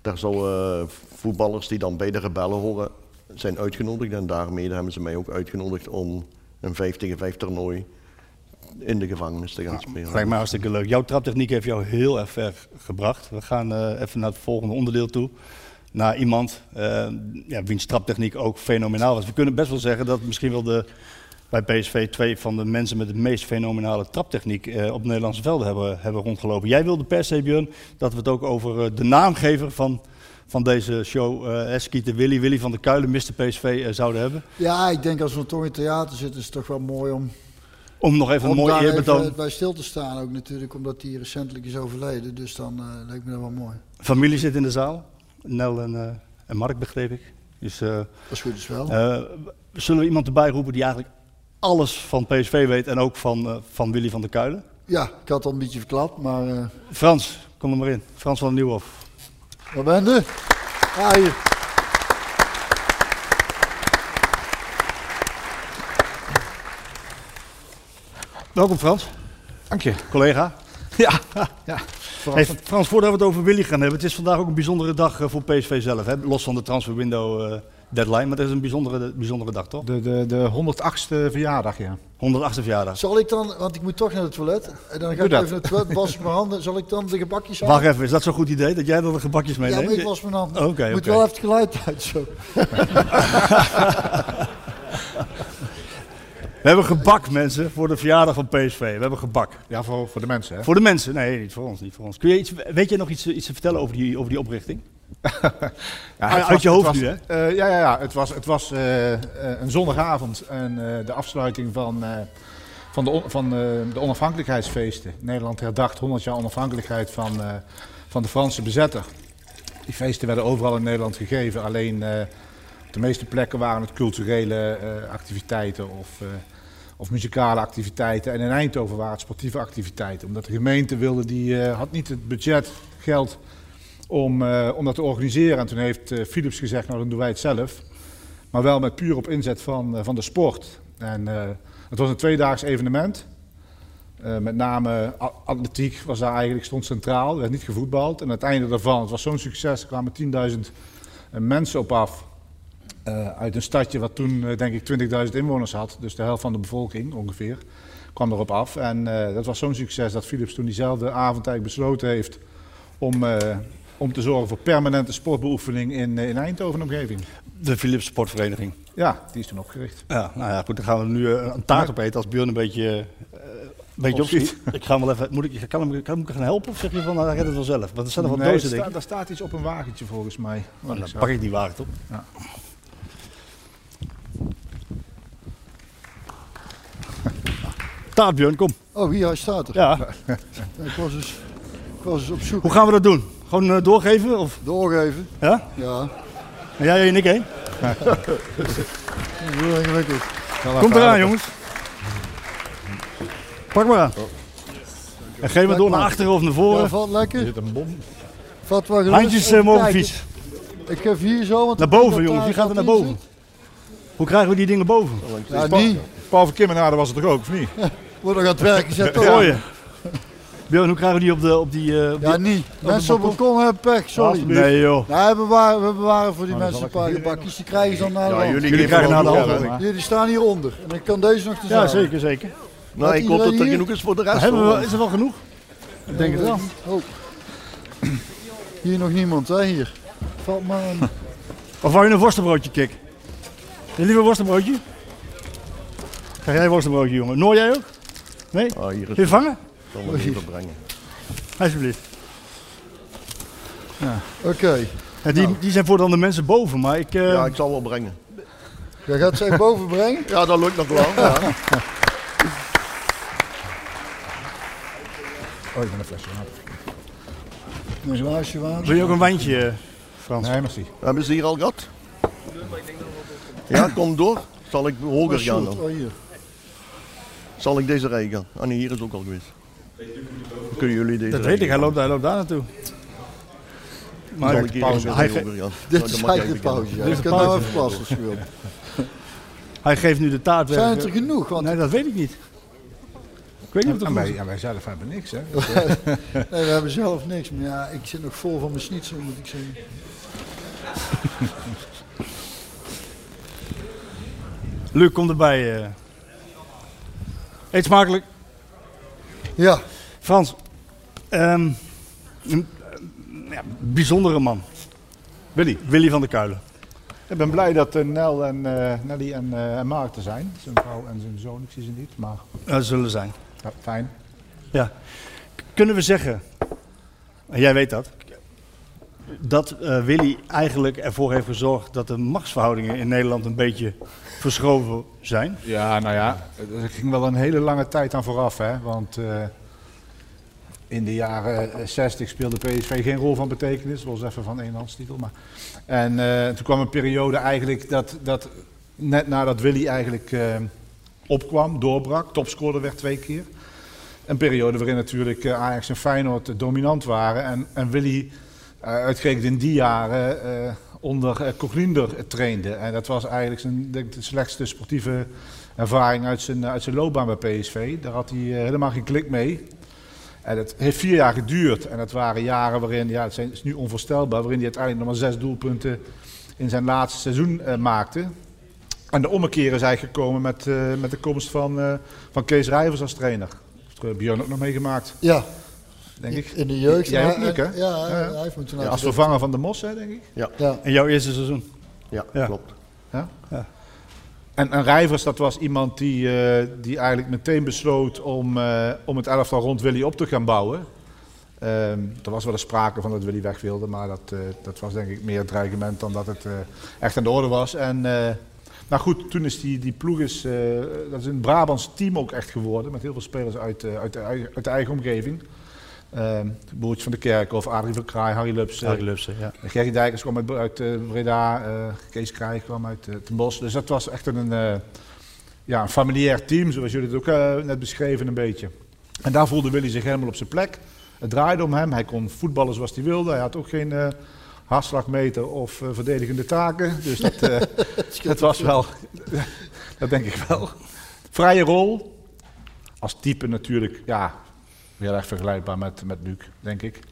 daar zullen voetballers die dan bij de Rebellen horen zijn uitgenodigd. En daarmee hebben ze mij ook uitgenodigd om een 5 tegen 5 toernooi in de gevangenis te gaan spelen. Lijkt mij hartstikke leuk. Jouw traptechniek heeft jou heel erg ver gebracht. We gaan eh, even naar het volgende onderdeel toe. Naar iemand eh, ja, wiens traptechniek ook fenomenaal was. We kunnen best wel zeggen dat misschien wel de, bij PSV twee van de mensen met de meest fenomenale traptechniek eh, op Nederlandse velden hebben, hebben rondgelopen. Jij wilde per se, Björn, dat we het ook over eh, de naamgever van, van deze show, eh Eskieter Willy, Willy van der Kuilen, Mr. PSV, eh, zouden hebben. Ja, ik denk als we toch in het theater zitten, is het toch wel mooi om, Om nog even een mooi eerbetoon. bij stil te staan. Ook natuurlijk omdat hij recentelijk is overleden. Dus dan eh, lijkt me dat wel mooi. Familie zit in de zaal. Nel en, en Mark, begreep ik. Dus, eh, Als goed is wel. zullen we iemand erbij roepen die eigenlijk alles van PSV weet en ook van, eh, van Willy van der Kuilen? Ja, ik had al een beetje verklapt, maar eh Frans, kom er maar in. Frans van Nieuwhof. waar ben je? Ah, hier. Welkom Frans. Dank je. Collega. *laughs* Ja, ja. Hey, Frans, voordat we het over Willy gaan hebben, het is vandaag ook een bijzondere dag eh, voor PSV zelf. Hè? Los van de transfer window eh, deadline, maar het is een bijzondere, bijzondere dag toch? De, de, de 108ste verjaardag, ja. 108e verjaardag. Zal ik dan, want ik moet toch naar het toilet. En dan ga Doe ik dat. even naar het toilet, was ik mijn handen. Zal ik dan de gebakjes halen? Wacht even, is dat zo'n goed idee dat jij dan de gebakjes Ja, meeneemt? maar ik was mijn handen. Oké, moet wel even het geluid uit zo. *laughs* We hebben gebak, mensen, voor de verjaardag van PSV. We hebben gebak. Ja, voor, voor de mensen, hè? Voor de mensen? Nee, niet voor ons. Niet voor ons. Kun je iets, weet je nog iets, iets te vertellen over die, over die oprichting? *laughs* Ja, uit was- je hoofd was- nu, hè? eh, ja, ja, ja, het was, het was eh, eh, een zondagavond en de afsluiting van, van, de, on- van de onafhankelijkheidsfeesten. Nederland herdacht 100 jaar onafhankelijkheid van, van de Franse bezetter. Die feesten werden overal in Nederland gegeven, alleen op de meeste plekken waren het culturele activiteiten of, of muzikale activiteiten. En in Eindhoven waren het sportieve activiteiten, omdat de gemeente wilde, die had niet het budget, geld om, eh, om dat te organiseren. En toen heeft eh, Philips gezegd, nou dan doen wij het zelf. Maar wel met puur op inzet van, eh, van de sport. En het was een tweedaags evenement. Met name atletiek was daar eigenlijk, stond centraal. Er werd niet gevoetbald. En het einde daarvan, het was zo'n succes, er kwamen 10.000 eh, mensen op af. Eh, uit een stadje wat toen denk ik 20.000 inwoners had. Dus de helft van de bevolking ongeveer kwam erop af. En dat was zo'n succes dat Philips toen diezelfde avond eigenlijk besloten heeft om, om te zorgen voor permanente sportbeoefening in, eh, in Eindhoven omgeving. De Philips Sportvereniging. Ja, die is toen opgericht. Ja, nou ja, goed, dan gaan we nu eh, een taart opeten als Björn een beetje, een beetje Opschiet. Ik ga hem wel even, moet ik, kan, hem, kan ik hem gaan helpen of zeg je van, nou, redt het wel zelf? Want er staan nog wat Nee, dozen, denk sta- ik. daar staat iets op een wagentje volgens mij. Nou, ik dan pak ik die wagen op. Ja. Taart Björn, kom. Oh, hier, hij staat er. Ja. Ik was dus, ik was dus op zoek. Hoe gaan we dat doen? Gewoon eh, doorgeven? Of? Doorgeven. Ja? Ja. En jij en ik heen? Ingewikkeld. Komt eraan, jongens. Pak maar aan. En geef maar door naar achteren of naar Ja, voren. valt lekker. Er zit een bom. Vat wel. Handjes Even eh, mogen fiets. Ik geef hier zo. Want Naar boven, jongens. Wie gaat er naar wat boven? Hoe krijgen we die dingen boven? Ja, niet. Paul van Kimmenade was het toch ook, of niet? *laughs* Wordt nog aan het werk gezet. toch? Björn, hoe krijgen we die op de... Op die eh, op die- Ja, niet. Mensen op het balkon hebben pech, sorry. Nee joh. Nee, we bewaren, we bewaren voor die Nou, mensen een ik paar hier gebakjes. Die krijgen ze dan naar de Ja, hand. jullie, krijgen naar de hand. Jullie staan hieronder. En dan kan deze nog te Ja, zeker, zeker. Nou, ik hoop dat er genoeg is voor de rest. Hebben hoor. we, is er wel genoeg? Ik denk het wel. Oh. Hier nog niemand, hè? Hier. Valt maar aan. *laughs* Of wou je een worstenbroodje, Kik? Je liever worstenbroodje? Krijg jij een worstenbroodje, jongen? Noor jij ook? Nee? Ah, hier is Wil je vangen? Zal me even brengen. Alsjeblieft. Oké. Ja, die, die zijn voor dan de mensen boven, maar ik... eh, Ja, ik zal wel brengen. Jij gaat ze even boven brengen? Ja, dat lukt nog wel. Ja. Oh, ik ben een flesje water. Een glaasje water. Wil je ook een wijntje, eh, Frans? Nee, merci. Hebben ze hier al gehad? Ja, kom door. Zal ik hoger Oh, gaan dan? Oh, hier. Zal ik deze rij gaan? Ah nee, hier is ook al geweest. Kunnen jullie deze Dat weet ik, hij loopt, hij loopt daar naartoe. Maar Zal ik hier pauze. even Hij, hoger ge- gaan? *laughs* Dit is eigenlijk pauze. Ja. Dit is kan nou pauze. even plassen als je wilt. *laughs* hij geeft nu de taart weg. Zijn het er genoeg? Want Nee, dat weet ik niet. Ik weet niet of En het wij, en wij zelf hebben niks, hè? *laughs* nee, we hebben zelf niks. Maar ja, ik zit nog vol van mijn schnitzel, moet ik zeggen. Luc, kom erbij. eh. Eet smakelijk. Ja, Frans, ehm, een eh, ja, bijzondere man. Willy, Willy van der Kuilen. Ik ben blij dat eh, Nel en, eh, Nelly en, eh, en Maarten zijn. Zijn vrouw en zijn zoon, ik zie ze niet, maar Dat zullen zijn. ja, fijn. Ja. Kunnen we zeggen, en jij weet dat, dat eh, Willy eigenlijk ervoor heeft gezorgd dat de machtsverhoudingen in Nederland een beetje verschoven zijn? Ja, nou ja, er ging wel een hele lange tijd aan vooraf, hè. Want eh, in de jaren eh, 60 speelde PSV geen rol van betekenis, los even van eenhandstitel. Maar. En eh, toen kwam een periode eigenlijk dat, dat net nadat Willy eigenlijk opkwam, doorbrak, topscorer werd twee keer. Een periode waarin natuurlijk Ajax en Feyenoord dominant waren. En, en Willy uitgerekend in die jaren eh, onder uh, Coglunder trainde. En dat was eigenlijk zijn, denk de slechtste sportieve ervaring uit zijn, uit zijn loopbaan bij PSV. Daar had hij eh, helemaal geen klik mee. En het heeft vier jaar geduurd. En dat waren jaren waarin, ja, het is nu onvoorstelbaar, waarin hij uiteindelijk nog maar zes doelpunten in zijn laatste seizoen eh, maakte. En de ommekeer is eigenlijk gekomen met, eh, met de komst van, eh, van Kees Rijvers als trainer. Dat heeft Björn ook nog meegemaakt, ja. Denk ik. In de jeugd. Jij ook, Luc, hè? Ja, Ja, ja. hij heeft me toen Ja, als vervanger van de Mos, hè, denk ik. Ja, In jouw eerste seizoen? Ja, Ja. klopt. En, en Rijvers, dat was iemand die, eh, die eigenlijk meteen besloot om, eh, om het elftal rond Willy op te gaan bouwen. Ehm, er was wel eens sprake van dat Willy weg wilde, maar dat, eh, dat was denk ik meer het dreigement dan dat het eh, echt aan de orde was. En eh, nou goed, toen is die, die ploeg is, eh, dat is een Brabants team ook echt geworden, met heel veel spelers uit, uit, de, uit de eigen omgeving. Ehm Boertje van de Kerkhof, Adrie van Kraai, Harry Lups, eh, Harry Lupsen, ja. Gerry Dijkers kwam uit, uit eh, Breda, eh, Kees Krijg kwam uit uh, Ten Bosch. Dus dat was echt een, eh, ja, een familiair team, zoals jullie het ook eh, net beschreven een beetje. En daar voelde Willy zich helemaal op zijn plek. Het draaide om hem, hij kon voetballen zoals hij wilde. Hij had ook geen eh, hartslagmeter of eh, verdedigende taken. Dus dat, eh, *laughs* dat was wel, *laughs* dat denk ik wel. Vrije rol, als type natuurlijk, ja, heel erg vergelijkbaar met, met Luc, denk ik. Ik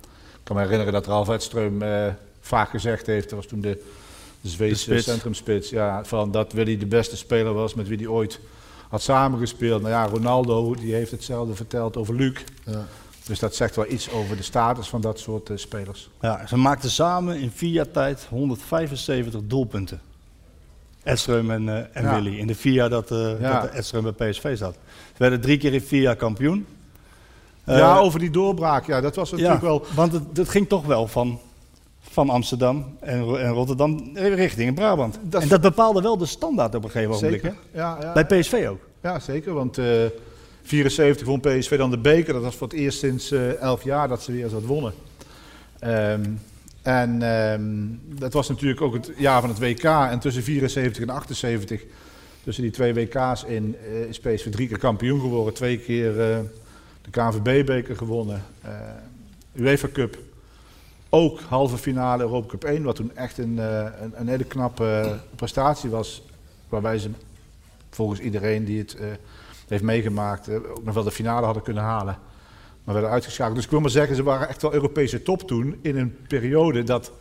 kan me herinneren dat Ralf Edström eh, vaak gezegd heeft, dat was toen de, Zweedse spits. centrumspits, ja, van dat Willy de beste speler was met wie hij ooit had samengespeeld. Nou ja, Ronaldo die heeft hetzelfde verteld over Luc. Ja. Dus dat zegt wel iets over de status van dat soort eh, spelers. Ja, ze maakten samen in vier jaar tijd 175 doelpunten. Edström en, eh, en Ja. Willy. In de vier jaar dat, eh Ja. dat Edström bij PSV zat. Ze werden drie keer in vier jaar kampioen. Eh, ja, over die doorbraak, ja, dat was natuurlijk ja, wel... want het, het ging toch wel van, van Amsterdam en, en Rotterdam richting Brabant. Dat- en dat bepaalde wel de standaard op een gegeven moment. Zeker. Ja, ja. Bij PSV ook. Ja, zeker. Want eh 74 won PSV dan de beker. Dat was voor het eerst sinds eh 11 jaar dat ze weer eens had wonnen. Ehm, en ehm, dat was natuurlijk ook het jaar van het WK. En tussen 74 en 78, tussen die twee WK's in, eh, is PSV drie keer kampioen geworden. Twee keer de KNVB-beker gewonnen. eh UEFA Cup. Ook halve finale Europa Cup 1, wat toen echt een, eh, een, een hele knappe eh, prestatie was. Waarbij ze volgens iedereen die het heeft meegemaakt ook nog wel de finale hadden kunnen halen. Maar werden uitgeschakeld. Dus ik wil maar zeggen, ze waren echt wel Europese top toen. In een periode dat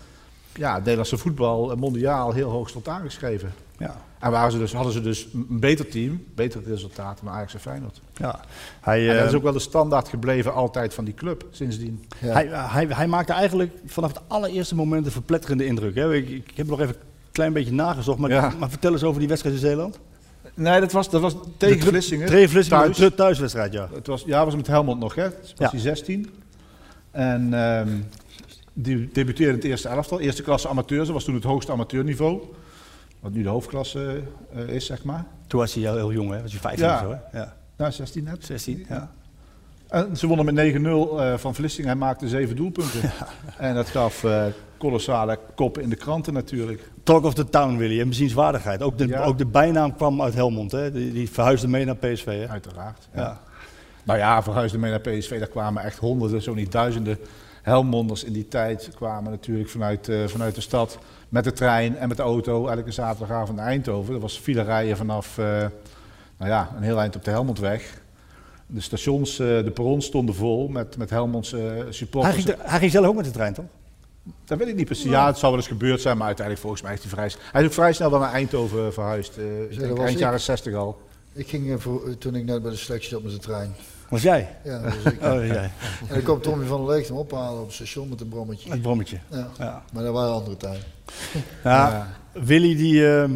ja, het Nederlandse voetbal mondiaal heel hoog stond aangeschreven. Ja. En waren ze dus, hadden ze dus een beter team, betere resultaten dan Ajax en Feyenoord. Ja. Hij, En dat eh, is ook wel de standaard gebleven altijd van die club sindsdien. Ja. Hij, hij, hij maakte eigenlijk vanaf het allereerste moment een verpletterende indruk. Hè? Ik, ik heb nog even een klein beetje nagezocht, maar, Ja. maar vertel eens over die wedstrijd in Zeeland. Nee, dat was, dat was tegen De- Vlissingen. Tegen Vlissingen, Thuis. de thuiswedstrijd, ja. Het was, ja, was met Helmond nog, hè? Was Ja. hij 16. En ehm, die debuteerde in het eerste elftal. Eerste klasse amateurs, dat was toen het hoogste amateurniveau. Wat nu de hoofdklasse eh, is, zeg maar. Toen was hij heel, heel jong, hè? Was hij 15 Ja. of zo, hè? Ja. Nou, 16 net. 16, ja. En ze wonnen met 9-0 eh, van Vlissingen. Hij maakte zeven doelpunten. *laughs* En dat gaf eh, kolossale koppen in de kranten natuurlijk. Talk of the town, Willy. En bezienswaardigheid. Ook de, Ja. ook de bijnaam kwam uit Helmond, hè? Die, die verhuisde mee naar PSV, hè? Uiteraard. Ja. Nou ja, verhuisden mee naar PSV. Daar kwamen echt honderden, zo niet duizenden Helmonders in die tijd. Kwamen natuurlijk vanuit, vanuit de stad met de trein en met de auto. Elke zaterdagavond naar Eindhoven. Dat was file rijden vanaf eh, nou ja, een heel eind op de Helmondweg. De stations, eh, de perrons stonden vol met, met Helmondse eh, Hij, supporters. ging, hij ging zelf ook met de trein, toch? Dat weet ik niet precies. Ja, het zou wel eens gebeurd zijn, maar uiteindelijk volgens mij is hij vrij... Hij is ook vrij snel dan naar Eindhoven verhuisd. eh, ik eind ik. jaren 60 al. Ik ging voor, toen ik net bij de selectie zat met de trein. Was jij? Ja, dat was ik. Oh, jij. *laughs* En dan kwam Tommy van der Leeg hem ophalen op het station met een brommetje. Het brommetje. Ja. Ja. Maar dat waren andere tijden. *laughs* Ja, Willy, die, ehm,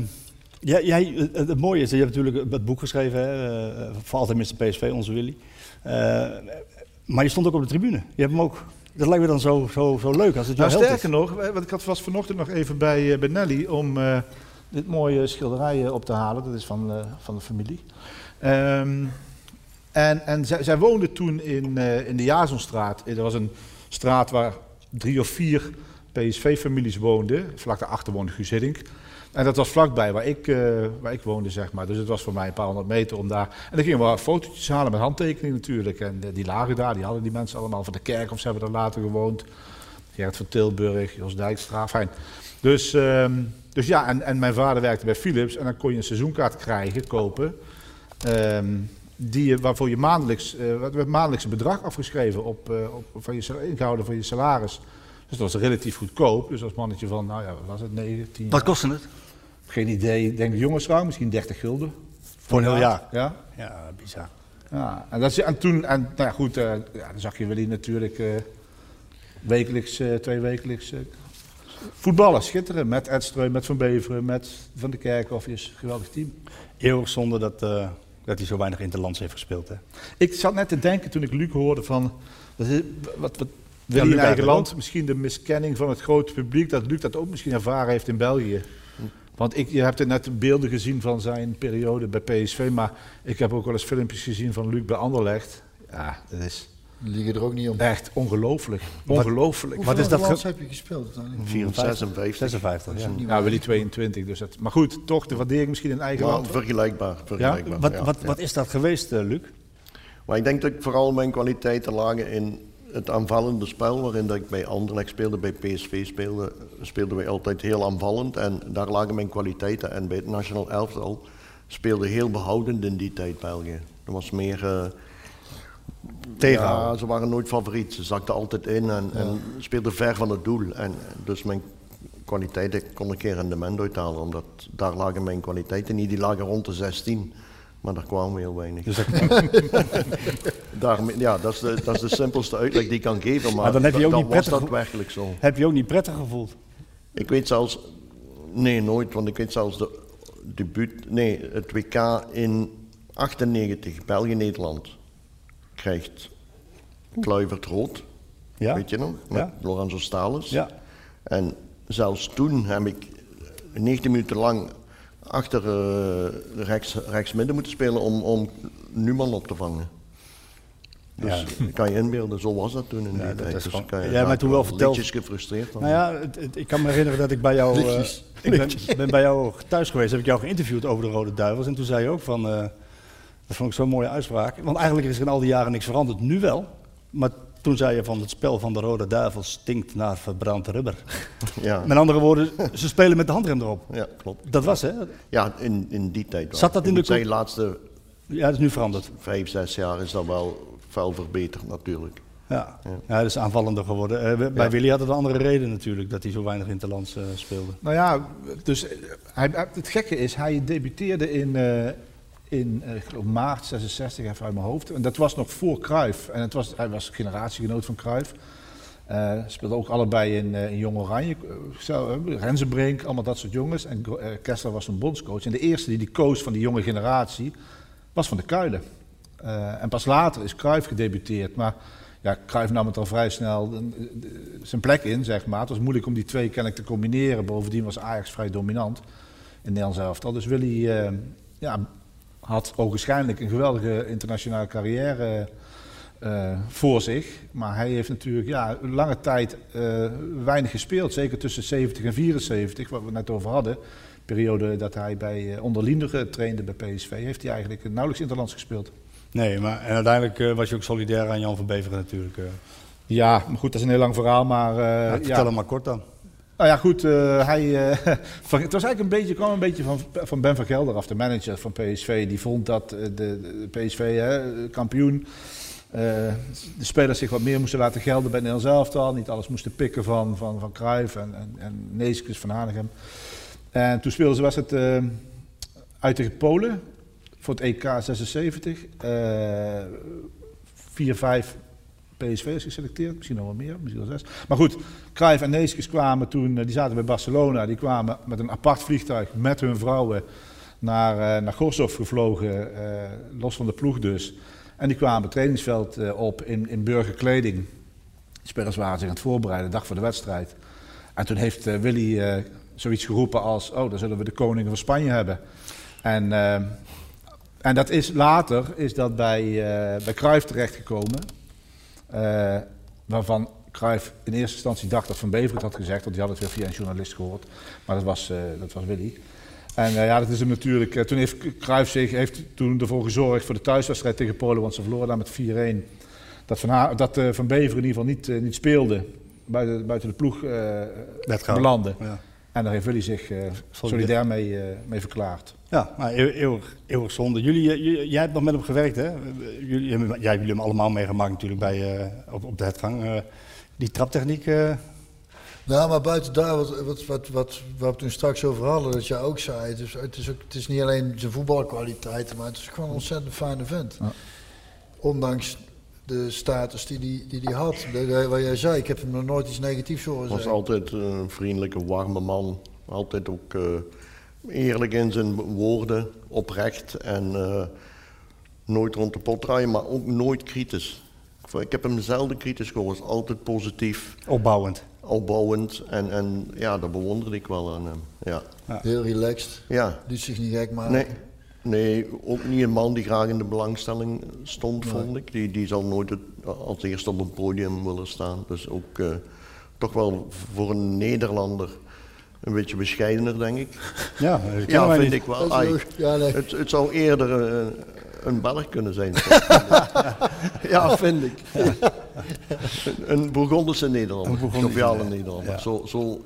ja, jij, het, het mooie is, je hebt natuurlijk het boek geschreven, hè, eh, voor altijd Mr. PSV, onze Willy. Eh, maar je stond ook op de tribune. Je hebt hem ook, dat lijkt me dan zo, zo, zo leuk als het jouw Nou, held is. sterker nog, want ik had was vanochtend nog even bij, bij Nelly om eh, dit mooie schilderij op te halen. Dat is van, eh, van de familie. Ehm, en en zij, zij woonde toen in, eh, in de Jazonstraat. Er was een straat waar drie of vier PSV-families woonden. Vlak daarachter woonde Guus. En dat was vlakbij waar ik, eh, waar ik woonde, zeg maar. Dus het was voor mij een paar honderd meter om daar... En dan gingen we wat fotootjes halen met handtekeningen natuurlijk. En eh, die lagen daar, die hadden die mensen allemaal van de kerk of ze hebben daar later gewoond. Gert van Tilburg, Jos Dijkstra, fijn. Dus, ehm, dus ja, en, en mijn vader werkte bij Philips en dan kon je een seizoenkaart krijgen, kopen. ehm, die je, waarvoor je maandelijks, eh wat werd maandelijks een bedrag afgeschreven op, eh, op, van je, ingehouden van je salaris. Dus dat was relatief goedkoop. Dus als mannetje van, nou ja, wat was het, 9, 10 Wat kostte het? Geen idee. Ik denk de misschien 30 gulden. Voor een heel jaar? Ja. Ja, bizar. Ja, en, dat en toen, en nou ja, goed, eh, ja, dan zag je Willy natuurlijk eh, wekelijks, eh, twee wekelijks eh, voetballen, schitteren. Met Edström, met Van Beveren, met Van de Kerkhofjes. Geweldig team. Eeuwig zonde dat, eh, dat hij zo weinig interlands heeft gespeeld. Hè? Ik zat net te denken toen ik Luc hoorde van, dat is, wat, wat Ja, Luc in eigen land, misschien de miskenning van het grote publiek, dat Luc dat ook misschien ervaren heeft in België. Want ik, je hebt er net beelden gezien van zijn periode bij PSV, maar ik heb ook wel eens filmpjes gezien van Luc bij Anderlecht. Ja, dat is Die liegen er ook niet om. echt ongelooflijk. Ongelooflijk. Hoeveel lands heb je gespeeld uiteindelijk? 56. 56, ja. Ja, Willy 22, dus dat, maar goed, toch de waardering misschien in eigen land. vergelijkbaar. vergelijkbaar Wat, ja, wat, ja. wat is dat geweest, eh, Luc? Maar ik denk dat vooral mijn kwaliteiten lagen in het aanvallende spel, waarin dat ik bij Anderlecht speelde, bij PSV speelde, speelden wij altijd heel aanvallend. En daar lagen mijn kwaliteiten. En bij het National Elftal speelde heel behoudend in die tijd België. Er was meer... eh, Tegenhouden. Ja, ze waren nooit favoriet. Ze zakten altijd in en, en speelden ver van het doel. En dus mijn kwaliteiten kon ik geen rendement uithalen, omdat daar lagen mijn kwaliteiten niet. Die lagen rond de 16, maar daar kwamen we heel weinig. Dus *laughs* Daarmee- ja, dat is, de, dat is de simpelste uitleg die ik kan geven, maar, Maar dan heb je ook dat niet was prettig dat gevo- werkelijk zo. Heb je ook niet prettig gevoeld? Ik weet zelfs, nee nooit, want ik weet zelfs de debuut, nee, het WK in 98, België-Nederland, krijgt Kluivert rood, Ja? weet je nog, met Ja. Lorenzo Stalens. Ja. En zelfs toen heb ik 19 minuten lang achter eh, rechts, rechts midden moeten spelen om, om Numan op te vangen. Dus kan je inbeelden, zo was dat toen in die tijd. Dus kan je hebt mij toen wel verteld- gefrustreerd. dan. Nou ja, het- het- ik kan me herinneren dat ik bij jou, Lichtjes. ik ben, ben bij jou thuis geweest, heb ik jou geïnterviewd over de Rode Duivels. En toen zei je ook van, eh, dat vond ik zo'n mooie uitspraak. Want eigenlijk is er in al die jaren niks veranderd, nu wel. Maar toen zei je van het spel van de Rode Duivels stinkt naar verbrand rubber. *laughs* Ja. Met andere woorden, ze spelen met de handrem erop. Ja, klopt. Dat was hè? Ja, in, in die tijd wel. Zat dat in de de laatste Ja, dat is nu veranderd. vijf, zes jaar is dat wel fel verbeterd natuurlijk. Ja, ja. dat is aanvallender geworden. Eh, bij Ja. Willy had het een andere reden natuurlijk, dat hij zo weinig interlands eh speelde. Nou ja, dus eh, hij, hij- het gekke is, hij debuteerde in, eh, in eh, maart 66, even uit mijn hoofd. En dat was nog voor Cruijff. En het was, hij was generatiegenoot van Cruijff. Eh speelden ook allebei in, eh, in Jong Oranje. Eh, Rensenbrink, allemaal dat soort jongens. En Kessler was een bondscoach. En de eerste die die koos van die jonge generatie was Van de Kuilen. En pas later is Cruijff gedebuteerd. Maar ja, Cruijff nam het al vrij snel zijn plek in, zeg maar. Het was moeilijk om die twee kennelijk te combineren. Bovendien was Ajax vrij dominant in Nederlands elftal. Dus Willy ja, had ogenschijnlijk een geweldige internationale carrière eh, voor zich. Maar hij heeft natuurlijk ja, lange tijd eh, weinig gespeeld. Zeker tussen 70 en 74, wat we net over hadden. Periode dat hij bij uh, onder Linder trainde bij PSV, heeft hij eigenlijk nauwelijks Interlands gespeeld. Nee, maar en uiteindelijk was je ook solidair aan Jan van Beveren natuurlijk. Ja, maar goed, dat is een heel lang verhaal, maar... Ja, vertel ja. hem maar kort dan. Nou ja, goed, eh, hij, eh, *laughs* het was eigenlijk een beetje, kwam een beetje van, van Ben van Gelder af, de manager van PSV. Die vond dat eh, de, PSV, hè, kampioen, de spelers zich wat meer moesten laten gelden bij Nederland zelf al. Niet alles moesten pikken van, van, van Cruijff en, en, en Neeskens van Hanegem. En toen speelden ze was het uit tegen Polen voor het EK 76. 4-5 PSV is geselecteerd, misschien nog wel meer, misschien wel zes. Maar goed, Cruijff en Neeskens kwamen toen, eh, die zaten bij Barcelona, die kwamen met een apart vliegtuig met hun vrouwen naar, eh, naar gevlogen, eh, los van de ploeg dus. En die kwamen het trainingsveld op in, in burgerkleding. De spelers waren zich aan het voorbereiden, dag voor de wedstrijd. En toen heeft Willy zoiets geroepen als, oh, dan zullen we de koningen van Spanje hebben. En... En dat is later is dat bij, uh, bij Cruijff terechtgekomen. Uh, waarvan Cruijff in eerste instantie dacht dat Van Bever het had gezegd, want die had het weer via een journalist gehoord. Maar dat was, uh, dat was Willy. En ja, dat is hem natuurlijk. toen heeft Cruijff zich heeft toen ervoor gezorgd voor de thuiswedstrijd tegen Polen, want ze verloren daar met 4-1. Dat Van, ha dat Van Bever in ieder geval niet, niet speelde, buiten, buiten de ploeg belandde. Ja. En daar heeft Willy zich solidair mee, mee verklaard. Ja, maar eeuwig, eeuwig zonde. Jullie, jullie, jij hebt nog met hem gewerkt, hè? Jullie, jij hebt jullie hem allemaal meegemaakt natuurlijk bij, uh, op, op de hetgang. die traptechniek... Nou, maar buiten daar, wat, wat, wat, wat, wat we toen straks over hadden, dat jij ook zei, het is, het is, ook, het is niet alleen zijn voetbalkwaliteiten, maar het is gewoon een ontzettend fijne vent. Ja. Ondanks de status die hij die, die had. Wat jij zei, ik heb hem nog nooit iets negatiefs horen zeggen. was altijd een vriendelijke, warme man. Altijd ook uh, eerlijk in zijn woorden, oprecht en uh, nooit rond de pot draaien, maar ook nooit kritisch. Ik heb hem zelden kritisch gehoord, altijd positief. Opbouwend. Opbouwend en, en ja, dat bewonderde ik wel aan hem. Ja. Ja. Heel relaxed. Ja. Doet zich niet gek maken. Nee. Nee, ook niet een man die graag in de belangstelling stond, nee. vond ik. Die, die zal nooit het, als eerste op een podium willen staan. Dus ook uh, toch wel voor een Nederlander een beetje bescheidener, denk ik. *laughs* Ja, ja vind niet. ik wel. Ai, ja, nee. het, het zou eerder uh, een Belg kunnen zijn. *laughs* *laughs* ja, vind ik. Ja. een Bourgondische Nederlander, een joviale Nederlander. Ja. Zo, zo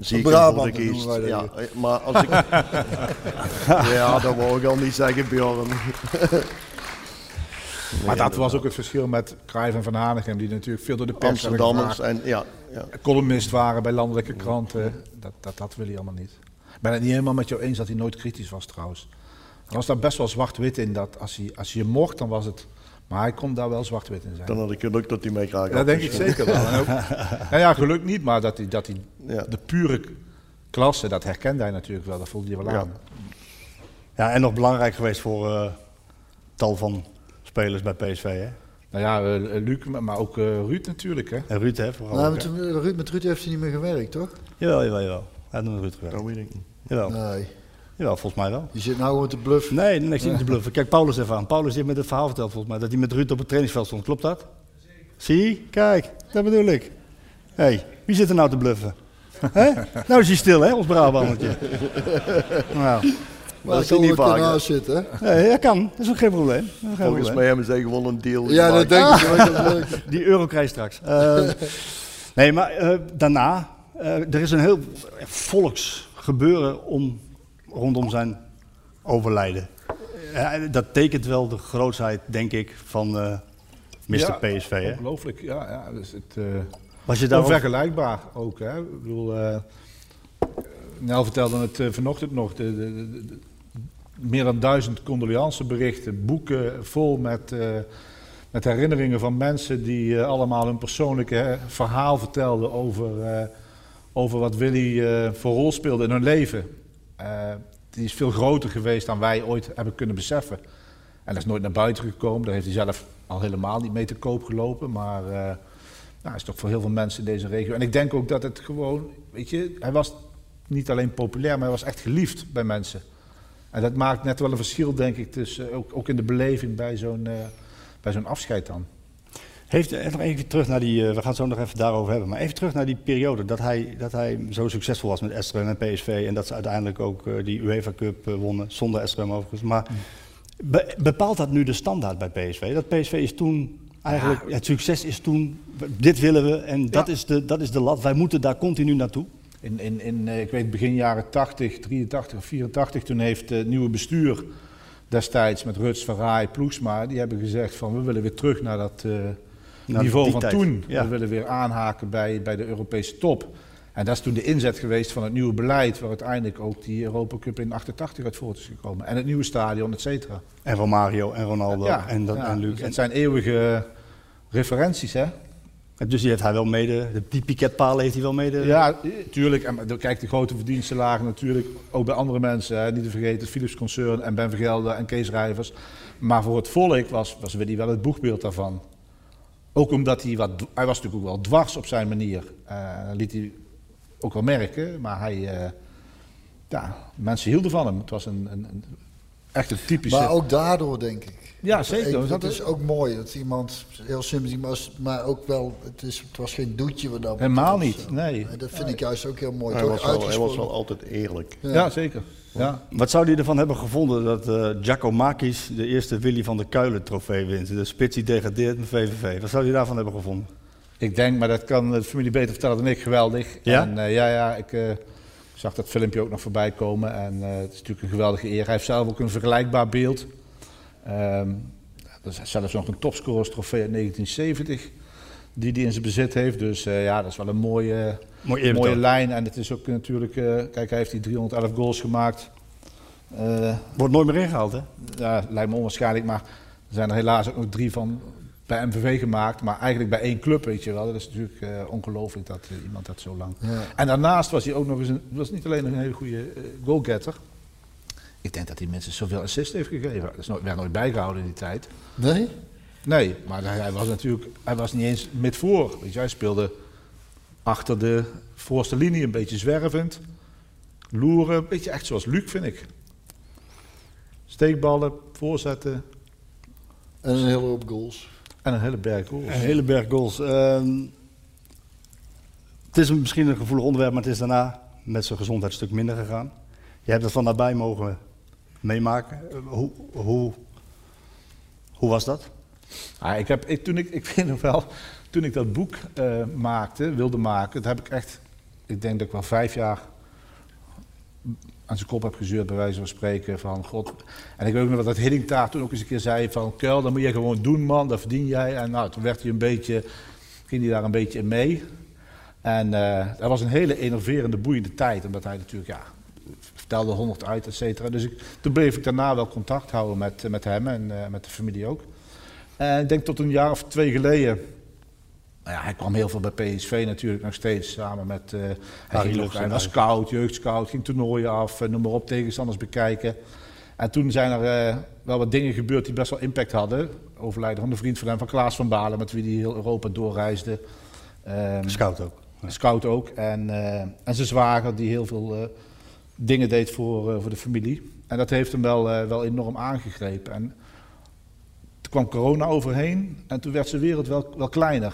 zie ik voor de geest. Ja, maar als ik... ja, dat wou ik al niet zeggen, Bjorn. Maar dat was ook het verschil met Cruijff en Van Hanegem, die natuurlijk veel door de pers Amsterdammers en ja, ja. columnist waren bij landelijke kranten. Dat, dat, dat wil hij allemaal niet. Ik ben het niet helemaal met jou eens dat hij nooit kritisch was trouwens. Er was daar best wel zwart-wit in, dat als hij, als hij je mocht, dan was het... Maar hij kon daar wel zwart-wit in zijn. Dan had ik geluk dat hij mij graag had. Dat denk ik zeker wel. En ook, *laughs* nou ja, geluk niet, maar dat hij, dat hij Ja. de pure klasse, dat herkende hij natuurlijk wel. Dat voelde hij wel Ja. aan. Ja, en nog belangrijk geweest voor eh, tal van spelers bij PSV, hè? Nou ja, eh, Luc, maar ook eh, Ruud natuurlijk. Hè. En Ruud, hè? Vooral. Nou, ook, met, hè? Ruud, met Ruud heeft hij niet meer gewerkt, toch? Jawel, jawel, jawel. Hij had met Ruud gewerkt. Dat weet ik niet. Jawel. Nee. jawel, volgens mij wel. Je zit nou gewoon te bluffen. Nee, niks niet te bluffen. Kijk Paulus even aan. Paulus heeft me het verhaal verteld volgens mij, dat hij met Ruud op het trainingsveld stond. Klopt dat? Zie, kijk, dat bedoel ik. Hé, hey, wie zit er nou te bluffen? Hè? Nou is hij stil, hè, ons Brabantje. *laughs* nou, Maar Dat kan niet vaak, ernaast zitten, nee, dat kan. Dat is ook geen probleem. Geen Volgens probleem. mij hebben zij gewoon een deal Ja, dat denk ik. dat leuk. *laughs* Die euro krijg je straks. Eh, nee, maar eh, daarna, eh, er is een heel volksgebeuren om, rondom zijn overlijden. Dat tekent wel de grootheid, denk ik, van eh Mr. Ja, PSV. Hè? Ongelooflijk, ja. ja dus het, eh, Was je daar onvergelijkbaar ook. Hè. Ik bedoel, eh Nel vertelde het vanochtend nog. De, de, de- de- meer dan duizend condoleanceberichten, boeken vol met, eh, met herinneringen van mensen die eh, allemaal hun persoonlijke eh, verhaal vertelden over, over wat Willy voor rol speelde in hun leven. Die is veel groter geweest dan wij ooit hebben kunnen beseffen. En dat is nooit naar buiten gekomen. Daar heeft hij zelf al helemaal niet mee te koop gelopen. Maar nou, is toch voor heel veel mensen in deze regio. En ik denk ook dat het gewoon, weet je, hij was niet alleen populair, maar hij was echt geliefd bij mensen. En dat maakt net wel een verschil, denk ik, tussen, ook, ook in de beleving bij zo'n eh, bij zo'n afscheid dan. Heeft, eh, nog even terug naar die, eh, we gaan het zo nog even daarover hebben, maar even terug naar die periode dat hij, dat hij zo succesvol was met Estrem en PSV en dat ze uiteindelijk ook die UEFA Cup wonnen, zonder Estrem overigens. Maar be- bepaalt dat nu de standaard bij PSV? Dat PSV is toen eigenlijk, het succes is toen, dit willen we en dat, is de, dat is de lat, wij moeten daar continu naartoe. In, in, in, eh, ik weet begin jaren 80, 83 of 84, toen heeft het nieuwe bestuur destijds met Ruts, Verraai, Ploegsma, die hebben gezegd van we willen weer terug naar dat eh, Naar niveau van tijd, toen. ja. We willen weer aanhaken bij, bij de Europese top. En dat is toen de inzet geweest van het nieuwe beleid, waar uiteindelijk ook die Europa Cup in 88 uit voort is gekomen. En het nieuwe stadion, et cetera. En Romario en Ronaldo en, dat, ja, en Luc. dus het zijn eeuwige referenties, hè? Dus die heeft hij wel mede, de- die piketpalen heeft hij wel mede. Ja, tuurlijk. En kijk, de grote verdiensten lagen natuurlijk ook bij andere mensen. Hè, niet te vergeten, Philips Concern en Ben Vergelder en Kees Rijvers. Maar voor het volk was, was Willy wel het boegbeeld daarvan. Ook omdat hij wat, hij was natuurlijk ook wel dwars op zijn manier. Dat liet hij ook wel merken, maar hij, eh, ja, mensen hielden van hem. Het was een, een, een echt een typische... Maar ook daardoor, denk ik. Ja, zeker. Ik- Dat Het is- ook mooi dat iemand heel sympathiek was, maar ook wel, het, is, het was geen doetje wat dat Helemaal niet, nee. En dat vind ik juist ook heel mooi. Hij toch? was, wel, hij was wel altijd eerlijk. Ja, zeker. Ja. Wat zou hij ervan hebben gevonden dat eh Giacomakis de eerste Willy van der Kuilen trofee wint? De spits die degradeert met VVV. Wat zou hij daarvan hebben gevonden? Ik denk, maar dat kan de familie beter vertellen dan ik, geweldig. Ja? En, eh, ja, ja, ik eh, zag dat filmpje ook nog voorbij komen en eh, het is natuurlijk een geweldige eer. Hij heeft zelf ook een vergelijkbaar beeld. Ehm er is zelfs nog een topscorerstrofee uit 1970 die hij in zijn bezit heeft. Dus eh, ja, dat is wel een mooie, Mooi mooie lijn. En het is ook natuurlijk, eh, kijk, hij heeft die 311 goals gemaakt. Wordt nooit meer ingehaald, hè? ja, lijkt me onwaarschijnlijk, maar er zijn er helaas ook nog drie van bij MVV gemaakt, maar eigenlijk bij één club, weet je wel. Dat is natuurlijk eh, ongelooflijk dat eh, iemand dat zo lang... Ja. En daarnaast was hij ook nog eens een, was niet alleen een hele goede eh, goalgetter. Ik denk dat hij mensen zoveel assist heeft gegeven. Dat is nooit, werd nooit bijgehouden in die tijd. Nee? Nee, maar hij, was natuurlijk, hij was niet eens met voor. Weet je, hij speelde achter de voorste linie, een beetje zwervend. Loeren, een beetje echt zoals Luc, vind ik. Steekballen, voorzetten En een hele hoop goals. En een hele berg goals. Een hele berg goals. Ehm, het is misschien een gevoelig onderwerp, maar het is daarna met zijn gezondheid een stuk minder gegaan. Je hebt het van nabij mogen meemaken. Eh, Hoe, hoe, hoe was dat? Ah, ik, heb, ik, toen ik, ik nog wel, toen ik dat boek eh, maakte, wilde maken, dat heb ik echt, ik denk dat ik wel vijf jaar aan zijn kop heb gezeurd, bij wijze van spreken, van god. En ik weet ook nog dat Hiddink daar toen ook eens een keer zei van, Kuil, dat moet je gewoon doen man, dat verdien jij. En nou, toen werd hij een beetje, ging hij daar een beetje in mee. En eh, dat was een hele enerverende, boeiende tijd, omdat hij natuurlijk, ja, vertelde honderd uit, et cetera. Dus ik, toen bleef ik daarna wel contact houden met, met hem en eh, met de familie ook. En ik denk tot een jaar of twee geleden. Nou ja, hij kwam heel veel bij PSV natuurlijk nog steeds samen met. eh hij, ging nog, hij was scout, jeugdscout, ging toernooien af, eh, noem maar op, tegenstanders bekijken. En toen zijn er eh, wel wat dingen gebeurd die best wel impact hadden. Overlijden van een vriend van hem, van Klaas van Balen, met wie hij heel Europa doorreisde. Ehm, Scout ook. Scout ook. En, en zijn zwager die heel veel dingen deed voor, voor de familie. En dat heeft hem wel, wel enorm aangegrepen. En toen kwam corona overheen en toen werd zijn wereld wel, wel kleiner.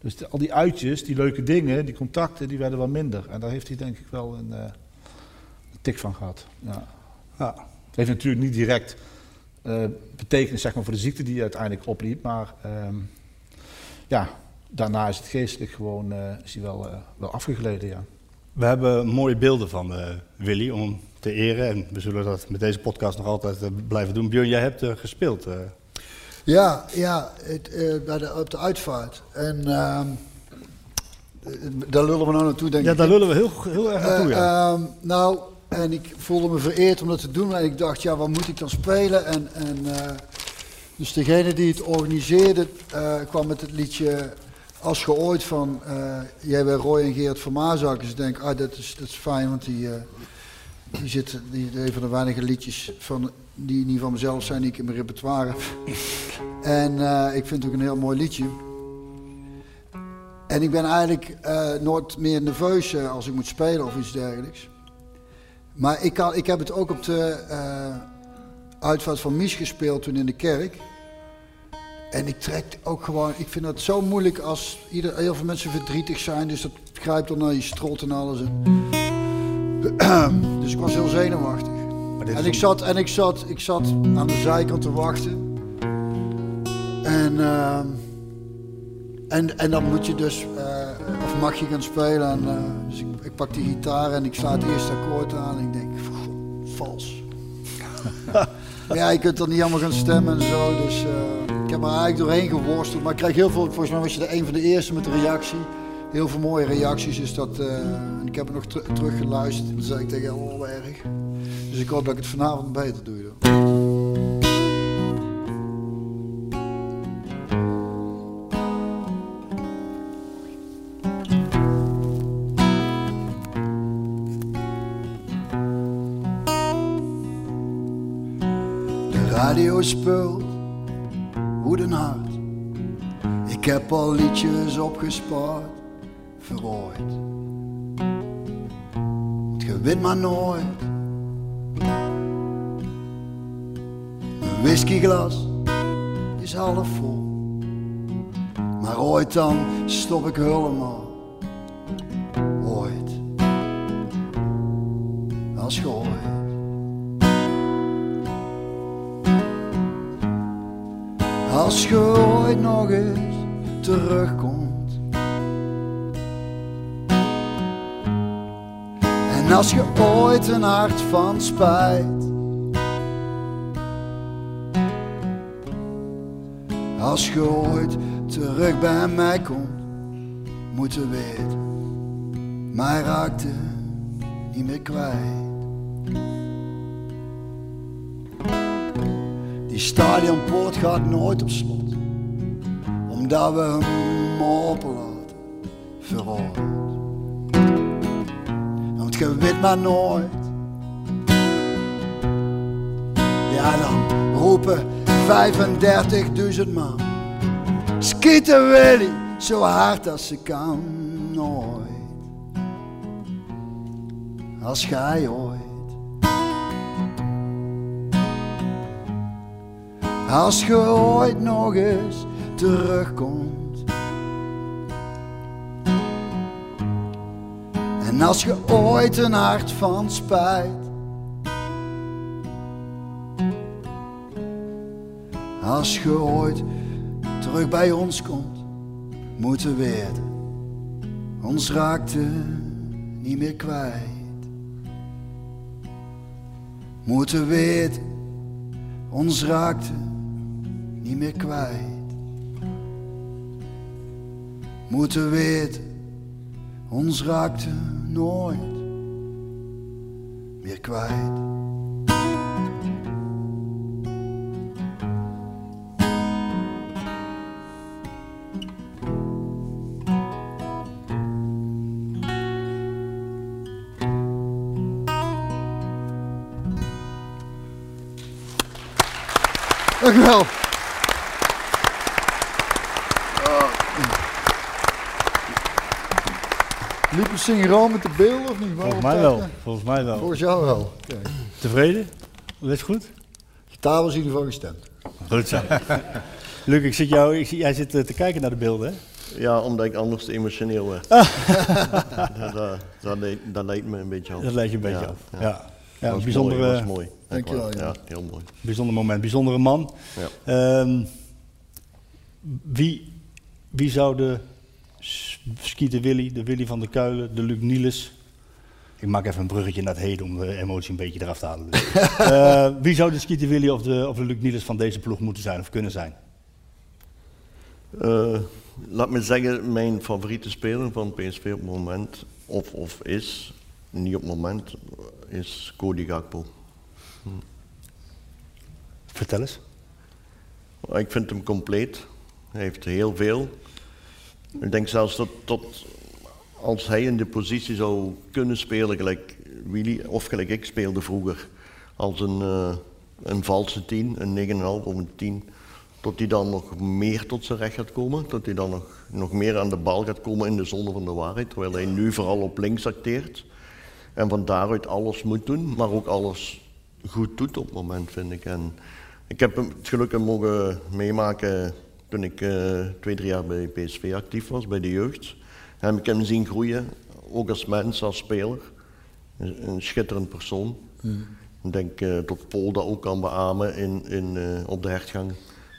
Dus de- al die uitjes, die leuke dingen, die contacten, die werden wel minder. En daar heeft hij denk ik wel een, eh, een tik van gehad. Ja. Ja. Het heeft natuurlijk niet direct eh, betekenis zeg maar, voor de ziekte die hij uiteindelijk opliep. Maar ehm, ja, daarna is het geestelijk gewoon eh, is hij wel, wel afgegleden. Ja. We hebben mooie beelden van Willy om te eren. En we zullen dat met deze podcast nog altijd blijven doen. Björn, jij hebt gespeeld. Ja, ja het, eh, bij de, op de uitvaart. En ehm, eh, daar lullen we nou naartoe, denk Ja, ik. daar lullen we heel, heel erg naartoe, Eh, ja. ehm, nou, en ik voelde me vereerd om dat te doen. En ik dacht, ja, wat moet ik dan spelen? En, en, dus degene die het organiseerde kwam met het liedje Als je ooit van jij bij Roy en Geert van Maazak. Dus ik denk, ah, dat is, dat is fijn, want die, Die zit, die, een van de weinige liedjes van, die niet van mezelf zijn, die ik in mijn repertoire heb. En eh, ik vind het ook een heel mooi liedje. En ik ben eigenlijk eh, nooit meer nerveus eh, als ik moet spelen of iets dergelijks. Maar ik, kan, ik heb het ook op de uitvaart van Mies gespeeld toen in de kerk. En ik trek ook gewoon, ik vind het zo moeilijk als ieder, heel veel mensen verdrietig zijn. Dus dat grijpt dan naar je strot en alles. En *clears throat* dus ik was heel zenuwachtig. Dit En ik, zat, en ik, zat, ik zat aan de zijkant te wachten. En, ehm, en, en dan moet je dus, eh, of mag je gaan spelen. En, eh, dus ik, ik pak die gitaar en ik sla het eerste akkoord aan. En ik denk, "Goh, vals. Maar *laughs* ja, je kunt er niet allemaal gaan stemmen en zo. Dus eh, ik heb er eigenlijk doorheen geworsteld. Maar ik krijg heel veel, volgens mij was je de een van de eerste met de reactie. Heel veel mooie reacties. Dus dat, en ik heb er nog ter- terug geluisterd. En zei ik tegen oh, erg. Dus ik hoop dat ik het vanavond beter doe. De radio speelt woeden hard. Ik heb al liedjes opgespaard, verrooid. Want je maar nooit. Mijn whiskyglas is half vol. Maar ooit dan stop ik helemaal. Ooit. Als je ooit. Als je ooit nog eens terugkomt. En als je ooit een hart van spijt. Als je ooit terug bij mij komt, moet je weten, mij raakte niet meer kwijt. Die stadionpoort gaat nooit op slot, omdat we hem openlaten, verrooid. Je weet maar nooit. Ja, dan roepen 35.000 man. Schieten Willy zo hard als ze kan, nooit. Als gij ooit. Als je ooit nog eens terugkomt. En als je ooit een hart van spijt. Als je ooit terug bij ons komt, moeten weten. Ons raakte niet meer kwijt. Moeten weten, ons raakte niet meer kwijt. Moeten weten, ons raakte nooit meer kwijt. Dank wel. Synchroon met de beelden of niet? Volgens mij wel. Volgens mij wel. Volgens jou wel. Oké. Tevreden? Dat is goed? Gitaar was in ieder geval gestemd. Goed zo. *laughs* Luc, ik zit jou, ik, zie- jij zit eh, te kijken naar de beelden, hè? Ja, omdat ik anders te emotioneel werd. Ah. *laughs* dat, dat, dat, leed, dat leed me een beetje af. Dat leed je een beetje af. Ja. Ja, dat een was bijzondere- mooi. Dat was mooi. Dankjewel, waar. Jan. Ja, heel mooi. Bijzonder moment, bijzondere man. Ja. Ehm, wie, wie zou de S- Skeeter Willy, de Willy van der Kuilen, de Luc Nielis... Ik maak even een bruggetje naar het heden om de emotie een beetje eraf te halen. Dus. *laughs* Eh, wie zou de Skeeter Willy of de, of de Luc Nielis van deze ploeg moeten zijn of kunnen zijn? Eh, laat me zeggen, mijn favoriete speler van PSV op het moment, of, of is, niet op het moment, is Cody Gakpo. Vertel eens. Ik vind hem compleet. Hij heeft heel veel. Ik denk zelfs dat, als hij in de positie zou kunnen spelen, gelijk Willy, of gelijk ik speelde vroeger, als een, eh, een valse 10, een 9,5 of een 10. Tot hij dan nog meer tot zijn recht gaat komen. Dat hij dan nog, nog meer aan de bal gaat komen in de zone van de waarheid. Terwijl hij nu vooral op links acteert. En van daaruit alles moet doen, maar ook alles goed doet op het moment, vind ik. En ik heb het geluk mogen meemaken toen ik eh, twee, drie jaar bij PSV actief was, bij de jeugd. En heb ik hem zien groeien, ook als mens, als speler. Een, een schitterend persoon. Ik denk uh, dat Paul dat ook kan beamen in, in, uh, op de hertgang.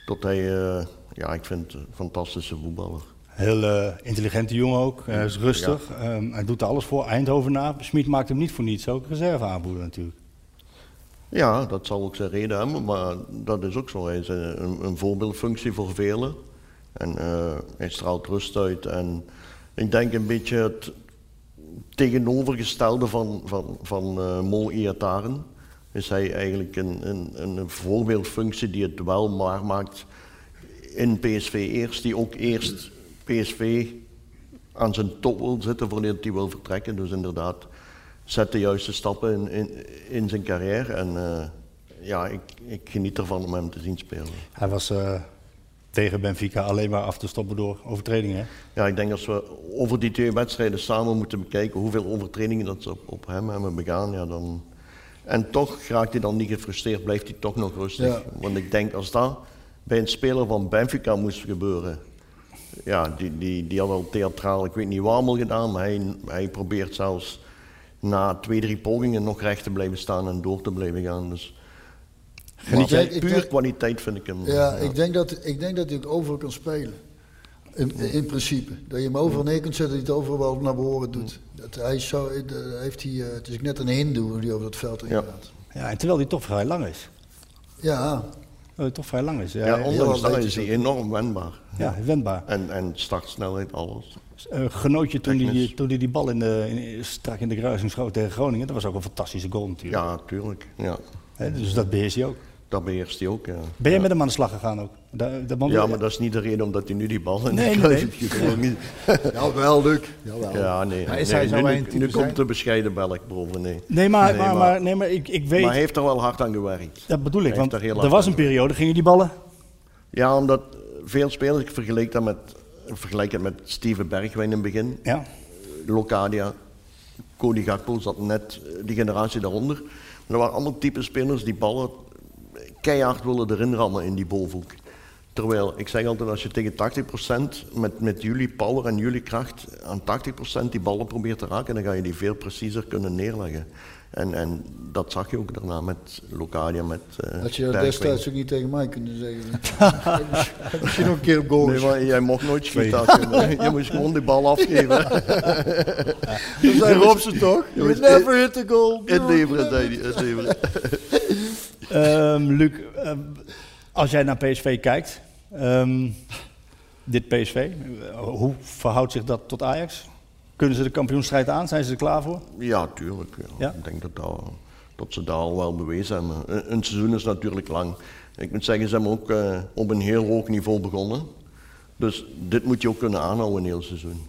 Dat hij, uh, ja, ik vind een fantastische voetballer. Heel intelligente jongen ook, hij is rustig. Ja. Um, hij doet er alles voor, Eindhoven na. Smit maakt hem niet voor niets, ook reserveaanvoerder natuurlijk. Ja, dat zal ook zijn reden hebben, maar dat is ook zo. Hij is een, een, een voorbeeldfunctie voor velen. En hij straalt rust uit. En ik denk een beetje het tegenovergestelde van, van, van uh, Mol Iataren is hij eigenlijk een, een, een voorbeeldfunctie die het wel maar maakt in PSV eerst, die ook eerst PSV aan zijn top wil zitten voordat hij wil vertrekken. Dus inderdaad, zet de juiste stappen in, in, in zijn carrière en uh, ja, ik, ik, geniet ervan om hem te zien spelen. Hij was uh, tegen Benfica alleen maar af te stoppen door overtredingen. Ja, ik denk als we over die twee wedstrijden samen moeten bekijken hoeveel overtredingen dat ze op, op hem hebben begaan, ja, dan... En toch raakt hij dan niet gefrustreerd, blijft hij toch nog rustig. Ja. Want ik denk als dat bij een speler van Benfica moest gebeuren, ja, die, die, die had al theatraal, ik weet niet waar allemaal gedaan, maar hij, hij probeert zelfs na twee, drie pogingen nog recht te blijven staan en door te blijven gaan. Dus Geniet jij- puur denk- kwaliteit vind ik hem. Ja, Ik, denk dat, ik denk dat hij ook overal kan spelen. In, in principe. Dat je hem overal neer kunt zetten, dat hij het overal wel naar behoren doet. Dat hij zo, heeft hij, eh, het is net een hindoe hij over dat veld heen Ja. gaat. Ja, en terwijl hij toch vrij lang is. Ja, Terwijl hij toch vrij lang is. Ja, Ja, ondanks dat is hij enorm wendbaar. ja, wendbaar. En, en startsnelheid, alles. Eh, genoot je toen hij, Technisch. toen hij die bal in de, in, strak in de kruising schoot tegen Groningen. Dat was ook een fantastische goal natuurlijk. Ja, tuurlijk. Ja. Hè, dus dat beheerst hij ook. Dat beheerst hij ook, ja. Ben jij met hem aan de slag gegaan ook? Man- Ja, maar dat is niet de reden omdat hij nu die bal in Nee, de nee, kruis nee. heeft gegooid. Niet- *laughs* jawel, Luc. Jawel. Ja, nee. Maar is nee, hij zo nu, komt de bescheiden Belg boven, nee. Nee, maar, Nee, maar, maar- nee, maar ik, ik weet... Maar hij heeft er wel hard aan gewerkt. dat bedoel ik, hij want er er was een periode, gingen die ballen... Ja, omdat veel spelers, ik vergelijk dat met, vergelijk het met Steven Bergwijn in het begin. Ja, Locadia, Cody Gakpo zat net eh, die generatie daaronder. Maar er waren allemaal type spelers die ballen keihard willen erin rammen in die bolhoek. Terwijl, ik zeg altijd, als je tegen 80% met, met jullie power en jullie kracht aan 80% die ballen probeert te raken, dan ga je die veel preciezer kunnen neerleggen. En, en dat zag je ook daarna met Locadia, met eh Had je dat destijds ook niet tegen mij kunnen zeggen. Heb je *laughs* misschien nog een keer op goal Nee, maar jij mocht nooit schieten. je- Je moest gewoon die bal afgeven. Dat zei Robson toch? You never hit the goal. Inleveren, zei hij. Inleveren. *laughs* Ehm, Luc, ehm, als jij naar PSV kijkt, ehm, dit PSV, eh, hoe verhoudt zich dat tot Ajax? Kunnen ze de kampioenstrijd aan? Zijn ze er klaar voor? Ja, tuurlijk. Ja. Ja? Ik denk dat, dat, dat ze daar al wel bewezen hebben. Een, een seizoen is natuurlijk lang. Ik moet zeggen, ze hebben ook eh, op een heel hoog niveau begonnen. Dus dit moet je ook kunnen aanhouden een heel seizoen.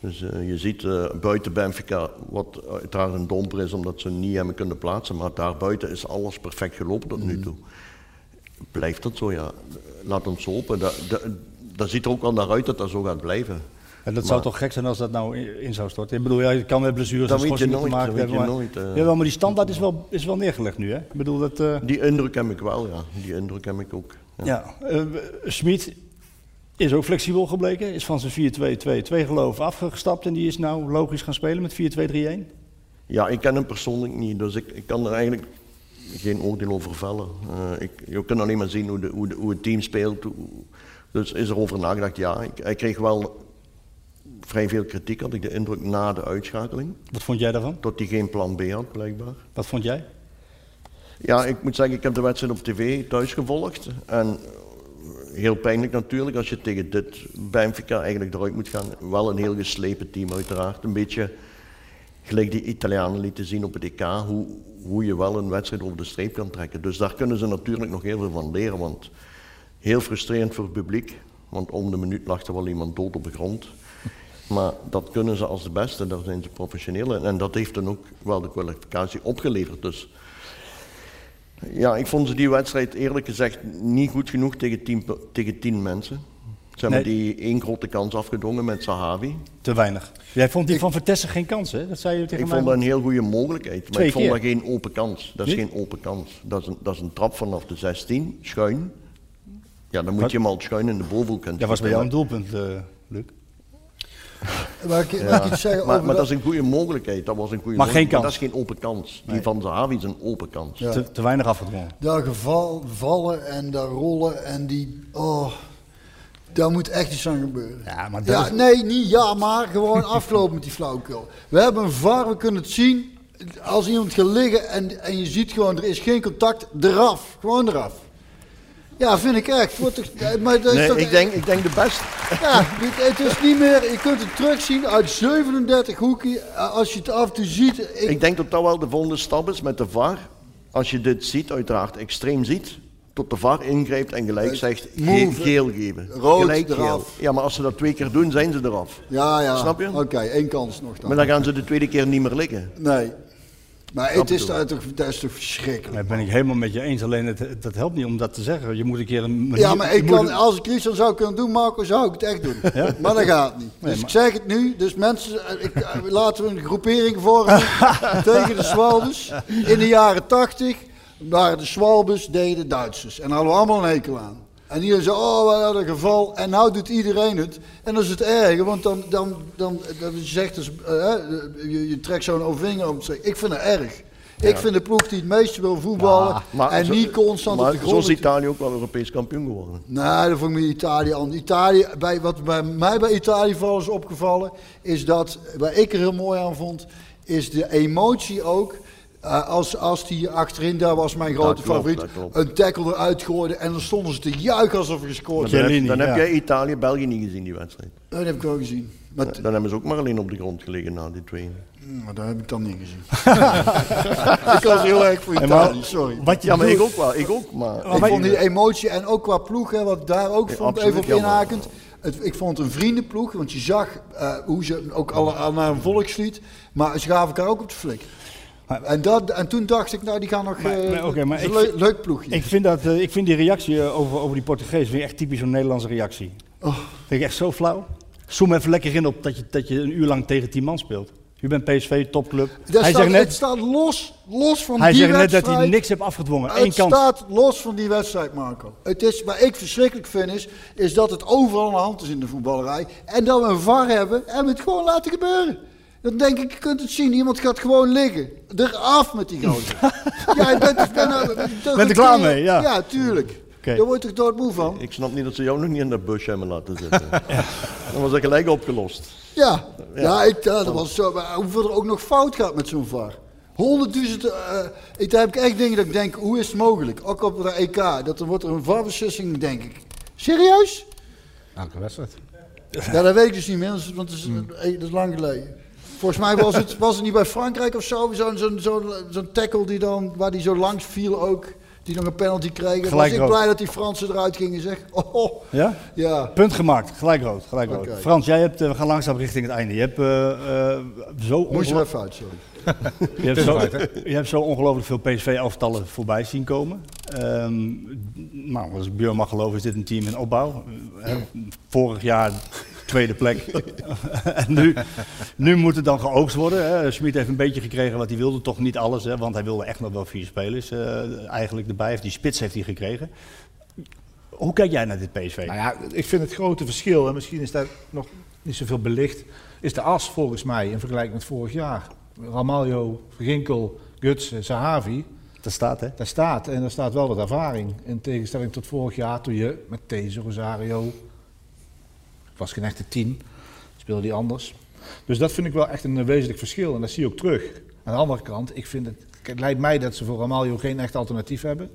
Dus eh, je ziet eh, buiten Benfica, wat uiteraard een domper is omdat ze niet hebben kunnen plaatsen, maar daarbuiten is alles perfect gelopen tot nu toe. Blijft dat zo, ja. Laat ons hopen. Dat, dat, dat ziet er ook wel naar uit dat dat zo gaat blijven. En dat zou toch gek zijn als dat nou in, in zou storten? Ik bedoel, ja, je kan met blessures en schorsingen te maken hebben. je maar, nooit, eh. Jawel, maar die standaard is wel, is wel neergelegd nu, hè? Ik bedoel, dat... eh, Die indruk heb ik wel, ja. Die indruk heb ik ook. Ja. Ja, eh, Schmid is ook flexibel gebleken. Is van zijn 4-2-2-2 geloof afgestapt en die is nou logisch gaan spelen met 4-2-3-1. Ja, ik ken hem persoonlijk niet, dus ik, ik kan er eigenlijk geen oordeel over vellen. Ik, je kunt alleen maar zien hoe, de, hoe, de, hoe het team speelt. hoe- dus is er over nagedacht, ja. Ik, hij kreeg wel vrij veel kritiek, had ik de indruk, na de uitschakeling. Wat vond jij daarvan? Dat hij geen plan B had, blijkbaar. Wat vond jij? Ja, ik moet zeggen, ik heb de wedstrijd op tv thuis gevolgd. En heel pijnlijk natuurlijk, als je tegen dit Benfica eigenlijk eruit moet gaan. Wel een heel geslepen team uiteraard. Een beetje gelijk die Italianen lieten zien op het EK, hoe, hoe je wel een wedstrijd over de streep kan trekken. Dus daar kunnen ze natuurlijk nog heel veel van leren. Want heel frustrerend voor het publiek, want om de minuut lag er wel iemand dood op de grond. Maar dat kunnen ze als de beste, daar zijn ze professioneel in. En dat heeft dan ook wel de kwalificatie opgeleverd. Dus ja, ik vond ze die wedstrijd eerlijk gezegd niet goed genoeg tegen tien, tegen tien mensen. Ze hebben Nee. die één grote kans afgedwongen met Sahavi. Te weinig. Jij vond die van Vertessen geen kans, hè? Dat zei je tegen Ik mij. vond dat een heel goede mogelijkheid, maar Twee ik vond keer. dat geen open kans. Dat is Niet? geen open kans. Dat is, een, dat is een trap vanaf de 16, schuin. Ja, dan moet Wat? je hem al schuin in de bovenhoek Dat was bij jou een doelpunt, eh Luc. *laughs* Mag ik, Ja, mag ik iets zeggen maar, over maar dat is een goede mogelijkheid. Dat was een goede Maar geen dat is geen open kans. Die Nee. van Zahavi is een open kans. Ja. Te, te weinig afgedwongen. Daar geval, vallen en daar rollen en die. Oh, daar moet echt iets aan gebeuren. Ja, maar dat Ja, is- nee, niet ja, maar gewoon afgelopen met die flauwekul. We hebben een VAR, we kunnen het zien. Als iemand gaat liggen en, en je ziet gewoon, er is geen contact, eraf. Gewoon eraf. Ja, vind ik echt. Wordt toch- maar dat is Nee, toch- ik denk, ik denk de beste. Ja, het is niet meer, je kunt het terugzien uit 37 hoeken. Als je het af en toe ziet. Ik, Ik denk dat dat wel de volgende stap is met de VAR. Als je dit ziet, uiteraard extreem ziet, tot de VAR ingrijpt en gelijk zegt ge- move, geel geven. rood gelijk eraf. geel. Ja, maar als ze dat twee keer doen, zijn ze eraf. ja, ja. Snap je? Oké, één kans nog dan. Maar dan gaan ze de tweede keer niet meer liggen. Nee. Maar het is, ik. toch, dat is toch verschrikkelijk. Dat ben ik helemaal met je eens. Alleen het, dat helpt niet om dat te zeggen. Je moet een keer een manier- Ja, maar ik kan, een- als ik iets zou kunnen doen, Marco, zou ik het echt doen. *laughs* Maar dat gaat niet. Dus Nee, ik zeg het nu. Dus mensen, eh, ik, eh, laten we een groepering vormen *laughs* tegen de Swalbes. In de jaren tachtig waren de Swalbes deden de Duitsers. En daar hadden we allemaal een hekel aan. En hier zo, oh, hadden een geval. En nou doet iedereen het. En dat is het erge, want dan, dan, dan, dan je zegt, dus, je, je trekt zo'n overvinger om te zeggen, ik vind het erg. Ik vind de ploeg die het meeste wil voetballen en zo- niet constant maar op de zo grond. is Italië ook wel Europees kampioen geworden. Nee, dat vond ik met Italië anders. Italië, bij, wat bij mij bij Italië vooral is opgevallen, is dat, waar ik er heel mooi aan vond, is de emotie ook. Eh, als, als die achterin, daar was mijn grote klopt, favoriet, een tackle eruit gooide en dan stonden ze te juichen alsof er gescoord was. dan heb, jij Italië-België niet gezien, die wedstrijd. Dat heb ik wel gezien. Maar, Dan hebben ze ook maar alleen op de grond gelegen na die twee. maar dat heb ik dan niet gezien. *laughs* ik was heel erg voor Ja, maar Italië, sorry. Wat je Ja, maar doet- ik ook wel. Ik ook, maar... Ik vond die emotie en ook qua ploeg, hè, wat ik daar ook Ja, vond, even op inhakend. Het, ik vond het een vriendenploeg, want je zag eh, hoe ze ook alle, al naar een volkslied, maar ze gaven elkaar ook op de flik. En, dat, en toen dacht ik, nou die gaan nog. Maar- eh, maar oké, maar het is ik een leuk, ploegje. Ik vind, dat, eh, ik vind die reactie eh, over, over die Portugees vind ik echt typisch zo'n Nederlandse reactie. Oh. Vind ik echt zo flauw. Zoom even lekker in op dat je, dat je een uur lang tegen 10 man speelt. Je bent PSV, topclub. Daar Hij staat, zegt Het net, staat los, los van hij die zegt net wedstrijd. dat hij niks heeft afgedwongen. Eén Het kans. staat los van die wedstrijd, Marco. Het is, wat ik verschrikkelijk vind, is, is dat het overal aan de hand is in de voetballerij. En dat we een VAR hebben en we het gewoon laten gebeuren. Dan denk ik, je kunt het zien, iemand gaat gewoon liggen. Eraf met die gozer. *laughs* ja, je bent, ben, ben, Bent er klaar mee, ja. Ja, tuurlijk. Oké. Daar word je toch doodmoe van? Ik snap niet dat ze jou nog niet in dat busje hebben laten zitten. *laughs* Dan was dat gelijk opgelost. Ja, ja. ik, ja, dat was zo. Maar hoeveel er ook nog fout gaat met zo'n VAR. Honderdduizend, eh ik, daar heb ik echt dingen dat ik denk, hoe is het mogelijk? Ook op de EK, dat er wordt er een VAR-beslissing, denk ik. Serieus? Elke wedstrijd. Ja, dat weet ik dus niet meer, want het is, dat is lang geleden. Volgens mij was het, was het niet bij Frankrijk of zo, zo'n zo'n zo'n zo'n tackle die dan, waar die zo langs viel ook, die nog een penalty kreeg. Was Gelijk ik rood. blij dat die Fransen eruit gingen, zeg. *laughs* Oh, oh. Ja? Ja. Punt gemaakt, gelijk rood. Gelijk rood. Frans, jij hebt, eh, we gaan langzaam richting het einde. Je hebt, eh, eh, zo, Moest er even uit, sorry. *laughs* je hebt, zo, je hebt zo ongelooflijk veel PSV-aftallen voorbij zien komen. Ehm, nou, als ik Björn mag geloven, is dit een team in opbouw. Hè, vorig jaar tweede plek. *laughs* en nu, nu moet het dan geoogst worden. Hè. Schmid heeft een beetje gekregen wat hij wilde, toch niet alles. Hè, want hij wilde echt nog wel vier spelers eh, eigenlijk erbij. Heeft die spits heeft hij gekregen. Hoe kijk jij naar dit PSV? Nou ja, ik vind het grote verschil, en misschien is dat nog niet zoveel belicht, is de as volgens mij in vergelijking met vorig jaar. Ramaljo, Ginkel, Guts, Sahavi, Dat staat hè? daar staat. En er staat wel wat ervaring. In tegenstelling tot vorig jaar toen je met deze Rosario, was geen echte tien, speelde die anders. Dus dat vind ik wel echt een eh, wezenlijk verschil en dat zie je ook terug. Aan de andere kant, ik vind het, het lijkt mij dat ze voor Ramaljo geen echt alternatief hebben.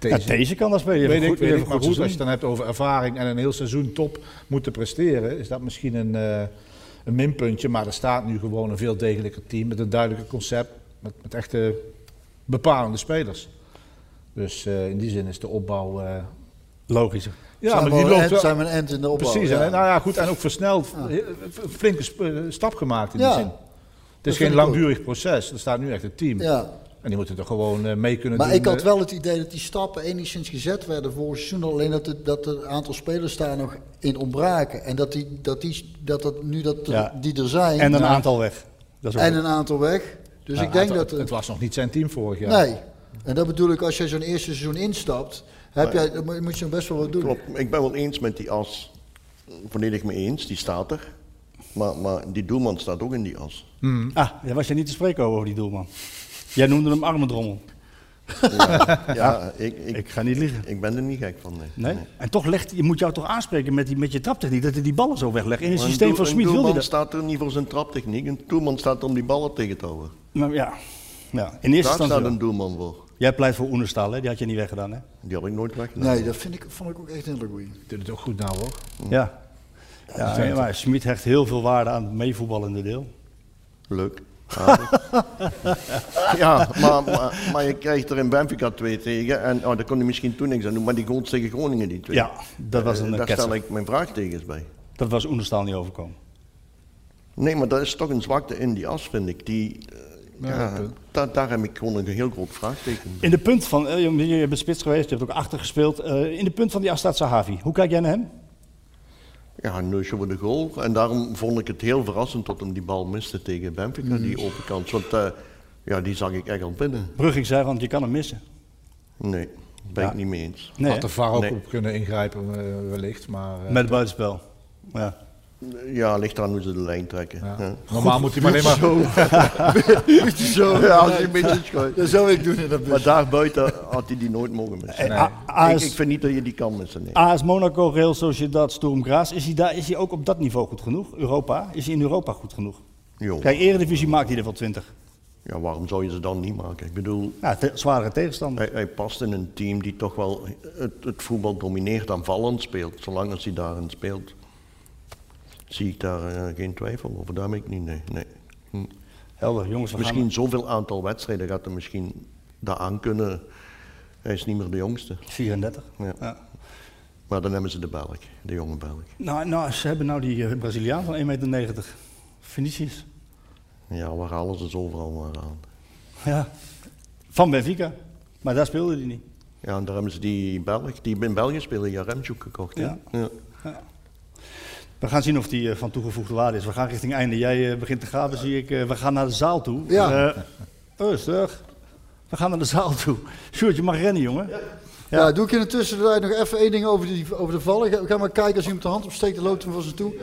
Ja, deze kan dat spelen. Weet heeft ik, goed- weet ik, maar goed, als je het dan hebt over ervaring en een heel seizoen top moeten presteren, is dat misschien een, eh, een minpuntje. Maar er staat nu gewoon een veel degelijker team met een duidelijker concept, met, met echte bepalende spelers. Dus eh, in die zin is de opbouw Logischer. Ja, zijn maar die loopt end- wel... zijn we een end in de opbouw. Precies, ja. en, nou ja, goed, en ook versneld. Een flinke eh, stap gemaakt in Ja, die zin. Het is geen ook. langdurig proces, er staat nu echt een team. Ja. En die moeten er gewoon eh, mee kunnen Maar doen. ik had eh. wel het idee dat die stappen enigszins gezet werden vorig seizoen. Alleen dat, het, dat er een aantal spelers daar nog in ontbraken. En dat, die, dat, die, dat, dat nu dat Ja. die er zijn. En een Ja. aantal weg. Dat is ook En een aantal weg. Dus Ja, ik denk het, dat... het was nog niet zijn team vorig jaar. Nee. En dat bedoel ik, als je zo'n eerste seizoen instapt, heb jij, moet- je nog best wel wat doen. Klopt, ik ben wel eens met die as. Volledig mee eens, die staat er. Maar, maar die doelman staat ook in die as. Ah, daar was je niet te spreken over, die doelman. Jij noemde hem armendrommel. Ja, *laughs* ik, ik, Ik ga niet liegen. ik ben er niet gek van. Nee. Nee? En toch legt, je moet jou toch aanspreken met, die, met je traptechniek, dat hij die ballen zo weglegt. In het Maar systeem doel- van Smit Een wil hij dat. staat er niet voor zijn traptechniek. Een doelman staat er om die ballen tegen te houden. Maar ja, ja, in eerste Daar instantie staat wel. een doelman voor. Jij pleit voor Oenerstal, hè? die had je niet weggedaan, hè? Die had ik nooit weggedaan. Nee, dat vind ik, vond ik ook echt een hele goeie. Doet het ook goed nou hoor. Ja. Ja, ja, maar Smit hecht heel veel waarde aan het meevoetballende deel. Leuk. *laughs* Ja, maar, maar, maar je krijgt er in Benfica twee tegen. En oh, daar kon hij misschien toen niks aan doen. Maar die goals tegen Groningen, die twee. Ja, dat was een Eh, Daar stel ik mijn vraagtekens bij. Dat was Oenerstal niet overkomen. Nee, maar dat is toch een zwakte in die as, vind ik. Die, eh, ja, heb ik gewoon een heel groot vraagteken. In de punt van, eh, je je bent spits geweest, je hebt ook achter gespeeld. Eh, in de punt van die Astad Sahavi, hoe kijk jij naar hem? Ja, een neusje voor de goal. En daarom vond ik het heel verrassend dat hem die bal miste tegen Benfica, Mhm. die open kant. Want eh, ja, die zag ik echt al binnen. Brugging zei, want je kan hem missen. Nee, ben Ja. ik niet mee eens. Nee, Had de? VAR ook Nee. op kunnen ingrijpen eh, wellicht, maar... eh, met het buitenspel. Ja. Ja, ligt eraan hoe ze de lijn trekken. ja. Ja. Normaal moet hij maar alleen maar... Beetje zo. Ja, als je een beetje schuift. Dat zou ik doen in dat Maar bus. daar buiten had hij die nooit mogen missen. A- Ik, ik vind niet dat je die kan missen. Nee. AS Monaco, Real Sociedad, Sturm Graz, is hij, daar, is hij ook op dat niveau goed genoeg? Europa? Is hij in Europa goed genoeg? Jo. Kijk, Eredivisie maakt hij er wel 20. Ja, waarom zou je ze dan niet maken? Ik bedoel, Ja, te- zwaardere tegenstander. hij, hij past in een team die toch wel het, het voetbal domineert aanvallend speelt. Zolang als hij daarin speelt, zie ik daar eh, geen twijfel over. Daar ben ik niet, nee. nee. Hm. Helder, jongens, we Misschien gaan... zoveel aantal wedstrijden gaat hij misschien daaraan kunnen. Hij is niet meer de jongste. 34. Ja. Ja. Maar dan hebben ze de Belg, de jonge Belg. Nou, nou, ze hebben nou die eh, Braziliaan van 1,90 meter. Vinicius. Ja, waar ze ze overal maar aan? Ja. Van Benfica. Maar daar speelde hij niet. Ja, en daar hebben ze die Belg, die in België spelen, Jaremchuk gekocht. hè? Ja. Ja. We gaan zien of die eh, van toegevoegde waarde is. We gaan richting einde. Jij eh, begint te graven, zie ik. Eh, we gaan naar de zaal toe. Ja. Rustig. We gaan naar de zaal toe. Sjoerd, je mag rennen, jongen. Ja. doe ik in de tussentijd nog even één ding over, die, over de vallen. Ga, ga maar kijken als iemand de hand opsteekt, dan loopt hem van ze toe.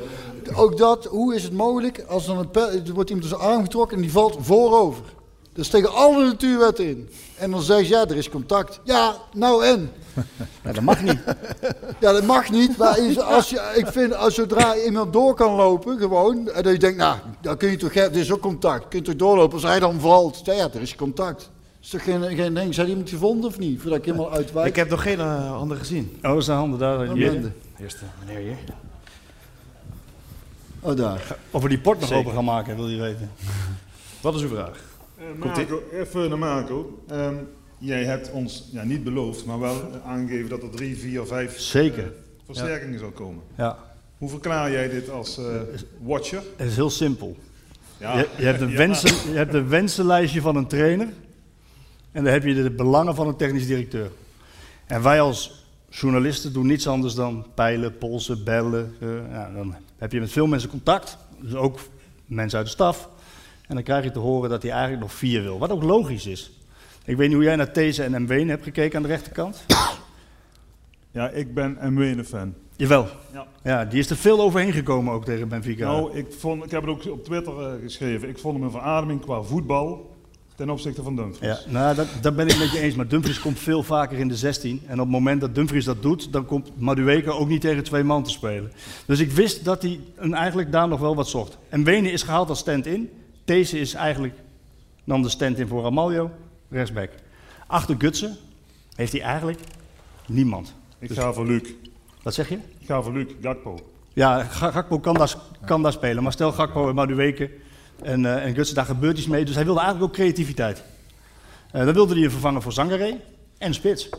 Ook dat, hoe is het mogelijk als dan er wordt iemand zijn arm getrokken en die valt voorover. Dat is tegen alle natuurwetten in. En dan zeg je, ja, er is contact. Ja, nou en? Ja, dat mag niet. *laughs* Ja, dat mag niet. Maar is- als je, ik vind, als zodra iemand door kan lopen, gewoon, en dat je denkt, nou, dan kun je toch, er is ook contact. Kun je toch doorlopen als hij dan valt? Ja, ja er is contact. Is toch geen, geen ding? Zijn iemand gevonden of niet? Voordat ik helemaal uitwijk. Ik heb nog geen eh, andere gezien. Oh, zijn handen daar. Oh, Hier. bende. Eerste meneer hier. Oh, daar. Of we die port nog Zeker. open gaan maken, wil je weten. *laughs* Wat is uw vraag? Komt ie? Marco, even naar Marco. Ehm, jij hebt ons ja, niet beloofd, maar wel eh, aangegeven dat er drie, vier, vijf Zeker. eh, versterkingen zou komen. Ja, Hoe verklaar jij dit als eh, watcher? het is heel simpel. Ja, Je, je, hebt een *laughs* ja. wensen, je hebt een wensenlijstje van een trainer. En dan heb je de belangen van een technisch directeur. En wij als journalisten doen niets anders dan peilen, polsen, bellen. ja, dan heb je met veel mensen contact. Dus ook mensen uit de staf. En dan krijg je te horen dat hij eigenlijk nog vier wil. Wat ook logisch is. Ik weet niet hoe jij naar These en Mwene hebt gekeken aan de rechterkant. *coughs* Ja, ik ben een fan. Jawel. Ja. Ja, die is er veel overheen gekomen ook tegen Benfica. Nou, ik, vond, ik heb het ook op Twitter eh, geschreven. Ik vond hem een verademing qua voetbal ten opzichte van Dumfries. Ja, nou, dat, dat ben ik met je eens. Maar Dumfries komt veel vaker in de 16. En op het moment dat Dumfries dat doet, dan komt Madueke ook niet tegen twee man te spelen. Dus ik wist dat hij een- eigenlijk daar nog wel wat zocht. En Wenen is gehaald als stand-in. Deze is eigenlijk nam de stand-in voor Ramaljo, rechtsback. Achter Gutsen heeft hij eigenlijk niemand. Ik ga voor Luc. Wat zeg je? Ik ga voor Luc, Gakpo. Ja, Ga- Gakpo kan daar, kan daar spelen. Maar stel Gakpo en Madueke en, eh en Gutsen, daar gebeurt iets mee. Dus hij wilde eigenlijk ook creativiteit. Eh dan wilde hij een vervanger voor Zangaré en spits.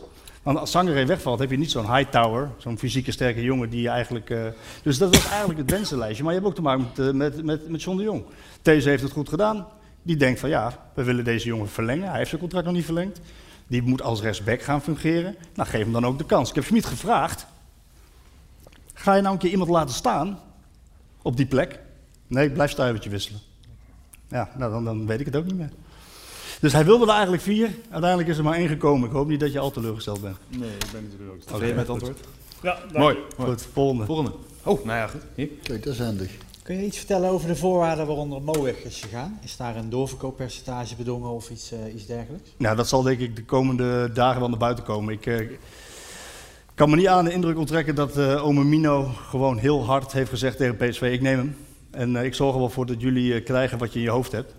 Want als Sangaré wegvalt, heb je niet zo'n Hightower, zo'n fysieke sterke jongen die je eigenlijk... eh, dus dat was eigenlijk het wensenlijstje. Maar je hebt ook te maken met, met, met, met John de Jong. Deze heeft het goed gedaan. Die denkt van ja, we willen deze jongen verlengen. Hij heeft zijn contract nog niet verlengd. Die moet als rechtsback gaan fungeren. Nou, geef hem dan ook de kans. Ik heb Schmid gevraagd. Ga je nou een keer iemand laten staan op die plek? Nee, blijf stuivertje wisselen. Ja, nou dan, dan weet ik het ook niet meer. Dus hij wilde er eigenlijk vier. Uiteindelijk is er maar één gekomen. Ik hoop niet dat je al teleurgesteld bent. Nee, ik ben niet teleurgesteld. Tevreden met het antwoord? Ja, dank Mooi. Goed, volgende. Volgende. Oh, nou ja, goed. Hier. Kijk, dat is handig. Kun je iets vertellen over de voorwaarden waaronder Mo weg is gegaan? Is daar een doorverkooppercentage bedongen of iets, eh, iets dergelijks? Nou, dat zal denk ik de komende dagen wel naar buiten komen. Ik eh, kan me niet aan de indruk onttrekken dat eh ome Mino gewoon heel hard heeft gezegd tegen PSV, ik neem hem. En ik zorg er wel voor dat jullie krijgen wat je in je hoofd hebt.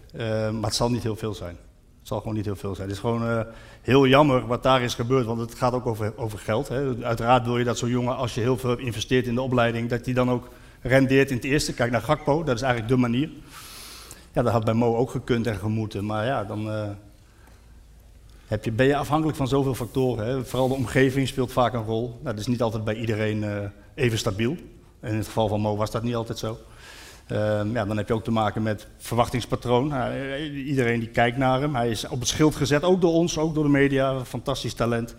Maar het zal niet heel veel zijn. Het zal gewoon niet heel veel zijn. Het is gewoon heel jammer wat daar is gebeurd, want het gaat ook over, over geld. Hè. Uiteraard wil je dat zo'n jongen, als je heel veel hebt geïnvesteerd in de opleiding, dat hij dan ook rendeert in het eerste. Kijk naar Gakpo, dat is eigenlijk de manier. Ja, dat had bij Mo ook gekund en gemoeten. Maar ja, dan eh, heb je, ben je afhankelijk van zoveel factoren. Hè. Vooral de omgeving speelt vaak een rol. Nou, dat is niet altijd bij iedereen eh, even stabiel. In het geval van Mo was dat niet altijd zo. Ehm, ja, dan heb je ook te maken met verwachtingspatroon. Nou, eh, iedereen die kijkt naar hem. Hij is op het schild gezet, ook door ons, ook door de media. Fantastisch talent.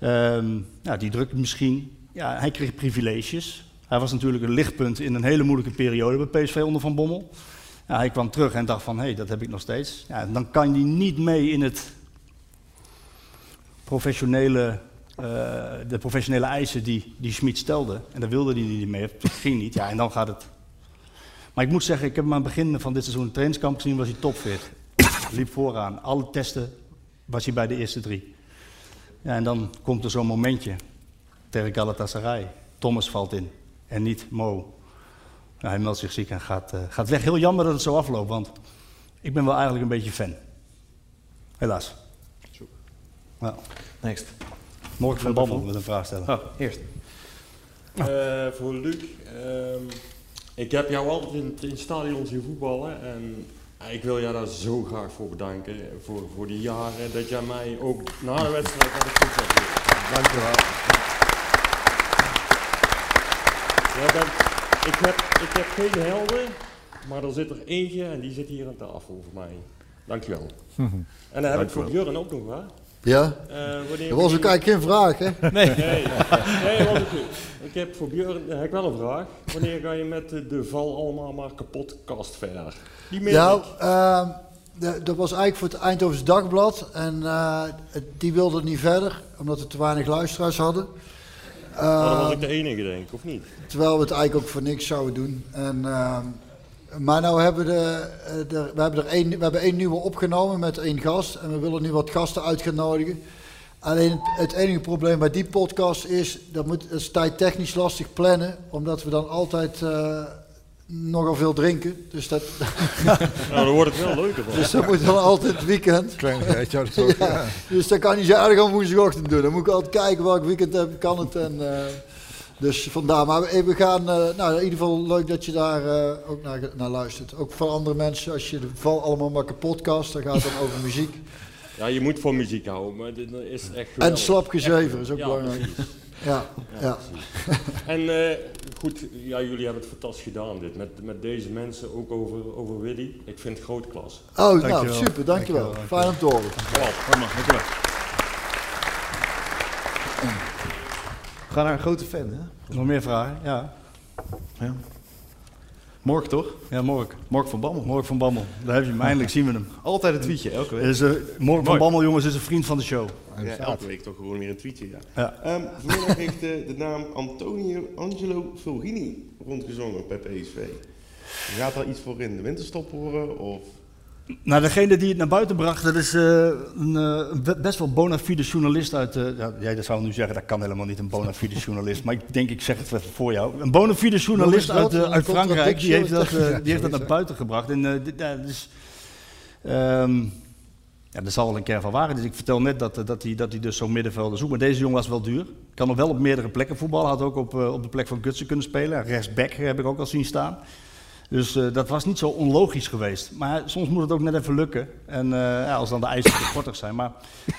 Ehm, ja, die druk misschien. Ja, hij kreeg privileges. Hij was natuurlijk een lichtpunt in een hele moeilijke periode bij PSV onder Van Bommel. Ja, hij kwam terug en dacht van, hé, hey, dat heb ik nog steeds. Ja, dan kan hij niet mee in het professionele, eh, de professionele eisen die, die Schmid stelde. En daar wilde hij niet mee, dat ging niet. Ja, en dan gaat het. Maar ik moet zeggen, ik heb hem aan het begin van dit seizoen een trainingskamp gezien, was hij topfit. *coughs* Liep vooraan, alle testen was hij bij de eerste drie. Ja, en dan komt er zo'n momentje tegen Galatasaray. Thomas valt in en niet Mo. Hij meldt zich ziek en gaat, eh, gaat weg. Heel jammer dat het zo afloopt, want ik ben wel eigenlijk een beetje fan. Helaas. Ja. Next. Morgen van Bammel met een vraag stellen. Oh, eerst. Eh, voor Luc. ehm, ik heb jou altijd in, in het stadion zien voetballen. En ik wil jou daar zo graag voor bedanken. Voor, voor die jaren dat jij mij ook na de wedstrijd naar de voet hebt gebracht. Bent, ik, heb, ik heb geen helden, maar er zit er eentje en die zit hier aan tafel voor mij. Dank je wel. En dan heb ik voor Björn ook nog, hè? Ja? Eh, Dat was ook eigenlijk geen vraag, hè? Nee. Nee, nee dat was het niet. Ik heb voor Björn heb ik wel een vraag. Wanneer ga je met de, de Val Allemaal Maar Kapot kast verder? Die meen Nou, ehm, de- dat was eigenlijk voor het Eindhovens Dagblad. En eh, die wilde het niet verder, omdat we te weinig luisteraars hadden. Maar dan was ik de enige, denk ik, of niet? Terwijl we het eigenlijk ook voor niks zouden doen. En, ehm, maar nou hebben we, de, eh, de- we, hebben er één, we hebben één nieuwe opgenomen met één gast. En we willen nu wat gasten uit gaan nodigen. Alleen het, het enige probleem bij die podcast is, dat, moet, dat is tijdtechnisch lastig plannen. Omdat we dan altijd eh, nogal veel drinken. Dus dat, *laughs* Nou, dan wordt het wel leuker van. Dus dat moet dan altijd *laughs* het weekend. Kleinigheid, ja, dat is ook, ja. Dus dat kan niet zo erg aan woensdagochtend doen. Dan moet ik altijd kijken welk weekend heb, kan het. En, eh, dus vandaar. Maar we, we gaan, eh, nou in ieder geval leuk dat je daar eh, ook naar, naar luistert. Ook voor andere mensen, als je de val allemaal maakt podcast, dan gaat het dan over muziek. Ja, je moet van muziek houden, maar dit is echt En slap gezever is ook Ja, belangrijk. precies. Ja, ja. En eh, goed, ja, jullie hebben het fantastisch gedaan dit. Met, met deze mensen, ook over, over Willy. Ik vind het grote klas. Oh, nou super, dankjewel. Fijn om te horen. Dankjewel. We gaan naar een grote fan, hè? Nog meer vragen? Ja. ja. Morgen toch? Ja, morgen. Morgen van Bammel. Morgen van Bammel. Daar heb je hem. Eindelijk zien we hem. Altijd een tweetje, elke week. Is, eh, morgen van. Bammel, jongens, is een vriend van de show. Ja, elke week toch gewoon weer een tweetje, ja. Ja. Ehm, vanmiddag heeft de, de naam Antonio Angelo Fulgini rondgezongen bij PSV. Gaat daar iets voor in de winterstop horen? Of Nou, degene die het naar buiten bracht, dat is eh, een eh, best wel bona fide journalist uit... eh, ja, jij dat zou nu zeggen, dat kan helemaal niet, een bona fide journalist. Maar ik denk, ik zeg het even voor jou. Een bona fide journalist uit, uit Frankrijk, die heeft dat, die heeft dat naar buiten gebracht. En dit- ja, dus, ehm, ja, zal wel een kern van waarheid. Dus ik vertel net dat, dat, hij, dat hij dus zo'n middenvelder zoekt. Maar deze jongen was wel duur. Kan nog wel op meerdere plekken voetballen. Had ook op, op de plek van Gutsen kunnen spelen. Rechtsback heb ik ook al zien staan. Dus eh, dat was niet zo onlogisch geweest. Maar soms moet het ook net even lukken. En eh, ja, als dan de eisen te kortig zijn. Maar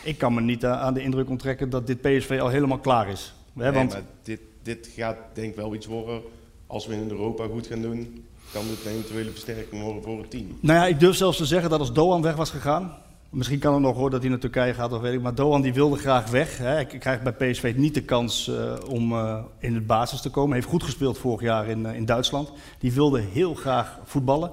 ik kan me niet eh, aan de indruk onttrekken dat dit PSV al helemaal klaar is. Hè, Nee, want maar dit, dit gaat denk ik wel iets worden. Als we in Europa goed gaan doen, kan dit een eventuele versterking worden voor het team. Nou ja, ik durf zelfs te zeggen dat als Doan weg was gegaan. Misschien kan het nog hoor dat hij naar Turkije gaat of weet ik. Maar Doan die wilde graag weg. Hè. Hij krijgt bij PSV niet de kans eh, om eh, in het basis te komen. Hij heeft goed gespeeld vorig jaar in, eh, in Duitsland. Die wilde heel graag voetballen.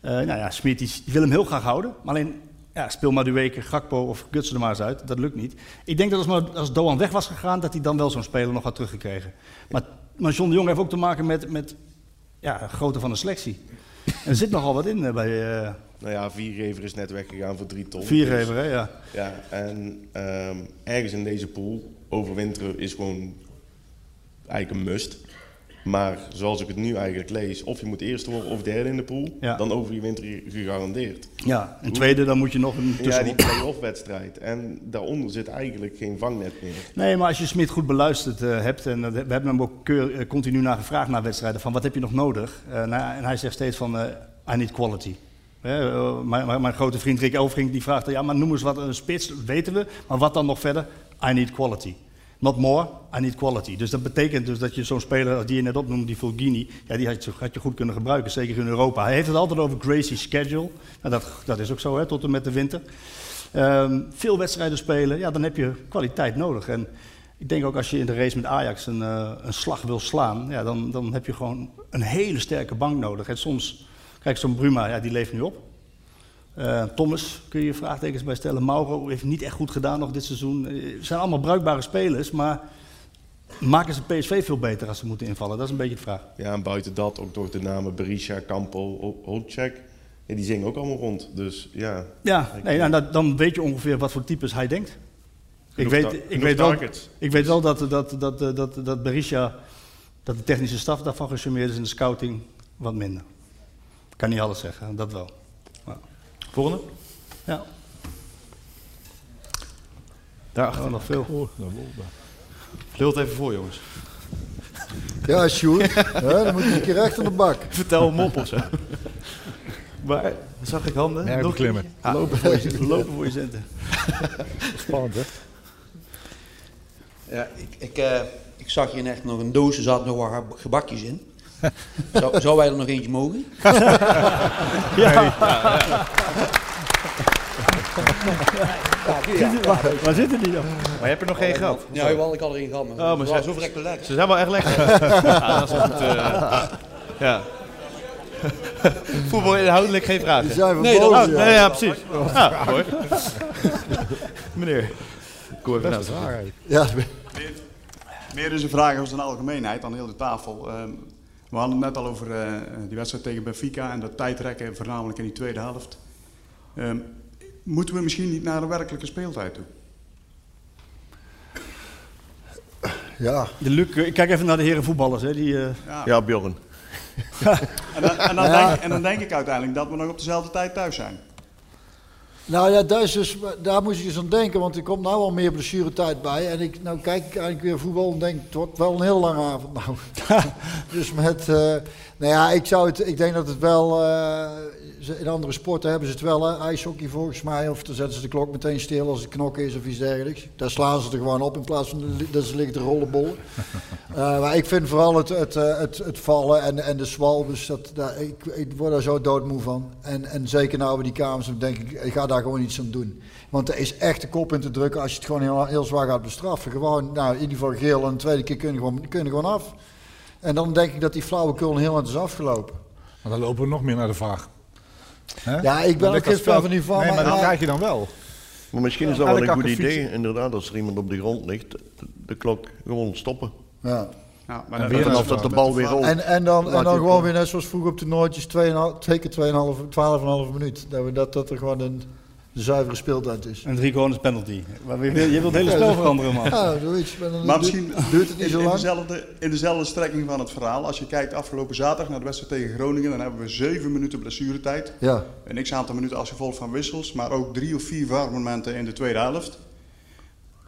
Nou ja, Smit wil hem heel graag houden. Maar alleen, ja, speel maar Duweke, Gakpo of Gutsen er maar eens uit. Dat lukt niet. Ik denk dat als, als Doan weg was gegaan, dat hij dan wel zo'n speler nog had teruggekregen. Maar, maar de Jong heeft ook te maken met, met ja, grootte van de selectie. Er zit nogal wat in bij... Nou ja, Viergever is net weggegaan voor drie ton. Viergever, Dus- hè, ja. Ja, en ehm, ergens in deze pool overwinteren is gewoon eigenlijk een must. Maar zoals ik het nu eigenlijk lees, of je moet eerste worden of derde in de pool, Ja. dan overwinter je gegarandeerd. Ja, en tweede, dan moet je nog een Ja, tussen. die play-off wedstrijd. En daaronder zit eigenlijk geen vangnet meer. Nee, maar als je Smit goed beluisterd eh, hebt, en we hebben hem ook keur- eh, continu naar gevraagd na wedstrijden, van wat heb je nog nodig? Eh, nou, en hij zegt steeds van, I need quality. Eh, mijn, mijn- mijn grote vriend Rick Elfrink die vraagt, ja, maar noem eens wat een spits, weten we, maar wat dan nog verder? I need quality. Not more, I need quality. Dus dat betekent dus dat je zo'n speler als die je net opnoemde, die Fulgini, ja, die had je, had je goed kunnen gebruiken, zeker in Europa. Hij heeft het altijd over Gracie's schedule. Nou, dat, dat is ook zo, hè, tot en met de winter. Ehm, veel wedstrijden spelen, ja, dan heb je kwaliteit nodig. En ik denk ook als je in de race met Ajax een, eh, een slag wil slaan, ja, dan, dan heb je gewoon een hele sterke bank nodig. En soms, kijk, zo'n Bruma, ja, die leeft nu op. Eh, Thomas kun je je vraagtekens bij stellen. Mauro heeft niet echt goed gedaan nog dit seizoen. Eh, Het zijn allemaal bruikbare spelers, maar maken ze PSV veel beter als ze moeten invallen? Dat is een beetje de vraag. Ja, en buiten dat ook door de namen Berisha, Campo, Holcek. Ja, die zingen ook allemaal rond. Dus ja. Ja, nee, nou, dat- dan weet je ongeveer wat voor types hij denkt. Ik weet, ik, weet wel, ik weet wel dat, dat, dat, dat, dat, Berisha, dat de technische staf daarvan gecharmeerd is en de scouting wat minder. Ik kan niet alles zeggen, dat wel. Maar- Volgende? Ja. Daarachter Oh, nog veel. Vul het even voor, jongens. Ja, Sjoerd. *laughs* Ja, dan moet je een keer recht aan de bak. Vertel hem op of zo. Maar, zag ik handen? Ja, Nog eentje? Ah, Lopen *laughs* voor je, lopen voor je centen. Spannend, hè? Ja, ik, ik, eh, ik zag hier echt nog een doos, er zaten nog wat ge- gebakjes in. *laughs* Zou, zou wij er nog eentje mogen? Ja. ja. Waar, waar zitten die dan? Maar je hebt er nog geen gehad? Ja, jawel, ik had er één gehad. Maar Oh, maar ze zo verrekte lekker. Ze zijn wel echt lekker. *laughs* Ja, dat is goed. eh, *laughs* ja. Voetbal inhoudelijk geen vragen. Die zijn we Nee, boos, Oh, ja. nee, ja, precies. Ja, mooi. Meneer. Kom even naar vraag. Ja, Meer is een vraag als een algemeenheid aan heel de tafel. Ehm, we hadden het net al over eh, die wedstrijd tegen Benfica en dat tijdrekken, voornamelijk in die tweede helft. Ehm, moeten we misschien niet naar een werkelijke speeltijd toe? ja. De Luc, ik kijk even naar de heren voetballers. Hè, die, eh, Ja. Ja, Bjorn. En, dan, en, dan Ja. denk, en dan denk ik uiteindelijk dat we nog op dezelfde tijd thuis zijn. Nou ja, daar, dus, daar moest ik eens aan denken, want er komt nou al meer blessuretijd bij. En ik, nou kijk eigenlijk weer voetbal en denk, het wordt wel een heel lange avond nou. *laughs* dus met, eh, nou ja, ik, zou het, ik denk dat het wel, eh, in andere sporten hebben ze het wel, hè, ijshockey volgens mij. Of dan zetten ze de klok meteen stil als het knokken is of iets dergelijks. Daar slaan ze er gewoon op in plaats van dat ze liggen te rollenbollen. *laughs* Eh, maar ik vind vooral het, het, eh, het, het vallen en, en de zwalbes, dat, daar, ik, ik word daar zo doodmoe van. En, en zeker nou bij die kamers, dan denk ik, ik ga daar gewoon iets aan doen. Want er is echt de kop in te drukken als je het gewoon heel, heel zwaar gaat bestraffen. Gewoon, nou in ieder geval geel en de tweede keer kun je gewoon, kun je gewoon af. En dan denk ik dat die flauwekul heel aan is afgelopen. Maar dan lopen we nog meer naar de vraag. Hè? Ja, ik ben Dan ook geen fan van die van, Nee, maar- maar dat maar- krijg je dan wel. Maar misschien is dat wel een goed idee, inderdaad, als er iemand op de grond ligt, de, de klok gewoon stoppen. Ja. Ja, En weer vanaf dat de bal weer rolt. En, en dan, en dan gewoon op- weer net zoals vroeger op toernooitjes, 2,5 twee keer 2,5, 12,5 minuut. Dat, we, dat, dat er gewoon een de zuivere speeltijd is. En drie een penalty. Maar je wil- je wilt het hele spel veranderen, man. Ja, zoiets. Maar, dan Maar duurt- misschien duurt het niet in, zo in lang. dezelfde, in dezelfde strekking van het verhaal. Als je kijkt afgelopen zaterdag naar de wedstrijd tegen Groningen, dan hebben we zeven minuten blessuretijd. Ja. Een x aantal minuten als gevolg van wissels, maar ook drie of vier VAR-momenten in de tweede helft.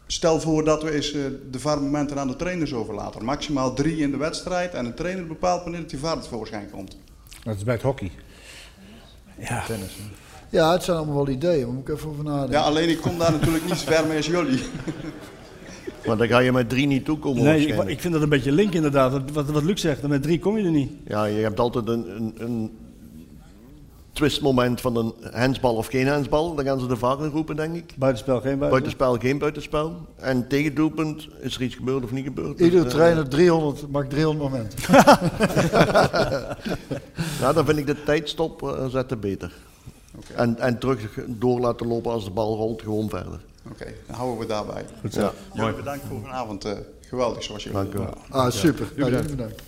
Stel voor dat we eens eh, de VAR-momenten aan de trainers overlaten. Maximaal drie in de wedstrijd en de trainer bepaalt wanneer die VAR tevoorschijn komt. Dat is bij het hockey. Ja. Tennis. hè. Ja, het zijn allemaal wel ideeën, daar moet ik even over nadenken. Ja, alleen ik kom daar natuurlijk niet zo ver mee als jullie. *laughs* Maar dan ga je met drie niet toekomen Nee, ik, vind dat een beetje link inderdaad. Wat, wat, wat Luc zegt, met drie kom je er niet. Ja, je hebt altijd een, een, een twistmoment van een handsbal of geen handsbal. Dan gaan ze de vaker roepen, denk ik. Buitenspel, geen buitenspel. Buitenspel, geen buitenspel. En tegen doelpunt is er iets gebeurd of niet gebeurd. Iedere Dus, eh, trainer 300, mag 300 momenten. *laughs* nou, dan vind ik de tijdstop eh, zetten beter. En, en terug door laten lopen als de bal rolt, gewoon verder. Oké, dan houden we het daarbij. Goed zo. Ja. Mooi. bedankt voor vanavond. eh, geweldig zoals jullie Dank u wel. Ah, super. Ja. Bedankt. jullie bedankt.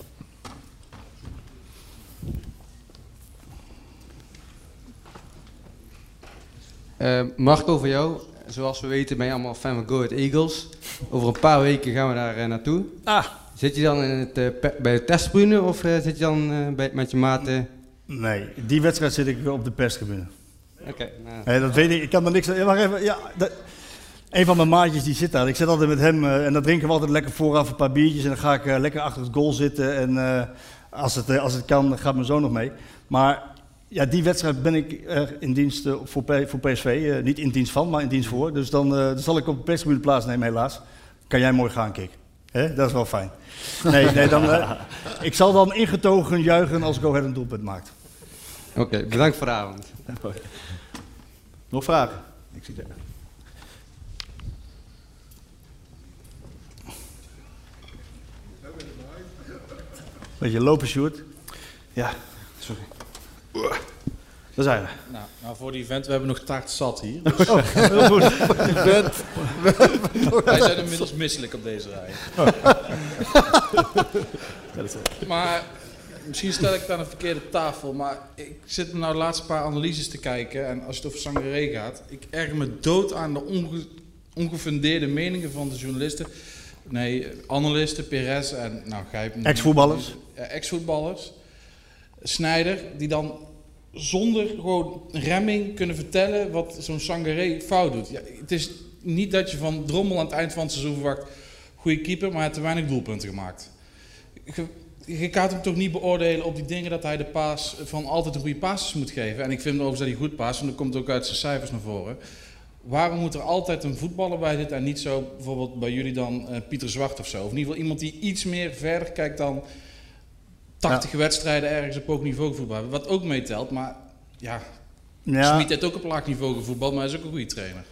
Eh, Marco, voor jou. Zoals we weten ben je allemaal fan van Go Ahead Eagles. Over een paar weken gaan we daar eh, naartoe. Ah. Zit je dan in het, eh, pe- bij de testbrune of zit je dan eh, bij, met je maten? Nee, die wedstrijd zit ik op de perstribune. Oké, nou. Dat weet ik. Ik kan er niks aan. Wacht even. Ja, dat- een van mijn maatjes die zit daar. Ik zit altijd met hem eh, en dan drinken we altijd lekker vooraf een paar biertjes. En dan ga ik eh, lekker achter het goal zitten. En eh, als, het, als het kan, gaat mijn zoon nog mee. Maar ja, die wedstrijd ben ik in dienst voor, P- voor PSV. niet in dienst van, maar in dienst voor. Dus dan, dan zal ik op de perstribune plaatsnemen helaas. Kan jij mooi gaan, Kik. Hè? Dat is wel fijn. Nee, nee dan, *laughs* ik zal dan ingetogen juichen als Go Ahead een doelpunt maakt. Oké, bedankt voor de avond. Nog vragen? Ik zie dat. Beetje lopen, Sjoerd. Ja, sorry. Daar zijn we. Nou, nou, voor die event, we hebben nog taart zat hier. *laughs* Oh, heel goed. *laughs* Wij zijn inmiddels misselijk op deze rij. Oh. *laughs* Ja, dat is- maar misschien stel ik het aan de verkeerde tafel, maar ik zit me nou de laatste paar analyses te kijken en als het over Sangaré gaat, ik erger me dood aan de onge- ongefundeerde meningen van de journalisten. Nee, analisten, Perez en nou Gijp. Ex-voetballers. Ex-voetballers. Snijder, die dan zonder gewoon remming kunnen vertellen wat zo'n Sangaré fout doet. Ja, het is niet dat je van Drommel aan het eind van het seizoen verwacht, goede keeper, maar hij heeft te weinig doelpunten gemaakt. Je, gaat hem toch niet beoordelen op die dingen dat hij de paas van altijd een goede passes moet geven. En ik vind overigens dat hij goed paast, en dat komt ook uit zijn cijfers naar voren. Waarom moet er altijd een voetballer bij zitten en niet zo bijvoorbeeld bij jullie dan eh, Pieter Zwart of zo? Of in ieder geval iemand die iets meer verder kijkt dan 80 wedstrijden ergens op hoog niveau voetbal. Wat ook meetelt, maar ja, Ja. Smit heeft ook op laag niveau gevoetbald, maar hij is ook een goede trainer.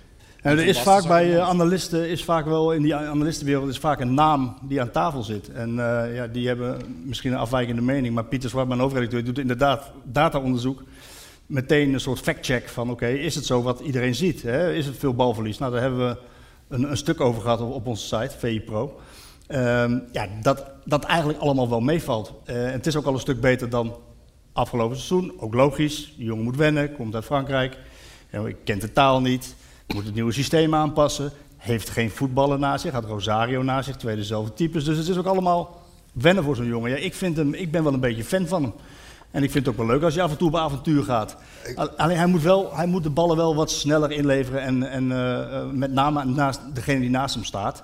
En er is vaak bij eh, analisten, is vaak wel in die analistenwereld is vaak een naam die aan tafel zit. En eh, ja, die hebben misschien een afwijkende mening. Maar Pieter Zwart, mijn hoofdredacteur, doet inderdaad dataonderzoek. Meteen een soort factcheck van oké, is het zo wat iedereen ziet? Hè? Is het veel balverlies? Nou, daar hebben we een, een stuk over gehad op, op onze site, VI Pro. Ehm, ja, dat, dat eigenlijk allemaal wel meevalt. Eh, en het is ook al een stuk beter dan afgelopen seizoen. Ook logisch, die jongen moet wennen, komt uit Frankrijk. Ja, ik kent de taal niet, moet het nieuwe systeem aanpassen. Heeft geen voetballer naast zich, had Rosario naast zich, twee dezelfde types. Dus het is ook allemaal wennen voor zo'n jongen. Ja, ik, vind hem, ik ben wel een beetje fan van hem. En ik vind het ook wel leuk als je af en toe op avontuur gaat. Al- Alleen hij moet, wel, hij moet de ballen wel wat sneller inleveren. En, en eh, eh, met name naast degene die naast hem staat.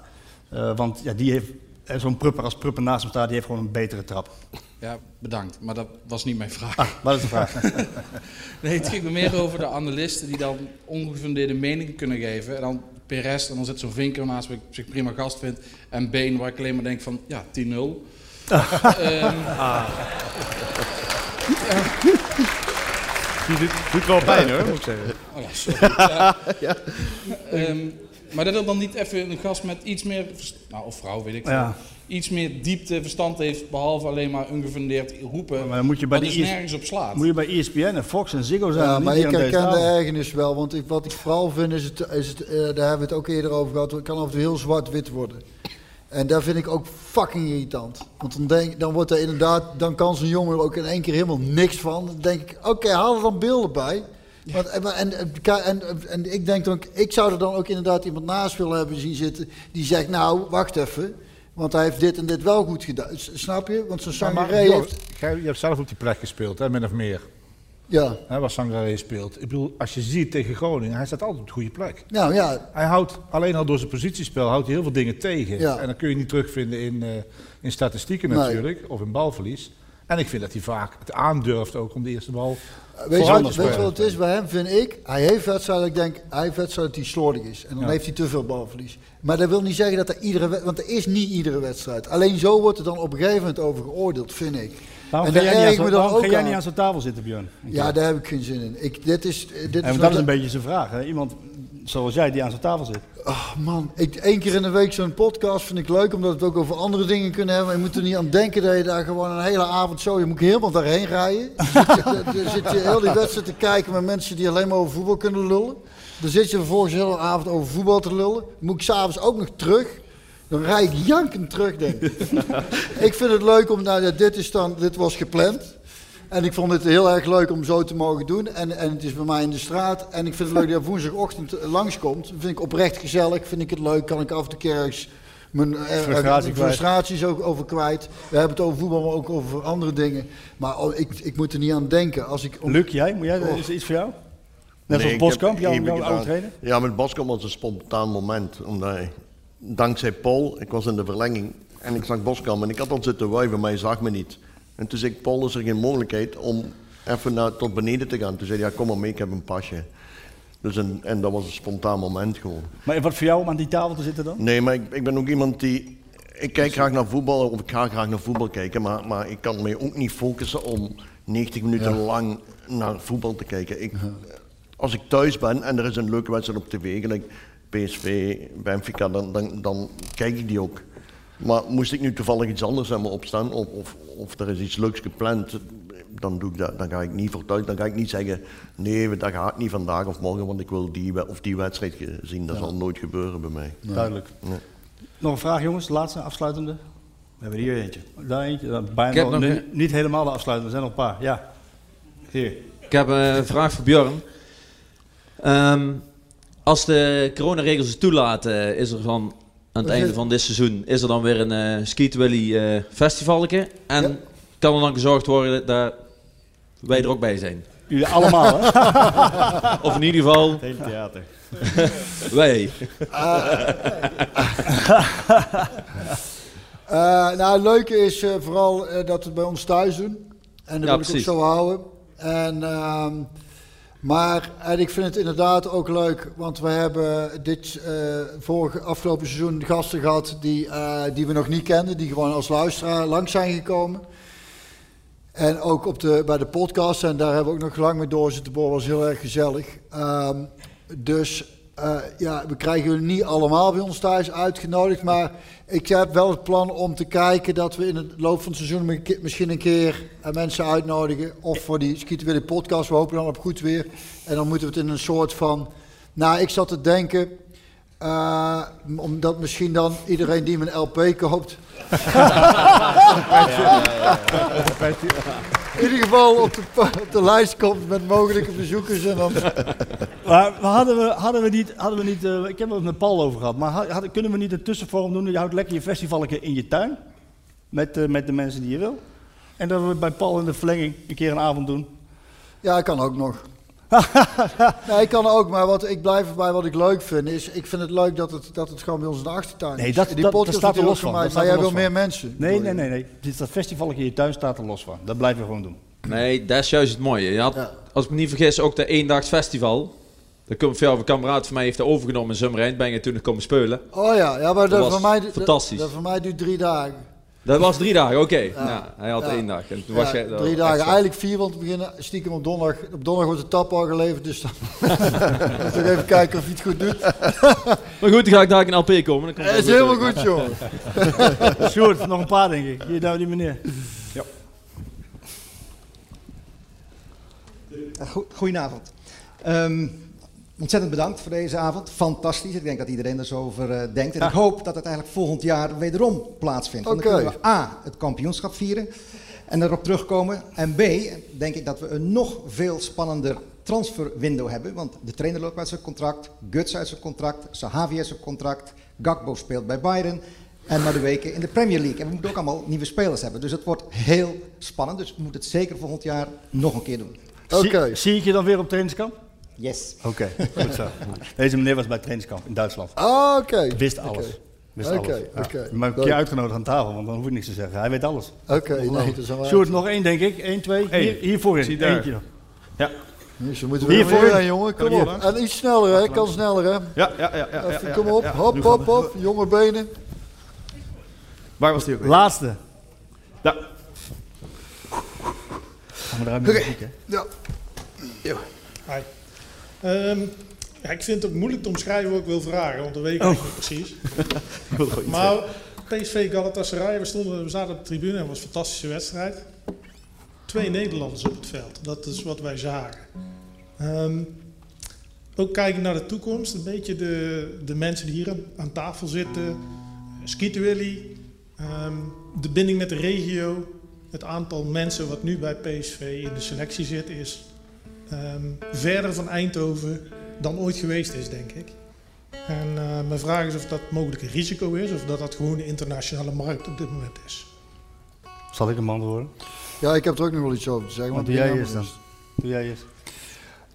Eh, want ja, die heeft, zo'n prupper als prupper naast hem staat, die heeft gewoon een betere trap. Ja, bedankt. Maar dat was niet mijn vraag. Ah, wat is de vraag? *laughs* nee, het ging me meer over de analisten die dan ongefundeerde meningen kunnen geven. En dan Perez, en dan zit zo'n vinker naast waar ik prima gast vind. En Been, waar ik alleen maar denk van, ja, 10-0. *laughs* Ehm, Ah. Die doet, doet wel pijn hoor, moet ik zeggen. Oh ja, sorry. Ja. Ja. *laughs* Ehm, maar dat er dan niet even een gast met iets meer, nou of vrouw weet ik veel, Ja. iets meer diepte, verstand heeft, behalve alleen maar ungefundeerd roepen, Maar dan moet je bij dus ES nergens op slaat. Moet je bij ESPN en Fox en Ziggo zijn. Ja, maar ik herken de ergernis wel. Want ik, wat ik vooral vind is, het, is het, eh, daar hebben we het ook eerder over gehad, het kan af en toe heel zwart-wit worden. En daar vind ik ook fucking irritant. Want dan, denk, dan wordt er inderdaad, dan kan zo'n jongen er ook in één keer helemaal niks van. Dan denk ik, oké, haal er dan beelden bij. Want, en, en, en, en, en ik denk dan, ik zou er dan ook inderdaad iemand naast willen hebben zien zitten die zegt, nou, wacht even. Want hij heeft dit en dit wel goed gedaan. Snap je? Want zo'n Sangaré heeft... jij- je hebt zelf op die plek gespeeld, hè, min of meer. Ja. Hè, waar Sangaré speelt. Ik bedoel, als je ziet tegen Groningen, hij staat altijd op de goede plek. Nou ja, Hij houdt, alleen al door zijn positiespel, houdt hij heel veel dingen tegen. Ja. En dat kun je niet terugvinden in, eh, in statistieken Nee. natuurlijk, of in balverlies. En ik vind dat hij vaak het aandurft ook om de eerste bal Weet je, wat, weet het is bij hem, vind ik? Hij heeft wedstrijden, ik denk, hij heeft wedstrijden die slordig is. En dan Ja. heeft hij te veel balverlies. Maar dat wil niet zeggen dat er iedere wedstrijd, want er is niet iedere wedstrijd. Alleen zo wordt er dan op een gegeven moment over geoordeeld, vind ik. Waarom en ga jij, niet aan, waarom ga jij niet zo'n tafel zitten, Björn? Ja, daar heb ik geen zin in. Ik, dit is, dit En is dat is een beetje zijn vraag. Hè? Iemand zoals jij die aan zo'n tafel zit. Oh man, ik, één keer in de week zo'n podcast vind ik leuk, omdat we het ook over andere dingen kunnen hebben. Je moet er niet aan denken dat je daar gewoon een hele avond zo... Je moet helemaal daarheen rijden. Dan zit je heel die wedstrijd te kijken met mensen die alleen maar over voetbal kunnen lullen. Dan zit je vervolgens de hele avond over voetbal te lullen. Dan moet ik s'avonds ook nog terug. Dan rijd ik jankend terug, denk ik. *laughs* ik vind het leuk om... Nou, ja, dit, is dan, dit was gepland. En ik vond het heel erg leuk om zo te mogen doen. En, en het is bij mij in de straat. En ik vind het leuk dat je woensdagochtend langskomt. Dat vind ik oprecht gezellig. Vind ik het leuk. Kan ik af en toe mijn eh, Frustratie eh, kwijt. frustraties ook over kwijt. We hebben het over voetbal, maar ook over andere dingen. Maar oh, ik, ik moet er niet aan denken. Als ik, om- Luc, jij? Moet jij Oh. is er iets voor jou? Net Nee, ik Boskamp, jouw, oude trainer? Ja, met Boskamp was een spontaan moment. Omdat hij, dankzij Paul, ik was in de verlenging en ik zag Boskamp en ik had al zitten wuiven, maar hij zag me niet. En toen zei ik, Paul, is er geen mogelijkheid om even naar, tot beneden te gaan? Toen zei hij, ja, kom maar mee, ik heb een pasje. Dus een, en dat was een spontaan moment gewoon. Maar wat voor jou om aan die tafel te zitten dan? Nee, maar ik, ik ben ook iemand die. Ik kijk graag naar voetbal, of ik ga graag naar voetbal kijken, maar, maar ik kan me ook niet focussen om 90 minuten Ja. lang naar voetbal te kijken. Ik, Als ik thuis ben en er is een leuke wedstrijd op tv, gelijk PSV, Benfica, dan, dan, dan kijk ik die ook. Maar moest ik nu toevallig iets anders hebben opstaan, of, of, of er is iets leuks gepland, dan, doe ik dat, dan ga ik niet voor thuis. Dan ga ik niet zeggen, nee, dat ga ik niet vandaag of morgen, want ik wil die of die wedstrijd zien. Dat Ja. zal nooit gebeuren bij mij. Duidelijk. Nee. Nog een vraag jongens, de laatste afsluitende. We hebben hier eentje. Daar eentje, dat bijna Ik heb nog, een- niet helemaal de afsluitende, er zijn nog een paar. Ja. Hier. Ik heb een vraag voor Björn. Ehm, als de coronaregels het toelaten, is er van aan het einde van dit seizoen is er dan weer een eh Skeet Willy eh festivalke. En Ja. kan er dan gezorgd worden dat wij er ook bij zijn? Jullie allemaal, hè? *laughs* of in ieder geval... Het hele theater. *laughs* wij. Eh, nou, het leuke is eh, vooral eh, dat we het bij ons thuis doen. En dat Ja, wil ik ook zo houden. En, ehm, maar en ik vind het inderdaad ook leuk, want we hebben dit eh, vorige, afgelopen seizoen gasten gehad die, eh, die we nog niet kenden, die gewoon als luisteraar langs zijn gekomen. En ook op de, bij de podcast, en daar hebben we ook nog lang mee door zitten boren, was heel erg gezellig. Ehm, dus eh, ja, we krijgen jullie niet allemaal bij ons thuis uitgenodigd, maar ik heb wel het plan om te kijken dat we in het loop van het seizoen misschien een keer mensen uitnodigen. Of voor die Skieten podcast, we hopen dan op goed weer. En dan moeten we het in een soort van, nou ik zat te denken, eh, omdat misschien dan iedereen die mijn LP koopt... *laughs* In ieder geval op de, op de lijst komt met mogelijke bezoekers en dan... Maar hadden, we, hadden we niet, hadden we niet eh, ik heb het met Paul over gehad, maar had- hadden- kunnen we niet een tussenvorm doen? Je houdt lekker je festivaletje in je tuin, met, eh, met de mensen die je wil. En dat we bij Paul in de verlenging een keer een avond doen. Ja, ik kan ook nog. Nee, ik kan ook, maar wat, ik blijf erbij wat ik leuk vind. Is, ik vind het leuk dat het, dat het gewoon bij ons in de achtertuin is. Nee, dat, die dat, podcast dat staat er is los voor van. mij, dat maar jij wil meer van. mensen. Nee, nee, nee, nee. Dit, dat festivaletje in je tuin staat er los van. Dat blijven we gewoon doen. Nee, dat is juist het mooie. Je had, Als ik me niet vergis, ook de eendaags festival. Dat komt veel een kameraad van mij heeft dat overgenomen in Zummerijn. Ben je toen nog komen spelen. Oh ja, ja maar dat, was voor mij, dat- fantastisch. Dat, voor mij duurt drie dagen. Dat was drie dagen, oké. Ja. Ja, hij had Ja. één dag. En toen Ja, was jij, dat drie dagen, eigenlijk vier, want we beginnen stiekem op donderdag. Op donderdag wordt de tap al geleverd, dus dan *laughs* moet ik even kijken of hij het goed doet. *laughs* Maar goed, dan ga ik daar in LP komen. Dan komt Dat het is helemaal goed, jongen. *laughs* Sjoerd, nog een paar denk ik. Hier, nou die meneer. Ja. Go- Goedenavond. Ehm, ontzettend bedankt voor deze avond. Fantastisch. Ik denk dat iedereen er zo over eh, denkt. En Ja. ik hoop dat het eigenlijk volgend jaar wederom plaatsvindt. Want dan Oké. kunnen we A, het kampioenschap vieren en erop terugkomen. En B, denk ik dat we een nog veel spannender transferwindow hebben. Want de trainer loopt uit zijn contract, Guts uit zijn contract, Sahavi uit zijn contract, Gakbo speelt bij Bayern. En maar de weken in de Premier League. En we moeten ook allemaal nieuwe spelers hebben. Dus het wordt heel spannend. Dus we moeten het zeker volgend jaar nog een keer doen. Zie, zie ik je dan weer op trainingskamp? Yes. Oké, goed zo. Deze meneer was bij trainingskamp in Duitsland. Ah, oké. Wist alles. Wist alles. Ja. oké. Maar ik heb een keer uitgenodigd aan tafel, want dan hoef ik niks te zeggen. Hij weet alles. Oké, nee, wel Sjoerd, nog één denk ik. Eén, twee. Hier, hier voorin. Zie daar. Eentje nog. Ja. Hier, ze moeten weer Hier weer voorin. jongen. Kom op. En iets sneller, hè. Kan sneller, hè. Ja, ja, ja. ja, Even, ja, kom ja, op. ja. Hop, hop, hop. Jonge benen. Waar was die ook weer? Laatste. Ja. Gaan we eruit met Oké. muziek, hè? Ja. Hi. Ehm, ja, ik vind het moeilijk te omschrijven wat ik wil vragen, want dat weet ik Oh. niet precies. *laughs* Maar PSV Galatasaray, we, stonden, we zaten op de tribune en het was een fantastische wedstrijd. Twee Nederlanders op het veld, dat is wat wij zagen. Ehm, ook kijken naar de toekomst, een beetje de, de mensen die hier aan, aan tafel zitten. Skeeter Willy, ehm, de binding met de regio. Het aantal mensen wat nu bij PSV in de selectie zit is ehm, verder van Eindhoven dan ooit geweest is, denk ik. En eh, mijn vraag is of dat mogelijk een risico is of dat dat gewoon de internationale markt op dit moment is. Zal ik hem antwoorden? Ja, ik heb er ook nog wel iets over te zeggen. Want want doe jij eerst dan. Doe jij eerst.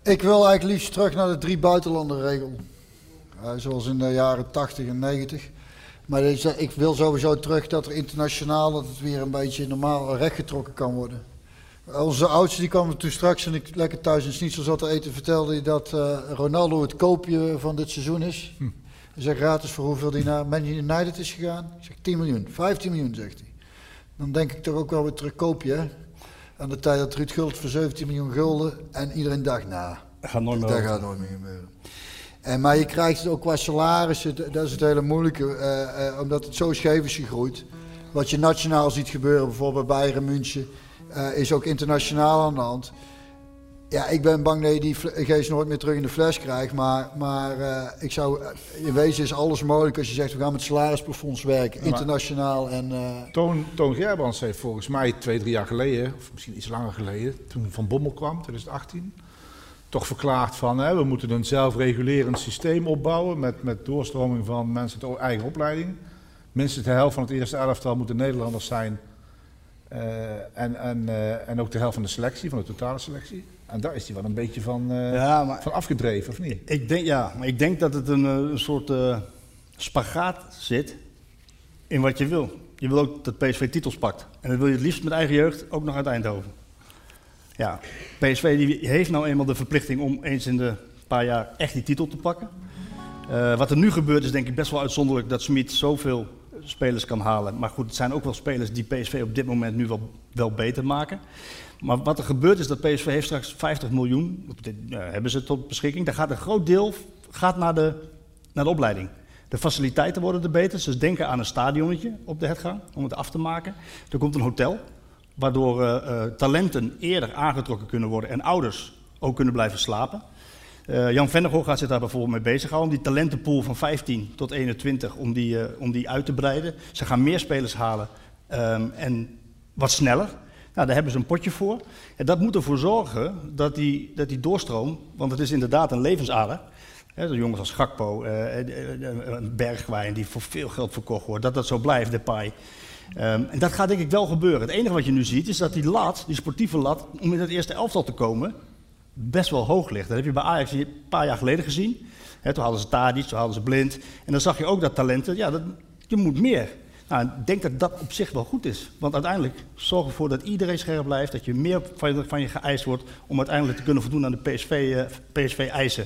Ik wil eigenlijk liefst terug naar de drie buitenlandenregel. Uh, zoals in de jaren 80 en 90. Maar ik wil sowieso terug dat er internationaal dat het weer een beetje normaal rechtgetrokken kan worden. Onze oudste die kwam toen straks en ik lekker thuis in Snitsel zat te eten, vertelde hij dat eh, Ronaldo het koopje van dit seizoen is. Hm. Hij zegt gratis voor hoeveel hij naar Man United is gegaan. Ik zeg 10 miljoen, 15 miljoen zegt hij. Dan denk ik toch ook wel weer terug koopje hè. Aan de tijd dat Ruud Gullit voor 17 miljoen gulden en iedereen dacht, nou, Dat gaat nooit meer dat gaat nooit meer gebeuren. En, maar je krijgt het ook qua salarissen, dat is het hele moeilijke, eh, eh, omdat het zo scheef is gegroeid. Wat je nationaal ziet gebeuren, bijvoorbeeld bij Bayern München, eh, is ook internationaal aan de hand. Ja, ik ben bang dat je die geest nooit meer terug in de fles krijgt. Maar, maar eh, ik zou, eh, in wezen is alles mogelijk als je zegt we gaan met salarisplafonds werken, Ja, internationaal. En, eh, Toon, Toon Gerbrands heeft volgens mij twee, drie jaar geleden, of misschien iets langer geleden, toen Van Bommel kwam, 2018, toch verklaard van hè, we moeten een zelfregulerend systeem opbouwen met, met doorstroming van mensen uit eigen opleiding. Minstens de helft van het eerste elftal moeten Nederlanders zijn en, en, eh, en ook de helft van de selectie, van de totale selectie. En daar is hij wel een beetje van, eh, Ja, maar- van afgedreven, of niet? Ik denk, ja, maar ik denk dat het een, eh, een soort eh, spagaat zit in wat je wil. Je wil ook dat PSV titels pakt. En dat wil je het liefst met eigen jeugd, ook nog uit Eindhoven. Ja, PSV die heeft nou eenmaal de verplichting om eens in de paar jaar echt die titel te pakken. Eh, wat er nu gebeurt is denk ik best wel uitzonderlijk dat Smit zoveel spelers kan halen. Maar goed, het zijn ook wel spelers die PSV op dit moment nu wel, wel beter maken. Maar wat er gebeurt is dat PSV heeft straks 50 miljoen, dit, hebben ze tot beschikking. Daar gaat een groot deel gaat naar, de, naar de opleiding. De faciliteiten worden er beter. Ze denken aan een stadionnetje op de Hetgang om het af te maken. Er komt een hotel, waardoor eh, eh, talenten eerder aangetrokken kunnen worden en ouders ook kunnen blijven slapen. Eh, Jan Vennegoor gaat zich daar bijvoorbeeld mee bezighouden om die talentenpool van 15 tot 21 om die, eh, om die uit te breiden. Ze gaan meer spelers halen ehm, en wat sneller. Nou, daar hebben ze een potje voor. En dat moet ervoor zorgen dat die, dat die doorstroom, want het is inderdaad een levensader. Hè, jongens als Gakpo, eh, Bergwijn die voor veel geld verkocht wordt, dat dat zo blijft, Depay. Ehm, en dat gaat denk ik wel gebeuren. Het enige wat je nu ziet is dat die lat, die sportieve lat, om in het eerste elftal te komen, best wel hoog ligt. Dat heb je bij Ajax een paar jaar geleden gezien. Hè, toen hadden ze Tadic, toen hadden ze Blind. En dan zag je ook dat talenten, ja, dat, je moet meer. Nou, ik denk dat dat op zich wel goed is. Want uiteindelijk zorg ervoor dat iedereen scherp blijft, dat je meer van je, van je geëist wordt om uiteindelijk te kunnen voldoen aan de PSV, eh, PSV-eisen.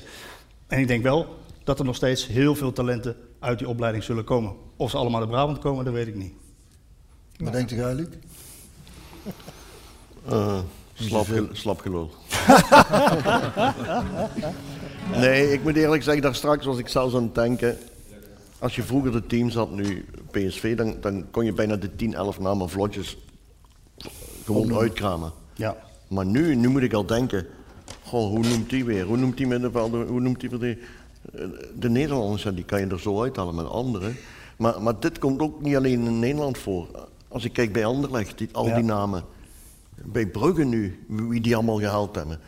En ik denk wel dat er nog steeds heel veel talenten uit die opleiding zullen komen. Of ze allemaal uit Brabant komen, dat weet ik niet. wat denkt jij, Luc? Eh, slap, slap gelul. *laughs* nee, ik moet eerlijk zeggen, daar straks was ik zelfs aan het denken. Als je vroeger de teams had, nu PSV, dan, dan kon je bijna de 10, 11 namen vlotjes gewoon uitkramen. Ja. Maar nu, nu moet ik al denken, goh, hoe noemt die weer? Hoe noemt die middenvelder? Hoe noemt die weer die? Eh, De Nederlanders, die kan je er zo uithalen met anderen. Maar, maar dit komt ook niet alleen in Nederland voor. Als ik kijk bij Anderlecht, die, al Ja. die namen. Bij Brugge nu, wie die allemaal gehaald hebben.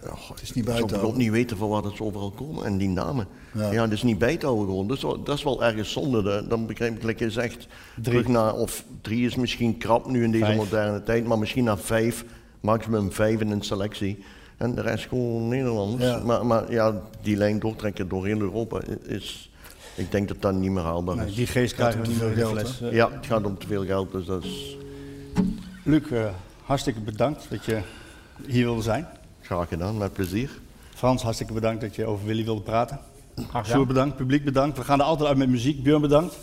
Het is niet Ik bij zou te houden. niet weten van waar het overal komen en die namen. Ja. Ja, dat is niet bij te houden gewoon. Dat is wel, dat is wel ergens zonde. Dat- Dan begrijp ik, like je zegt, Drie. terug naar, of drie is misschien krap nu in deze Vijf. moderne tijd, maar misschien naar vijf, maximum vijf in een selectie. En de rest gewoon Nederlanders. Ja. Maar, maar ja, die lijn doortrekken door heel Europa is... Ik denk dat dat niet meer haalbaar Nee, is. die geest krijgen we niet meer in de fles. hè? Ja, het gaat om te veel geld, dus dat is Luc, eh, hartstikke bedankt dat je hier wilde zijn. graag gedaan, met plezier. Frans, hartstikke bedankt dat je over Willy wilde praten. gedaan. Sjoerd bedankt, publiek bedankt. We gaan er altijd uit met muziek. Björn bedankt.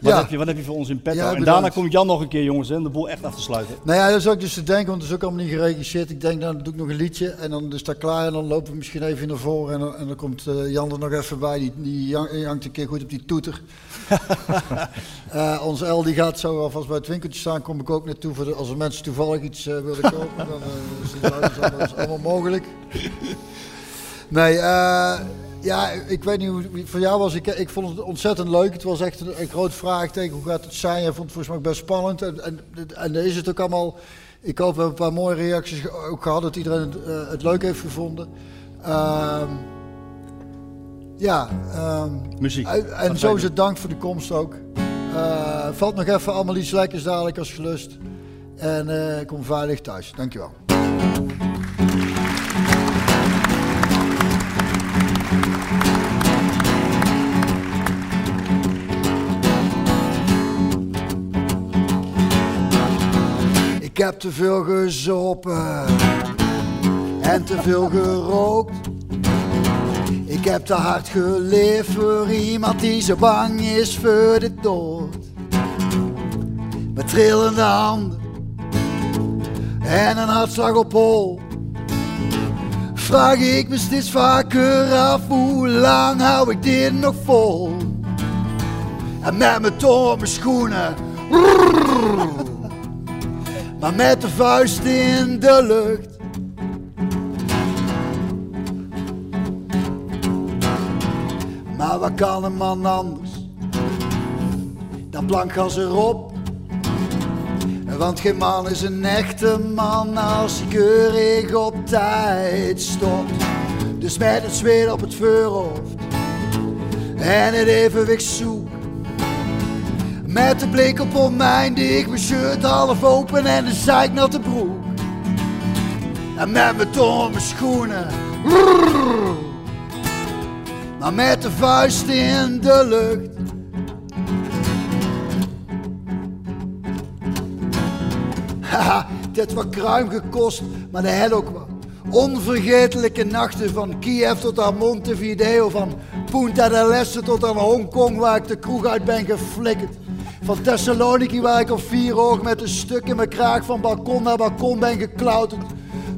Wat, Ja. heb, je, wat heb je voor ons in petto? Ja, en daarna komt Jan nog een keer, jongens, hè, om de boel echt af te sluiten. Nou ja, dat is ook dus te denken, want het is ook allemaal niet geregisseerd. Ik denk, nou, dan doe ik nog een liedje en dan is dat klaar en dan lopen we misschien even naar voren en dan, en dan komt eh, Jan er nog even bij. Die, die hang- die hangt een keer goed op die toeter. *laughs* Eh ons El die gaat zo alvast bij het winkeltje staan, kom ik ook naartoe. Voor de, als er mensen toevallig iets eh, willen *laughs* kopen, dan is het is allemaal mogelijk. Nee, eh, ja, ik weet niet hoe het voor jou was. Ik, ik vond het ontzettend leuk. Het was echt een, een groot vraagteken. Hoe gaat het zijn? Jij vond het volgens mij best spannend. En, en, en daar is het ook allemaal. Ik hoop, we hebben een paar mooie reacties ook gehad. Dat iedereen het, eh, het leuk heeft gevonden. Ehm, ja. ehm, Muziek. En, zo is het dank voor de komst ook. Eh, valt nog even allemaal iets lekkers dadelijk als gelust. En eh, kom veilig thuis. Dankjewel. Ik heb te veel gezopen en te veel gerookt. Ik heb te hard geleefd voor iemand die zo bang is voor de dood. Met trillende handen en een hartslag op hol. Vraag ik me steeds vaker af hoe lang hou ik dit nog vol? En met mijn tong mijn schoenen. Maar met de vuist in de lucht. Maar wat kan een man anders dan plankgas erop? Want geen man is een echte man als hij keurig op tijd stopt. Dus met het zweet op het voorhoofd en het evenwicht zoek. Met de blik op oneindig, mijn shirt half open en een zeiknatte broek. En met mijn mijn schoenen. Maar met de vuist in de lucht. Haha, dit wat kruim gekost, maar dat had ook wat. Onvergetelijke nachten van Kiev tot aan Montevideo, van Punta del Este tot aan Hongkong waar ik de kroeg uit ben geflikkerd. Van Thessaloniki waar ik op vier oog met een stuk in mijn kraag van balkon naar balkon ben geklauterd.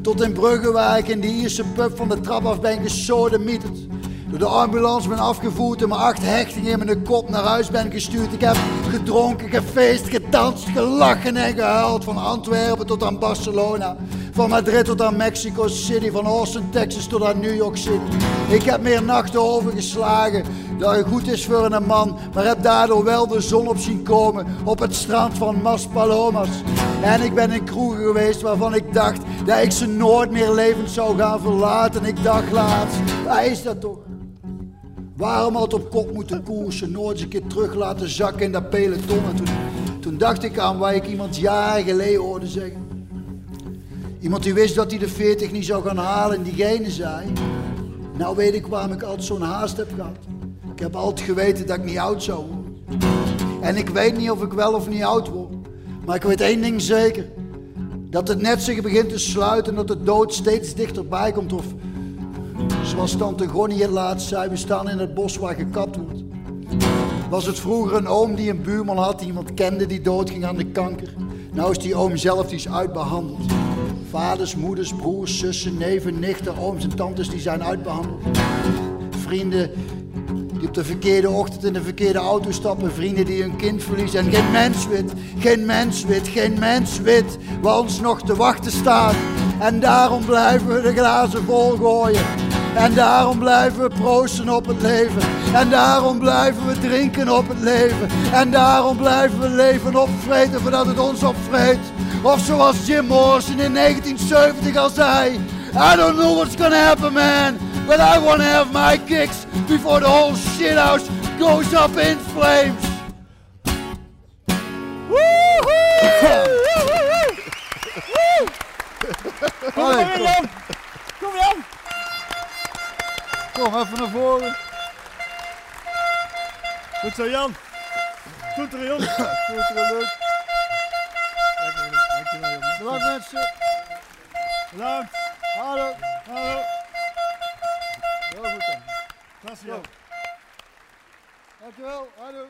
Tot in Brugge waar ik in de Ierse pub van de trap af ben gesodemieterd. Door de ambulance ben afgevoerd en mijn acht hechtingen in mijn kop naar huis ben gestuurd. Ik heb gedronken, gefeest, gedanst, gelachen en gehuild. Van Antwerpen tot aan Barcelona. Van Madrid tot aan Mexico City. Van Austin, Texas tot aan New York City. Ik heb meer nachten overgeslagen dan goed is voor een man. Maar heb daardoor wel de zon op zien komen op het strand van Maspalomas. En ik ben in kroegen geweest waarvan ik dacht dat ik ze nooit meer levend zou gaan verlaten. Ik dacht laatst, waar is dat toch? Waarom had op kop moeten koersen, nooit een keer terug laten zakken in dat peloton? En toen, toen dacht ik aan waar ik iemand jaren geleden hoorde zeggen. Iemand die wist dat hij de 40 niet zou gaan halen en diegene zei... Nou weet ik waarom ik altijd zo'n haast heb gehad. Ik heb altijd geweten dat ik niet oud zou worden. En ik weet niet of ik wel of niet oud word. Maar ik weet één ding zeker. Dat het net zich begint te sluiten en dat de dood steeds dichterbij komt. Of zoals tante Gonnie het laatst zei, we staan in het bos waar gekapt wordt. Was het vroeger een oom die een buurman had, die iemand kende die doodging aan de kanker. Nou is die oom zelf, die is uitbehandeld. Vaders, moeders, broers, zussen, neven, nichten, ooms en tantes, die zijn uitbehandeld. Vrienden die op de verkeerde ochtend in de verkeerde auto stappen. Vrienden die hun kind verliezen. En geen mens weet, geen mens weet, geen mens weet wat ons nog te wachten staat. En daarom blijven we de glazen volgooien. En daarom blijven we proosten op het leven. En daarom blijven we drinken op het leven. En daarom blijven we leven opvreten voordat het ons opvreet. Of zoals Jim Morrison in 1970 al zei. I don't know what's gonna happen man. But I wanna have my kicks before the whole shithouse goes up in flames. *laughs* Kom maar, Jan. Kom Jan. Kom even naar voren. Goed zo, Jan. Toeteren, Jan. *coughs* Toeteren, leuk. Dankjewel, Jan. Bedankt mensen. Bedankt. Hallo. Hallo. Heel goed dan. Klasse. Jan. Dankjewel. Hallo.